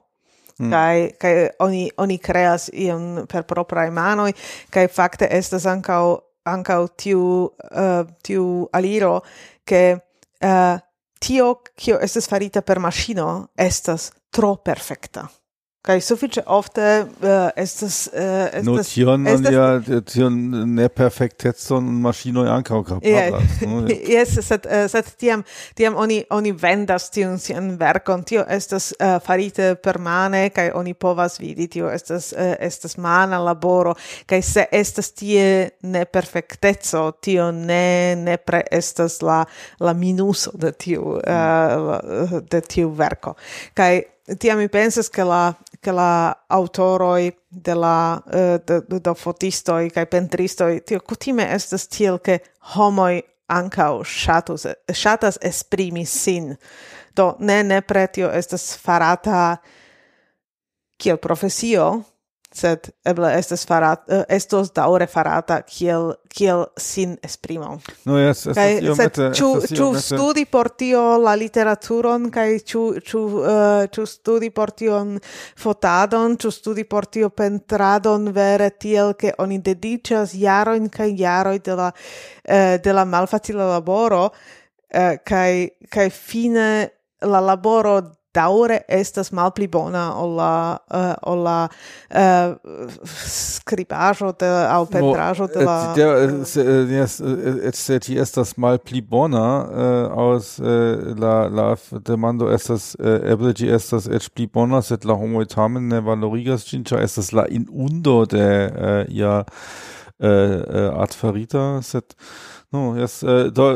Mm. kai kai oni, oni creas ion per propria manoi kai fakte estas anka anca tiu, uh, tiu aliro che uh, tio, kio estes farita per maschino, estas tro perfecta kai sufiĉe ofte uh, estas uh, estas notion estas, ja tion ne perfektecon maŝinoj ankaŭ kapablas Yeah. <laughs> No, yes, sed uh, sed tiam tiam oni oni vendas tion sian verkon. Tio estas uh, farite permane kai oni povas vidi tio estas uh, estas mana laboro kai se estas tie ne perfekteco tio ne ne pre estas la la minuso de tiu uh, de tiu verko. kai tiam mi pensas che la che la autoroi de la uh, de, de, de fotistoi kai pentristoi tio kutime estas tiel ke homoj ancau shatus, shatas esprimi sin. Do ne ne pretio estas farata kiel profesio, sed eble estes farat uh, estos daure farata kiel kiel sin esprimo. No yes, es kai sed chu chu studi por tio la literaturon kai chu chu uh, eh, chu studi portion fotadon, chu studi por tio pentradon vere tiel ke oni dedicas jaro in kai jaro de la uh, de la malfacila laboro uh, kai kai fine la laboro daure estas malpli bona ol la uh, ol la eh, uh, scribajo de au pentrajo de la eh, jes se ĝi estas malpli bona aŭs la la demando estas eble ĝi estas et pli bona sed la homoj tamen ne valorigas ĝin ĉar estas la inundo de ia artfarita sed no jes do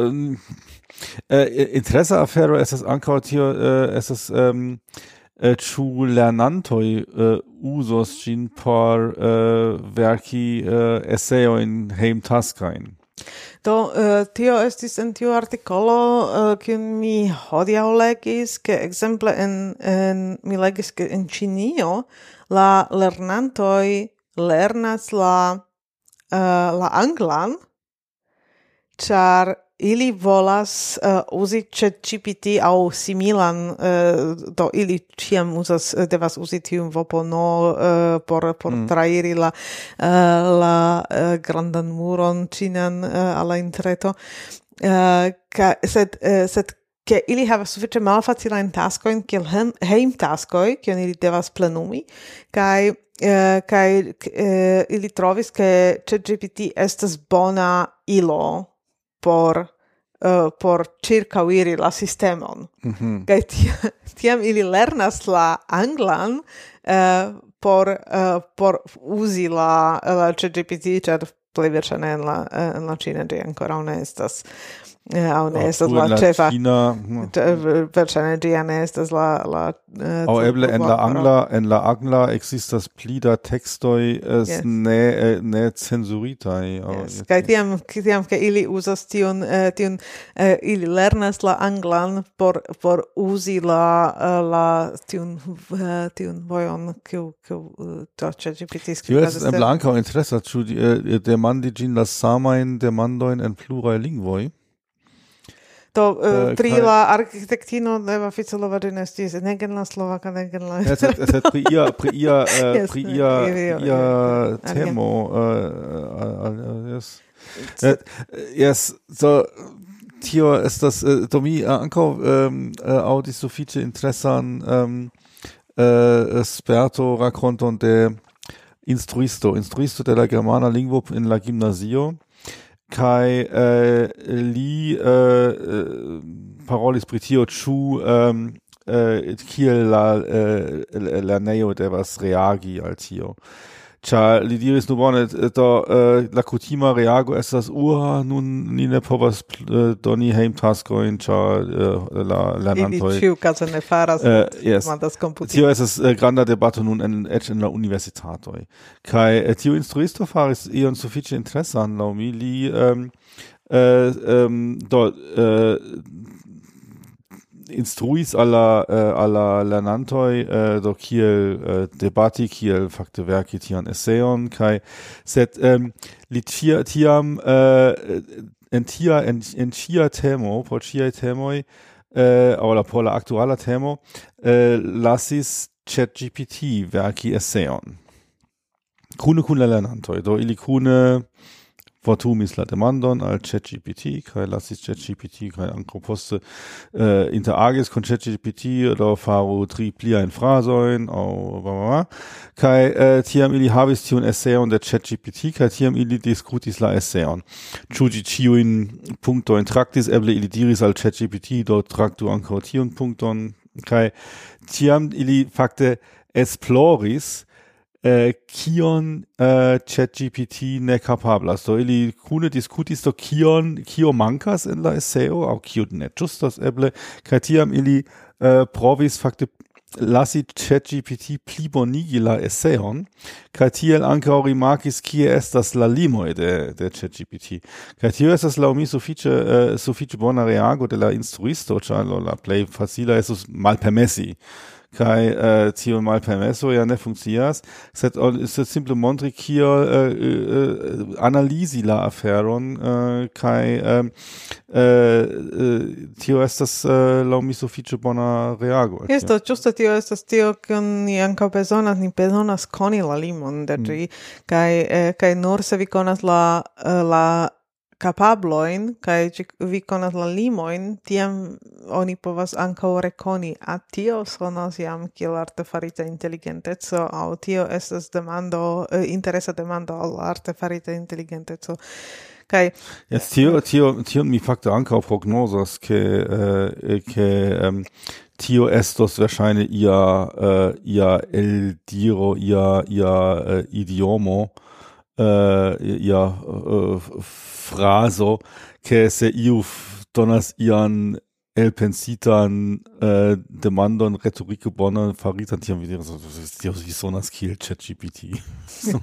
Eh, interesa afero Ankaut hier, äh, ist estas ähm, äh, ĉu lernantoi, äh, usos gin por äh, verki äh, esseo in heim taskain. Do uh, tio estis en tiu artikolo uh, mi hodiaŭ legis ke ekzemple en, en mi legis ke en Ĉinio la lernantoj lernas la uh, la anglan ĉar ili volas uh, uzi chat GPT au similan uh, do ili ciam uzas eh, devas uzi tiun vopono uh, por por mm. trairi la uh, la uh, grandan muron cinan uh, alla intreto uh, ka, sed uh, sed ke ili havas sufiĉe malfacilajn taskojn kiel hem, hejm taskoj kion ili devas plenumi kaj Uh, kaj uh, ili trovis ke ChatGPT estas bona ilo por uh, por circauiri la sistemon. Mm -hmm. Kaj tiam, <laughs> tiam ili lernas la anglan uh, por, uh, por uzi la, la ChatGPT ĉar plej verŝajne en la, en la ĉina ĝi ankoraŭ ne estas Aŭ ne estas la ĉefa. Hm. Eh, verŝajne ĝia ne estas la la eh, Au eble en la angla en la angla ekzistas pli da tekstoj eh, ne ne cenzuritaj. Kaj tiam tiam ke ili uzas tion tion ili lernas la anglan por por uzi la la tion tion vojon kiu kiu do ChatGPT skribas. Tio estas eble ankaŭ interesa ĉu demandi ĝin la samajn demandojn en pluraj lingvoj. To uh, trila kaj... architektino ne oficialo varinestis, negen genla slovaka, negen la. Es es et pri ia, pri ia, <laughs> uh, yes, pri ia, ia, ia temo, uh, yes. Yes, so, tio estas, uh, do mi uh, ankaŭ um, uh, aŭdis sufiĉe interesan um, uh, sperto rakonton de instruisto, instruisto de la germana lingvo in la gimnazio kai äh, li äh, äh parolis pritio chu ähm, äh, kiel la äh, lernejo devas reagi al tio. Ĉar li diris nu bone do uh, la kutima reago estas ua nun ni ne povas äh, uh, doni heim hejmtaskojn ĉar uh, äh, la lernantoj ili ĉiukaze ne faras uh, yes. demandas komputilo tio estas uh, granda debato nun en eĉ en la universitatoj. Kaj uh, tio instruisto faris ion sufiĉe interesan laŭ mi. Li um, uh, um, do uh, instruis alla uh, alla lernantoi uh, do kiel uh, debati kiel fakte verki tian esseon kai set um, li tia, tiam uh, en tia en, en tia temo por tia temoi uh, aŭ la por la aktuala temo uh, lasis ChatGPT verki esseon kune kun la do ili kune fortumis la demandon al ChatGPT kai lasis ChatGPT kai ankaŭ poste eh, interagis con ChatGPT do faru tri pliajn frazojn aŭ blablabla kai äh, eh, tiam ili havis tiun eseon de ChatGPT kai tiam ili diskutis la eseon. Ĉu ĝi ĉiujn punktojn traktis? Eble ili diris al ChatGPT do traktu ankaŭ tiun punkton. Kai tiam ili fakte esploris eh, kion äh, chat ChatGPT ne kapablas. Do ili kune diskutis do kion kio mankas in la eseo au kio ne justas eble kaj tiam ili eh, provis fakte lasi ChatGPT pli bonigi la eseon kaj tiel ankaŭ rimarkis kie estas la limoj de de ChatGPT. Kaj tio estas laŭ mi sufiĉe uh, sufiĉe bona reago de la instruisto, ĉar la plej facila estus malpermesi kai äh, tio malpermeso ja ne funkcias sed ol sed simple montri kio äh, äh, analisi la aferon äh, kai um, äh, uh, tio estas äh, laŭ mi sufiĉe bona reago Esto justo tio estas tio kion ni ankaŭ bezonas ni bezonas koni la limon de ĝi mm. kai äh, eh, kai nur se vi konas la la capabloin, cae vi conas la limoin, tiam oni povas ankaŭ rekoni a tio sonas jam kiel artefarita inteligenteco aŭ tio estas demando, eh, interesa demando al artefarita inteligenteco. Kai Yes, tio tio tio mi fakte ankaŭ prognozas ke äh, ke ähm, tio estos verŝajne ia ihr ia eldiro ia ia äh, idiomo äh, ja äh, fraso che se iu donas ian el pensitan äh, demandon retorico bona faritan tiam videre so dio wie so sonas kiel ChatGPT. <laughs>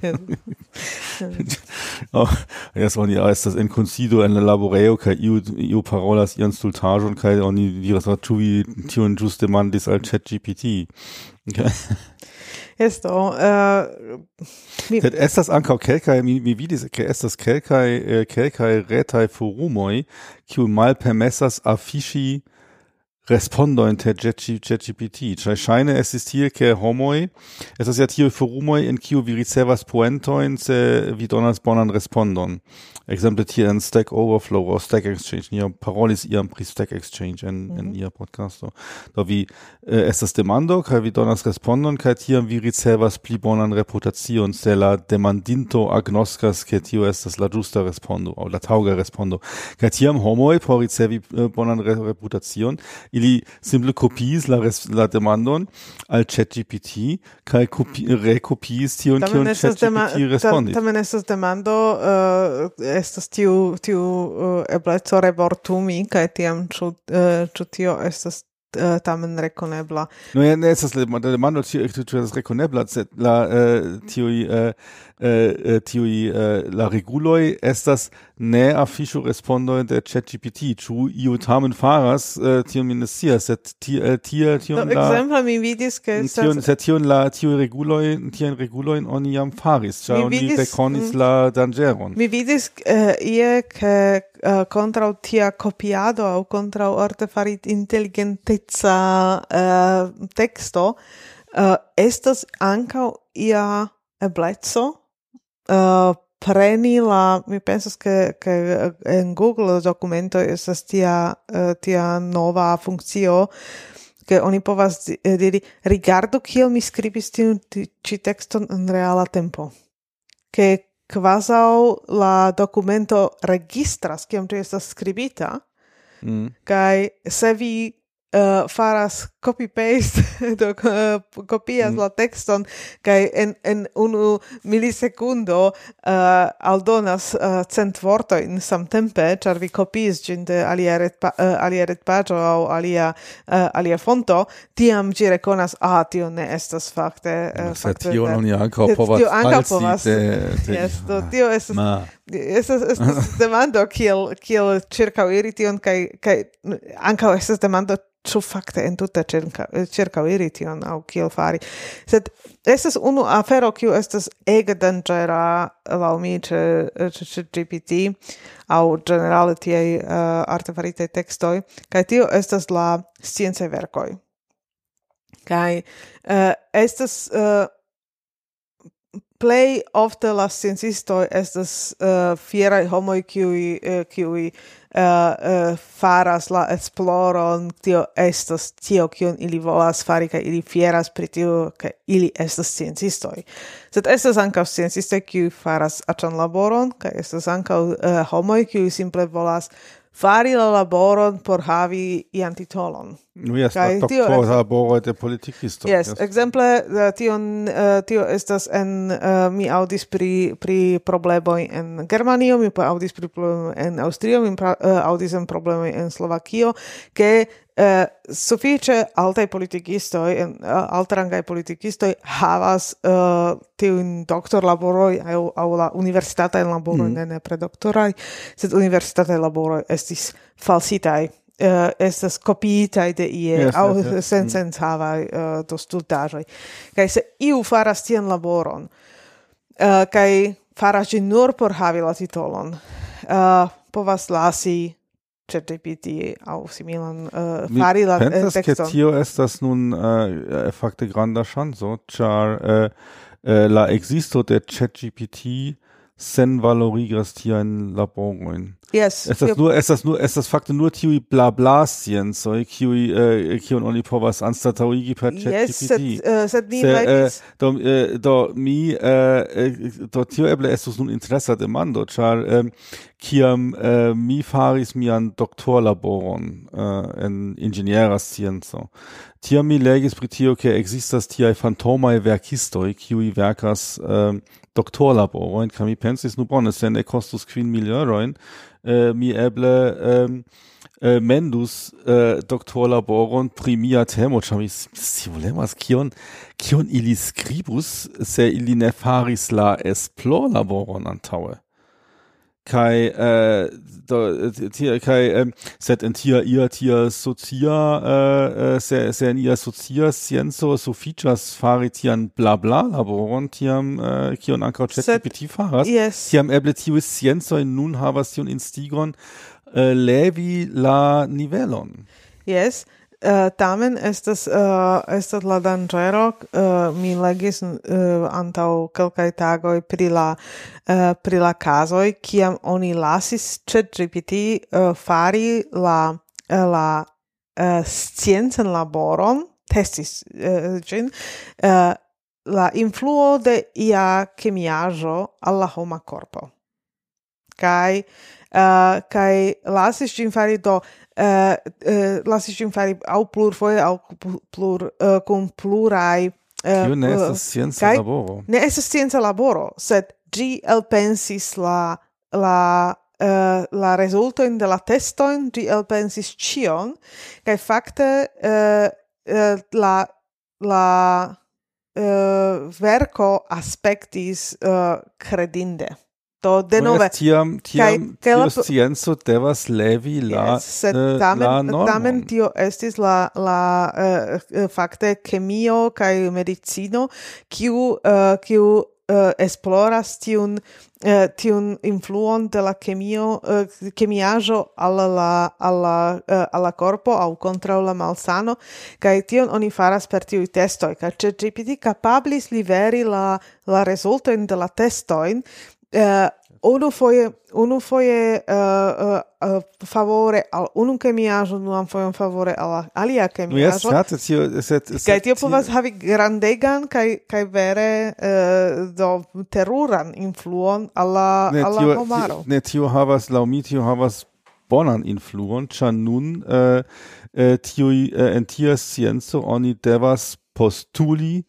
oh, ja, ah, ist das en concido en laboreo kai iu iu parolas ian stultajon, kai oni diras ah, tu vi tion just demandis al ChatGPT. Okay. <laughs> Esto. äh, mi, Sed estas ankaŭ kelkaj mi, mi vidis ke estas kelkaj eh, kelkaj retaj forumoj kiu malpermesas afiŝi respondo inter ChatGPT. Ĉar ŝajne estis tie ke homoj estas ja tiuj forumoi in kiu vi ricevas poentoin se vi donas bonan respondon exemple hier in Stack Overflow oder Stack Exchange ni parolis iam pri Stack Exchange en in -hmm. ia podcasto. Do vi eh, äh, estas demando kai vi donas respondon kai tiam vi ricevas pli bonan reputacion se la demandinto agnoskas ke tio estas la ĝusta respondo aŭ la Tauga respondo. Kai tiam Homoi, por ricevi äh, bonan re reputacion ili simple copies la res, la demandon al ChatGPT kai kopi, rekopiis tion kion ChatGPT respondis. Tamen estas demando uh, estas tiu tiu uh, ebleco revortumi kaj tiam ĉu uh, tio estas uh, tamen rekonebla. No ja ne estas la demando ĉu estas rekonebla sed la uh, tiuj uh, Eh, eh, tiui eh, la reguloi estas ne afisho respondo de ChatGPT, ĉu iu tamen faras, uh, tion mi ne scias, sed tie tie tion la ekzemple mi vidis ke mm, estas tion sed tion la tiuj reguloj, tiajn regulojn oni jam faris, ĉar oni rekonis mm. la danĝeron. Mi vidis uh, ie ke uh, kontraŭ tia kopiado aŭ kontraŭ artefarit inteligenteca uh, teksto uh, estas ankaŭ ia ebleco uh, preni la mi pensas che che eh, en Google documento es tia uh, tia nova funzio che oni povas diri rigardo kiel mi skribis tiun ci tekston in reala tempo che quasau la documento registras kiam ĝi estas skribita mm. kai se vi uh, faras copy paste <laughs> do uh, copias mm. la texton kai en en unu milisecundo uh, eh, aldonas uh, cent vorto in samtempe char vi copies gin de alia retpa, uh, alia pagio au alia uh, alia fonto tiam ĝi rekonas ah tio ne estas fakte uh, fakte tio nun ankaŭ povas tio ankaŭ povas yes do ah, tio estas estas estas <laughs> demando kiel kiel ĉirkaŭ iri kai kai anka es estas demando ĉu fakte entute ĉirkaŭ iri tion aŭ kiel fari. Sed estas unu afero kiu estas ege danĝera laŭ mi ĉe ĉe GPT aŭ ĝenerale tiaj uh, artefaritaj tekstoj kaj tio estas la sciencaj verkoj. Kaj uh, estas uh, plej ofte la sciencistoj estas uh, fieraj homoj kiuj uh, kiuj uh, uh, faras la esploron. Tio estas tio kion ili volas fari kaj ili fieras pri tio ke ili estas sciencistoj. Sed estas ankaŭ sciencistoj kiuj faras aĉan laboron kaj estas ankaŭ uh, homoj kiuj simple volas fari la laboron por havi ian titolon. Nu, yes, Kai la tio laboro de politikisto. Yes, yes. exemple, uh, tion, uh, tio estas en, uh, mi audis pri, pri problemoi en Germanio, mi audis pri problemoi en Austrio, mi pra, uh, audis en problemoi en Slovakio, ke eh, suffice altai politikistoi, uh, eh, altrangai politikistoi havas eh, tiun doktor laboroi au, au la universitatai laboroi, mm. ne ne predoktorai, sed universitatai laboroi estis falsitai uh, eh, estas kopiitaj de ie yes, au yes, yes. sensencavaj mm. uh, eh, to stultajoi kai se iu faras tien laboron uh, kai faras nur por havi la titolon uh, povas lasi ChatGPT au similan uh, fari la texton. Mi pensas ke tio estas nun uh, fakte granda ŝanco, ĉar uh, uh, la existo de ChatGPT sen valorigas tiajn laborojn. Yes, Es das nur estas nur estas fakte nur tiuj blabla sciencoj so eh, kiun oni povas anstataŭigi per chat Yes, sed, uh, sed ni Se, eh, rajtis. Do, eh, do mi äh do tio eble estus nun interesa demando, char eh, kiam eh, mi faris mian doktorlaboron äh, en inĝeniera scienco. Tiam mi legis pri tio ke ekzistas tiaj fantomaj verkistoj kiuj verkas äh, doktorlaborojn kaj mi pensis nu bone se ne kostus kvin milierojn eh, mi eble eh, eh, mendus eh, doktorlaboron pri mia temo. Ĉar mi scivolemas kion kion ili skribus se ili ne faris la esplorlaboron antaŭe kai äh, do, äh, tia, kai ähm, set in tia ia tia socia äh, äh, se se in ia socia scienzo so features faritian bla bla laboron tiam äh, kion ankaŭ ChatGPT faras. yes. tiam eble tiu scienco nun havas tion instigon äh, levi la nivelon. Yes. Uh, tamen estas uh, estas la danĝero uh, mi legis uh, antaŭ kelkaj tagoj pri la uh, pri la kazoj kiam oni lasis ChatGPT uh, fari la uh, la uh, sciencan laboron testis uh, ĝin uh, la influo de ia kemiaĵo al la homa korpo. Kai uh, kai lasis gin fari do uh, uh, lasis gin fari au plur foje au plur uh, cum plurai Kiu ne uh, estas scienca laboro. Ne estas scienca laboro, sed gi elpensis la la uh, la resultojn de la testojn, gi elpensis ĉion kaj fakte uh, uh, la la uh, verko aspektis uh, credinde de denove. Tiam tiam kaj tio la... scienco devas levi la yes, sed eh, ne, tamen la tamen tio estis la la uh, fakte kemio kaj medicino kiu uh, kiu uh, esploras tiun uh, tiun influon de la kemio uh, kemiaĵo al la al la uh, al la corpo aŭ kontraŭ la malsano kaj tion oni faras per tiuj testoj kaj ChatGPT kapablis liveri la la rezultojn de la testojn eh, unu foje unu foje uh, eh, uh, eh, uh, eh, favore al unu kemiaĵo duan fojon favore al alia kemiaĵo. No, yes, tio, set, set, kaj tio povas havi grandegan kaj kaj vere uh, do teruran influon al la al la homaro. Ne tio havas lau mi tio havas bonan influon, ĉar nun uh, uh, tiuj uh, en tia scienco oni devas postuli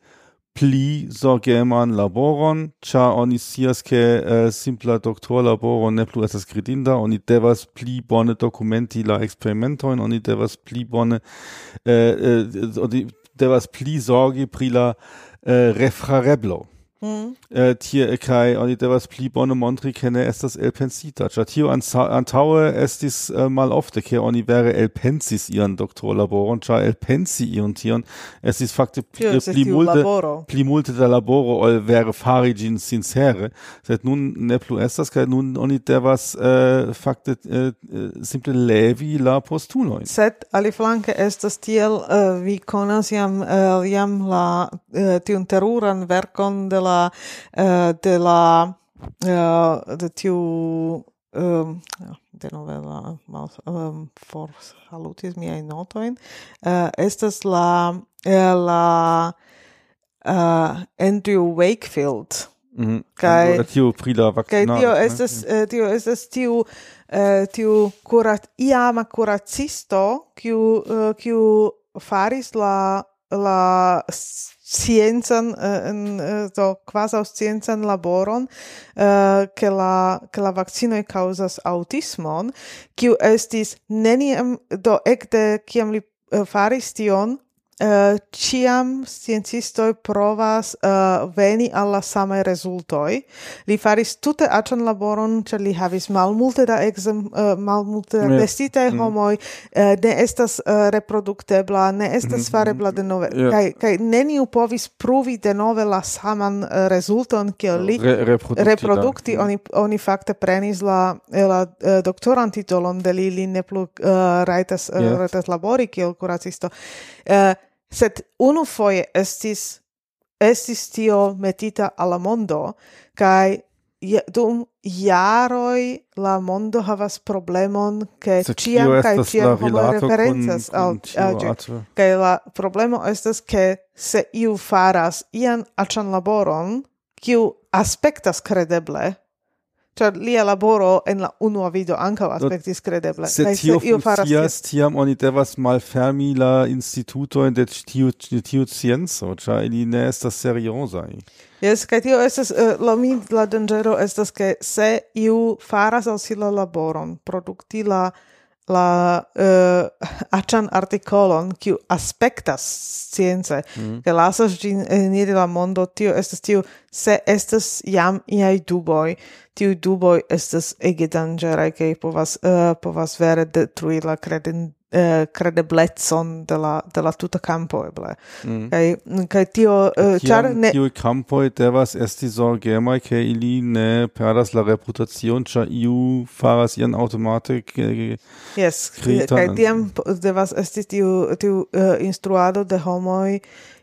pli zorgeman laboron, ĉar oni scias ke eh, simpla doktorlaboro ne plu estas kredinda, oni devas pli bone dokumenti la eksperimentojn, oni devas pli bone eh, eh, oni devas pli zorgi pri la eh, refrareblo. Mm. Äh, tie äh, kai oni devas pli bone montri kene estas elpensita. Ĉar tio antaŭe estis uh, malofte, ke oni vere elpensis ian doktorlaboron, ĉar elpensi iun tion estis fakte pli, tio, pli multe laboro. pli multe da laboro ol vere fari ĝin sincere. Sed nun ne plu estas kaj nun oni devas äh, fakte äh, simple levi la postulojn. Sed aliflanke estas tiel uh, vi konas jam uh, jam la uh, tiun teruran verkon de la la eh, de la eh, de tiu um, de novela mal um, for salutis mia notoin uh, eh, estas la la uh, Andrew Wakefield Mm kai -hmm. tiu pri la vakcino kai tio estas eh, tio estas tiu eh, tiu kurat iama kuracisto kiu uh, kiu faris la la scienzan eh, en eh, do quasi scienzan laboron eh, ke la ke la vakcino causas autismon kiu estis neniam do ekde kiam li faris tion uh, ciam sciencistoi provas uh, veni alla same resultoi. Li faris tute acan laboron, cer li havis malmulte da exem, uh, malmulte yeah. vestitae mm. homoi, uh, ne estas uh, reproduktebla, ne estas mm farebla de nove. Yeah. Kai, kai neniu povis pruvi de nove la saman uh, resulton, kiel li Re reproducti, reproducti oni, oni fakte prenis la, la uh, doktoran titolon de li, li ne plu uh, raitas, uh, yeah. rajtas labori kiel kuracisto. Uh, Sed unu foie estis, estis tio metita alla mondo, je dum jaroi la mondo havas problemon ke ciam kai ciam homo referencas al agi kai la problemo estas ke se iu faras ian aĉan laboron kiu aspektas kredeble Char lia laboro en la unua video anca aspectis credeble. Se tio funkcias, tiam oni devas malfermi la institutojn de tiu, tiu scienzo, ĉar ili ne estas seriosai. Yes, kaj tio estas, uh, la mi la dangero estas, ke se iu faras al si la laboron, produkti la la eh, uh, achan artikolon kiu aspektas science mm. ke lasas gin eniri la mondo tio estas tiu se estas jam iai duboj tiu duboj estas ege danĝeraj kaj povas uh, povas vere detrui la credin eh, credeblezzon de la de la tuta campo eble mm. kai kai tio eh, ĉar char ne tio campo devas esti zorgemaj ke ili ne perdas la reputacion cha iu faras ian automatik eh, yes kai tiam devas esti tiu tiu uh, instruado de homoi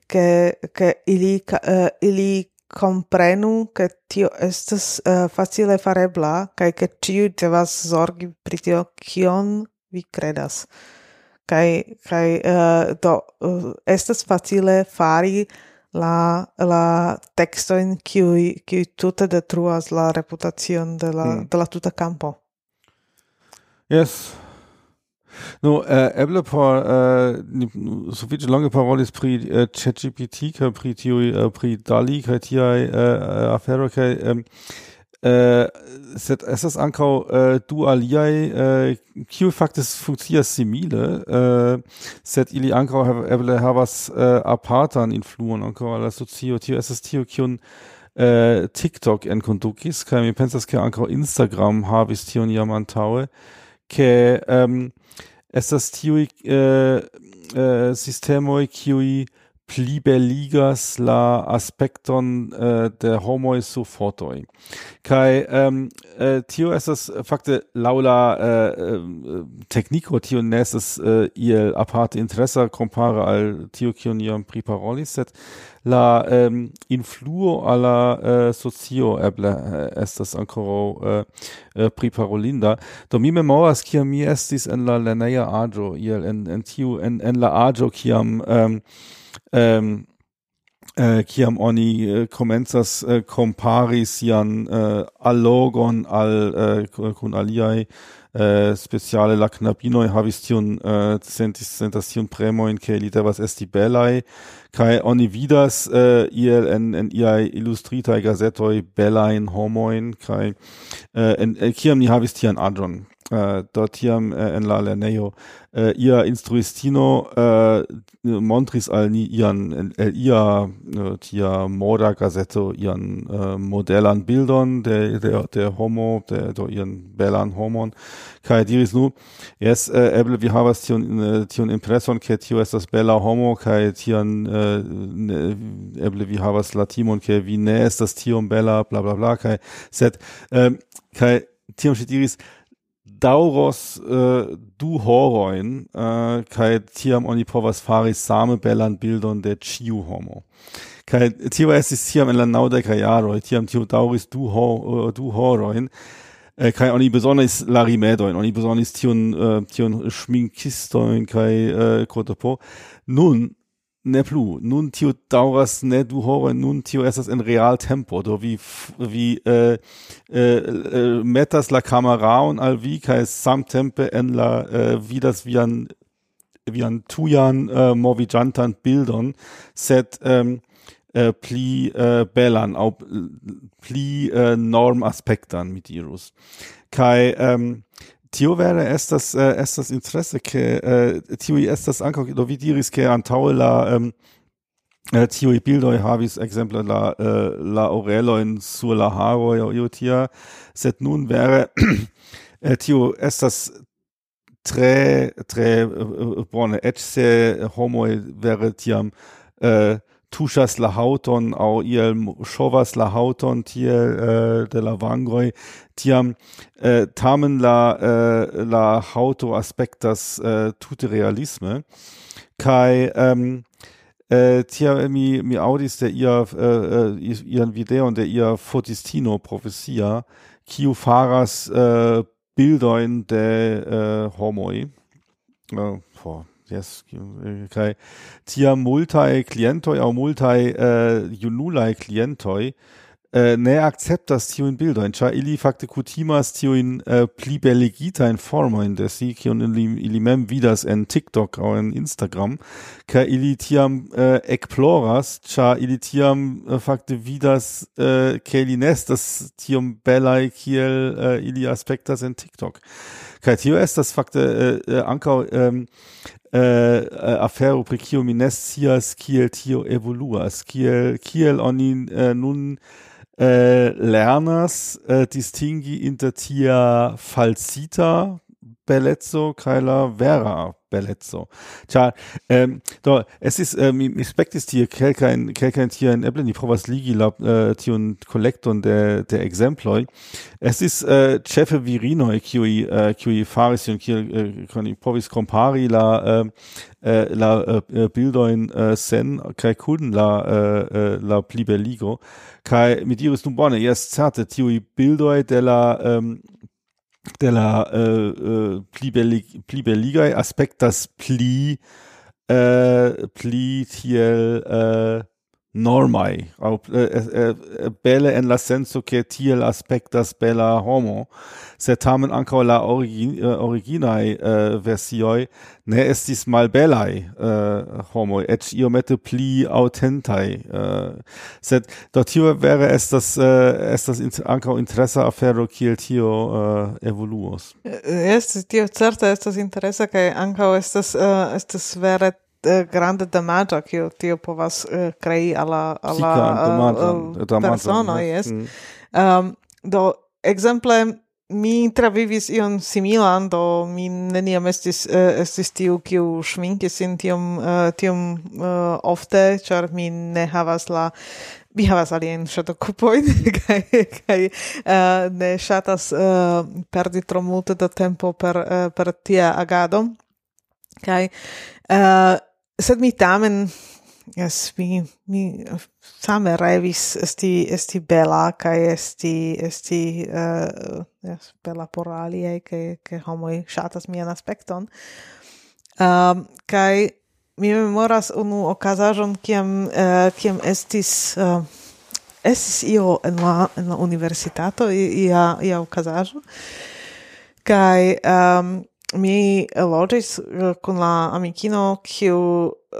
ke ke ili uh, ili comprenu che tio estas uh, facile farebla, kai che ciu devas zorgi pri tio kion vi credas. Kai kai uh, eh, do uh, estas facile fari la la texto in cui cui tutta detruas la reputacion de la mm. de la tuta campo. Yes. No, äh, eh, eble por äh, sufiĉe longe parolis pri äh, ChatGPT kaj pri tiuj äh, pri Dali kaj tiaj äh, afero kaj ähm, Uh, es ist ankau äh, du aliai äh, kiu faktis funkcias simile äh, sed ili ankau eble havas äh, apartan influon ankau al la socio. Tio es ist tio kiun äh, TikTok en kondukis kaj mi pensas ke ankau Instagram havis tion jam antaŭe ke um, estas tiuj äh, äh, sistemoj kiuj uh, plibeligas la aspekton uh, de homoj surfotoj kaj um, uh, tio estas fakte laŭ la uh, tekniko tio ne estas iel aparte interesa kompare al tio kion iam priparolis sed la um, influo al la socio eble uh, estas ankoraŭ uh, uh, priparolinda. Do mi memoras kiam mi estis en la lerneja aĝo iel en en tiu en en la aĝo kiam ähm, um, eh, kiam oni äh, eh, komencas eh, äh, compari sian eh, allogon al eh, kun aliai eh, speciale la knabinoi havis tion eh, sentis sentas tion premoin ke li devas esti belai kai oni vidas eh, iel en en iai illustritai gazetoi belain homoin kai eh, en, eh, kiam ni havis tian adron äh, dort hier äh, in la lernejo äh, ihr instruistino äh, montris al ni ian el ia äh, tia moda Gazetto, ian äh, Modellan bildon der, der, der homo der, do ian Bellan homon. Kai diris nu es äh, eble vi havas tion äh, tion impresson, ke tio estas Bella homo kai tion, äh, ne, eble vi havas la timon ke vi ne estas tion Bella, bla bla bla kai, set, äh, kai, tion, diris dauros äh, du horoin äh, kai tiam oni povas fari same bellan bildon de ĉiu homo. kai tio estis tiam en la naŭdekaj jaroj, tiam tio dauris du, ho, äh, du horoin äh, kai oni besonders la rimedoin oni besonders tion, äh, tion schminkistojn kai äh, kotopo Nun, ne plu. Nun tio dauras ne du hore, nun tio estas en real tempo. Do vi, vi äh, äh, äh, metas la cameraon al vi kai samtempe en la äh, vidas vian vian tujan äh, movijantan bildon, set ähm, äh, pli äh, belan au pli äh, norm aspektan mit irus kai ähm, tio vere estas uh, estas interesse ke äh, uh, tio estas ankaŭ do vi diris ke antaŭ la ähm, äh, um, uh, tio bildoj havis ekzemple la uh, la orelojn sur la haro aŭ io tia. Sed nun vere uh, <clears throat> tio estas tre tre uh, bone. Eĉ se homoj vere tiam uh, tuŝas la haŭton aŭ iel ŝovas la haŭton tiel uh, de la vangoj tiam eh, tamen la eh, la haŭto aspektas eh, äh, tute realisme kaj ähm, äh, tia mi mi audis der ihr äh, ihren Video und der ihr fotistino profesia kiu faras äh, bildoin de äh, homoi oh, äh, oh, yes, kaj okay. tia multaj clientoi au multaj äh, junulaj clientoi Äh, ne acceptas tiun bildo in cha ili fakte kutimas tiujn uh, pli beligitajn formojn de si, kiun ili, ili mem vidas en TikTok au en Instagram, ka ili tiam äh, uh, exploras cha ili tiam uh, fakte vidas, uh, ke ili nestas tiom belaj, kiel uh, ili aspektas en TikTok. Kaj tio estas fakte uh, ankaŭ um, äh, afero pri kio mi kiel tio evoluas kiel kiel oni äh, nun äh, Lerners äh, distingi intertia falsita bellezzo kai la vera bellezzo. Tja, ähm, do, es ist, äh, mi, mi spektis tie kelkein, kelkein tier in Eblen, die provas ligi la äh, tiun collecton de, de exemploi. Es ist äh, cefe virinoi, kiui, äh, kiui faris, und kiel, äh, koni povis compari la, äh, äh, la äh, äh, bildoin äh, sen, kai kuden la, äh, äh, la pli belligo, kai mit iris num bone, jes certe, tiui bildoi de la, ähm, de la uh, uh, pli, bellig, pli belligaj aspektas pli uh, pli tiel uh, normai au äh, äh, belle en la senso che tiel aspectas bella homo se tamen ankaŭ la origin, eh, originaj versioj ne estis malbelaj homoj eĉ iomete pli aŭtentaj sed do tio vere estas estas in, ankaŭ interesa afero kiel tio evoluos. Estas tio certe estas interesa kaj ankaŭ estas estas vere grande damaĝo kiu tio povas eh, uh, krei alla alla uh, la persono jes mm. um, do ekzemple mi travivis ion similan do mi neniam estis uh, estis tiu kiu ŝminkis in tiom uh, tiom uh, ofte char mi ne havas la mi havas aliajn ŝatokupojn <laughs> kaj kaj uh, ne ŝatas uh, perdi tro multe da tempo per uh, per tia agado kaj uh, sed mi tamen Yes, mi, mi same revis esti, esti bela, kai esti, esti uh, yes, bela por aliei, cae, cae homoi shatas mian aspekton. Ehm, um, kai mi memoras unu okazajon, ciam, uh, eh, ciam estis, uh, estis io en la, en la universitato, ia, ia okazajon. Kai... um, ehm, mi elogis uh, eh, kun la amikino kiu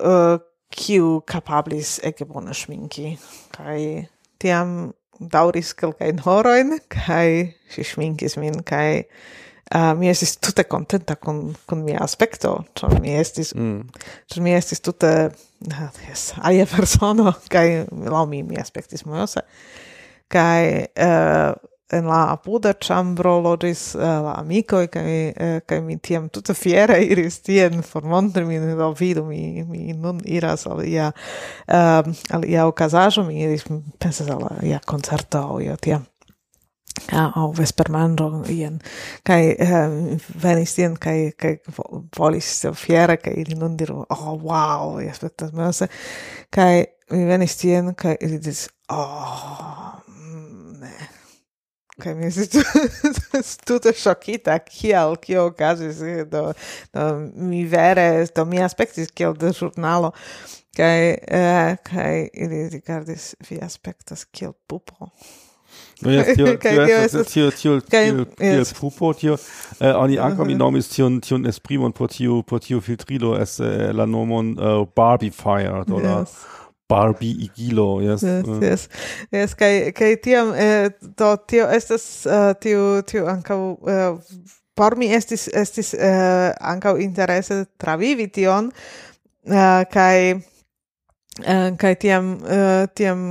uh, kiu capablis ege bona schminki kai tiam dauris kelkajn horoin kai si schminkis min kai uh, eh, mi estis tute contenta con con mia aspecto ĉar mi estis mm. ĉar mi estis tute uh, yes, aia persono <laughs> kai laŭ mi mi aspectis mojose. Kai uh, en la apuda chambro logis uh, eh, la amicoi, kai, uh, eh, kai mi tiam tuta fiera iris tien formontri min, do vidu, mi, mi nun iras al ia, uh, al ia ocasajo, mi iris, pensas al ia concerto, o io tiam ja, au vespermanĝo ien. Kaj um, venis tien kaj kaj volis fiera kaj ili nun diru oh wow aspektas melse kaj mi venis tien kaj ili diris oh Kaj mi estis <laughs> tute šokita, kiel kio okazis do, do mi vere do mi aspektis kiel de žurnalo, kaj eh, kaj ili rigardis vi aspektas kiel pupo. No ja, <laughs> tio, tio, tio, tio, <laughs> tio, tio, tio, pupo, tio, eh, oni mhm. anca mi nomis tion, tion esprimon por tio, por tio filtrilo es eh, la nomon eh, uh, Barbifier, do yes. la, Barbie igilo, yes. Yes, uh. yes. Yes, kai kai tiam eh, do tio estas eh, uh, tio tio ankaŭ uh, por mi estis estis uh, ankaŭ interese travivi tion uh, kai uh, kai tiam uh, tiam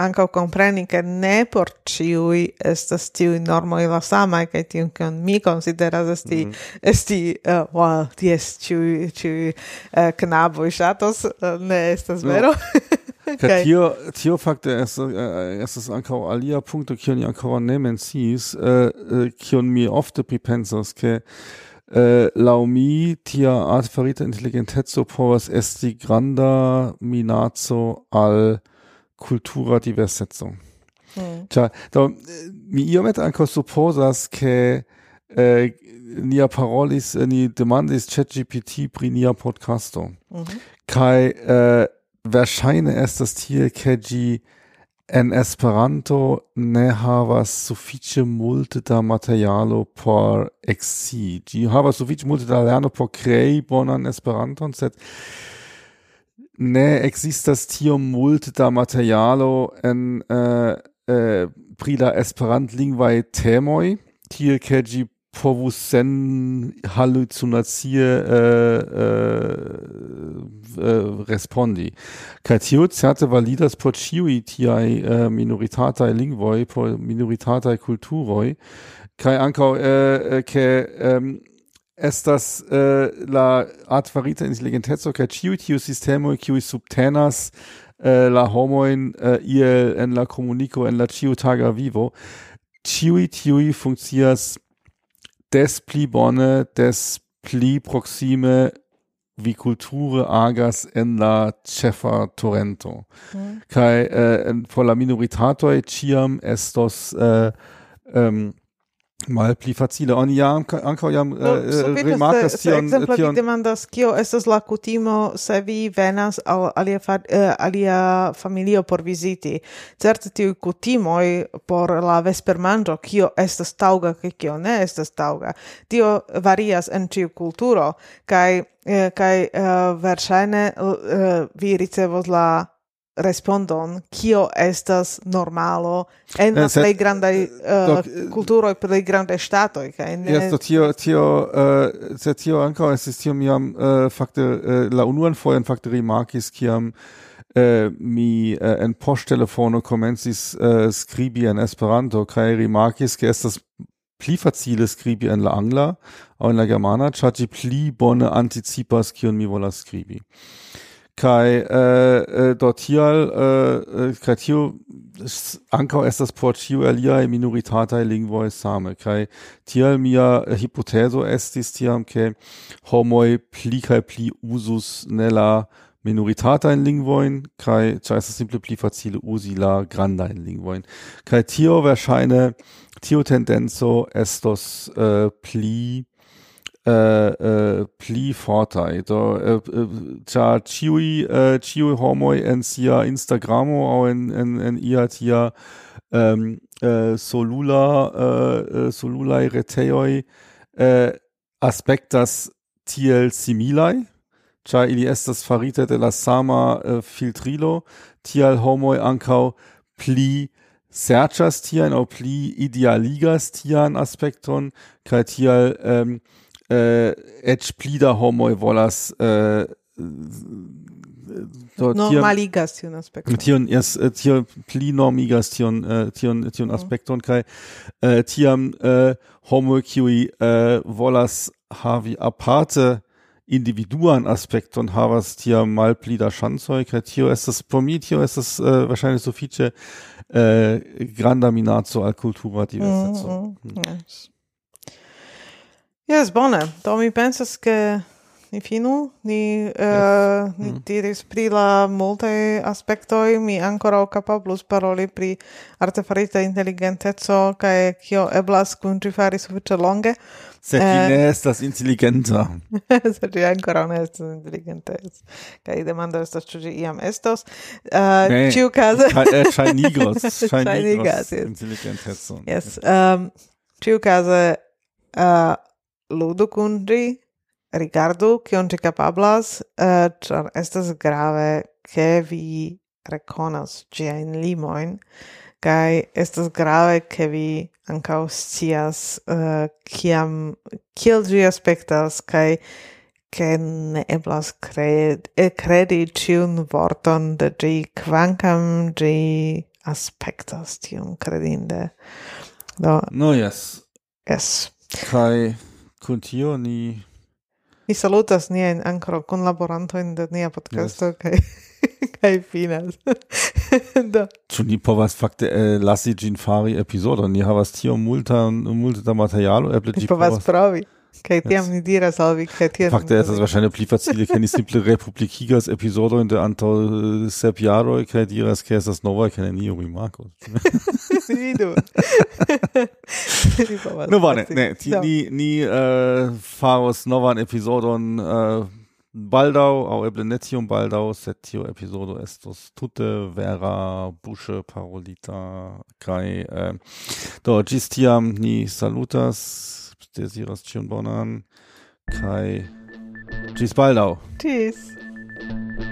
ankaŭ kompreni, ke ne por ĉiuj estas tiuj normoj la samaj kaj tiun kion mi konsideras esti mm -hmm. esti eh, uh, well, ties ĉiuj ĉiuj uh, eh, knaboj ŝatos uh, eh, ne estas vero. <laughs> No. Okay. Tio, tio fakte estas, äh, estas ankaŭ alia punkto, kiun ni ankaŭ ne menciis, uh, kiun mi ofte pripensas, ke äh, lau mi tia artefarita inteligenteco povas esti granda minazo al cultura diverseco. Mm. Cioè, do, mi iomete ankaŭ supposas che eh, nia parolis, eh, ni demandis ChatGPT pri nia podcasto. Mm -hmm. Kai eh, verŝajne estas tiel ke gi en Esperanto ne havas sufiĉe multe da materialo por exi. Gi havas sufiĉe multe da lerno por krei bonan Esperanton, sed ne existas tio multe da materialo en eh, eh, pri la esperantlingvaj temoj, tiel ke gi povus sen halucinacie eh, eh, eh, respondi. Kaj tio certe validas por ĉiuj tiaj minoritataj lingvoi, por culturoi kai ankau ankaŭ ke estas uh, la artfarita intelligenteco kaj ĉiuj tiu sistemoj kiuj subtenas uh, la homojn uh, eh, iel en la komuniko en la ĉiutaga vivo ĉiuj tiuj funkcias des pli bone des pli proksime vi culture agas en la cefa torrento mm. kaj eh, por la minoritatoj ciam estos eh, um, mal pli facile. Oni jam ankaŭ jam no, eh, eh, eh rimarkas tion tion... demandas kio estas la kutimo se vi venas al alia fa, uh, eh, alia familio por viziti. Certe tiu kutimoj por la vespermanĝo kio estas tauga kaj kio ne estas tauga tio varias en ĉiu kulturo kaj kaj uh, verŝajne uh, vi ricevos la respondon kio estas normalo en la eh, plej grandaj uh, kulturoj plej grandaj ŝtatoj kaj ne jes tio tio uh, se tio ankaŭ estis tio mi jam uh, fakte uh, la unuan fojon fakte rimarkis kiam Uh, mi uh, en poŝtelefono komencis uh, skribi en Esperanto kaj rimarkis ke estas pli facile skribi en la angla aŭ en la germana ĉar ĝi pli bone anticipas kion mi volas skribi kai äh, äh, dort hier äh, äh kai tio ankaŭ estas por ĉiu aliaj minoritataj lingvoj same. Kai tial mia hipotezo estis tiam ke homoj pli kaj pli uzus ne la minoritatajn lingvojn kaj ĉar estas simple pli facile uzi la grandajn lingvojn. Kai tio verŝajne tio tendenco estos äh, pli Äh, äh, pli fortai do äh, äh, chiui äh, chiui homoi en sia Instagramo au en en en ia tia äh, solula solulaj retejoj aspektas tiel similai cha ili estas farite de la sama filtrilo. Tial homoi ankau pli serchas tian au pli idealigas tian aspekton kaj ähm, eh, et pli da homoj volas eh, normaligas tion aspekton. Tion jes äh, tio pli normigas tion tion tion aspekton kaj tiam homoj kiuj volas havi aparte individuan aspekton havas tiam malpli da ŝancoj kaj tio estas por mi tio estas verŝajne sufiĉe granda minaco al kultura diverseco. Mm -hmm. yes. Yes, bone. Do mi pensas ke ni finu, ni, uh, yes. uh, ni mm. diris pri la multe aspektoj, mi ancora o capablus paroli pri artefarita inteligenteco kaj kio eblas kun ĝi fari suffice longe. Se ĝi uh, eh, ne estas inteligenta. <laughs> se ci ancora ne estas inteligenta. Kaj demanda estas ciu ĝi iam estos. Uh, ne, nigros, Ŝajnigos. nigros inteligentecon. yes. Um, ĉiukaze... Uh, ludu kundi, rigardu kion ci capablas, eh, uh, char estas grave ke vi rekonas ĝiajn limoin, kai estas grave ke vi ankaŭ scias uh, kiam, kiel ĝi aspektas kai ke ne eblas cred, e eh, credi ciun vorton de ĝi kvankam ĝi aspektas tiom kredinde Do, no, yes. Yes. Kai kun tio ni Ni salutas niajn laboranto in de nia podcasto yes. kai <laughs> kai finas. <laughs> Do. Ĉu ni povas fakte eh, lasi gin fari episodo Ni havas tio multa multa da materialo, eble ĝi povas provi. Kai tiam yes. ni diras al vi, kaj tiam... Fakte estas verŝajne pli facile, ke ni simple republikigas epizodojn de antaŭ eh, sep jaroj kaj diras, ke estas novaj kaj neniu rimarko. <laughs> Vidu. no bone, ne, ti, ni, ni uh, faros novan episodon uh, baldau, au eble ne tiom baldau, sed tio episodo estos tutte vera busche parolita, kai uh, do, gis tiam ni salutas, desiras cion bonan, kai gis baldau. Tschüss.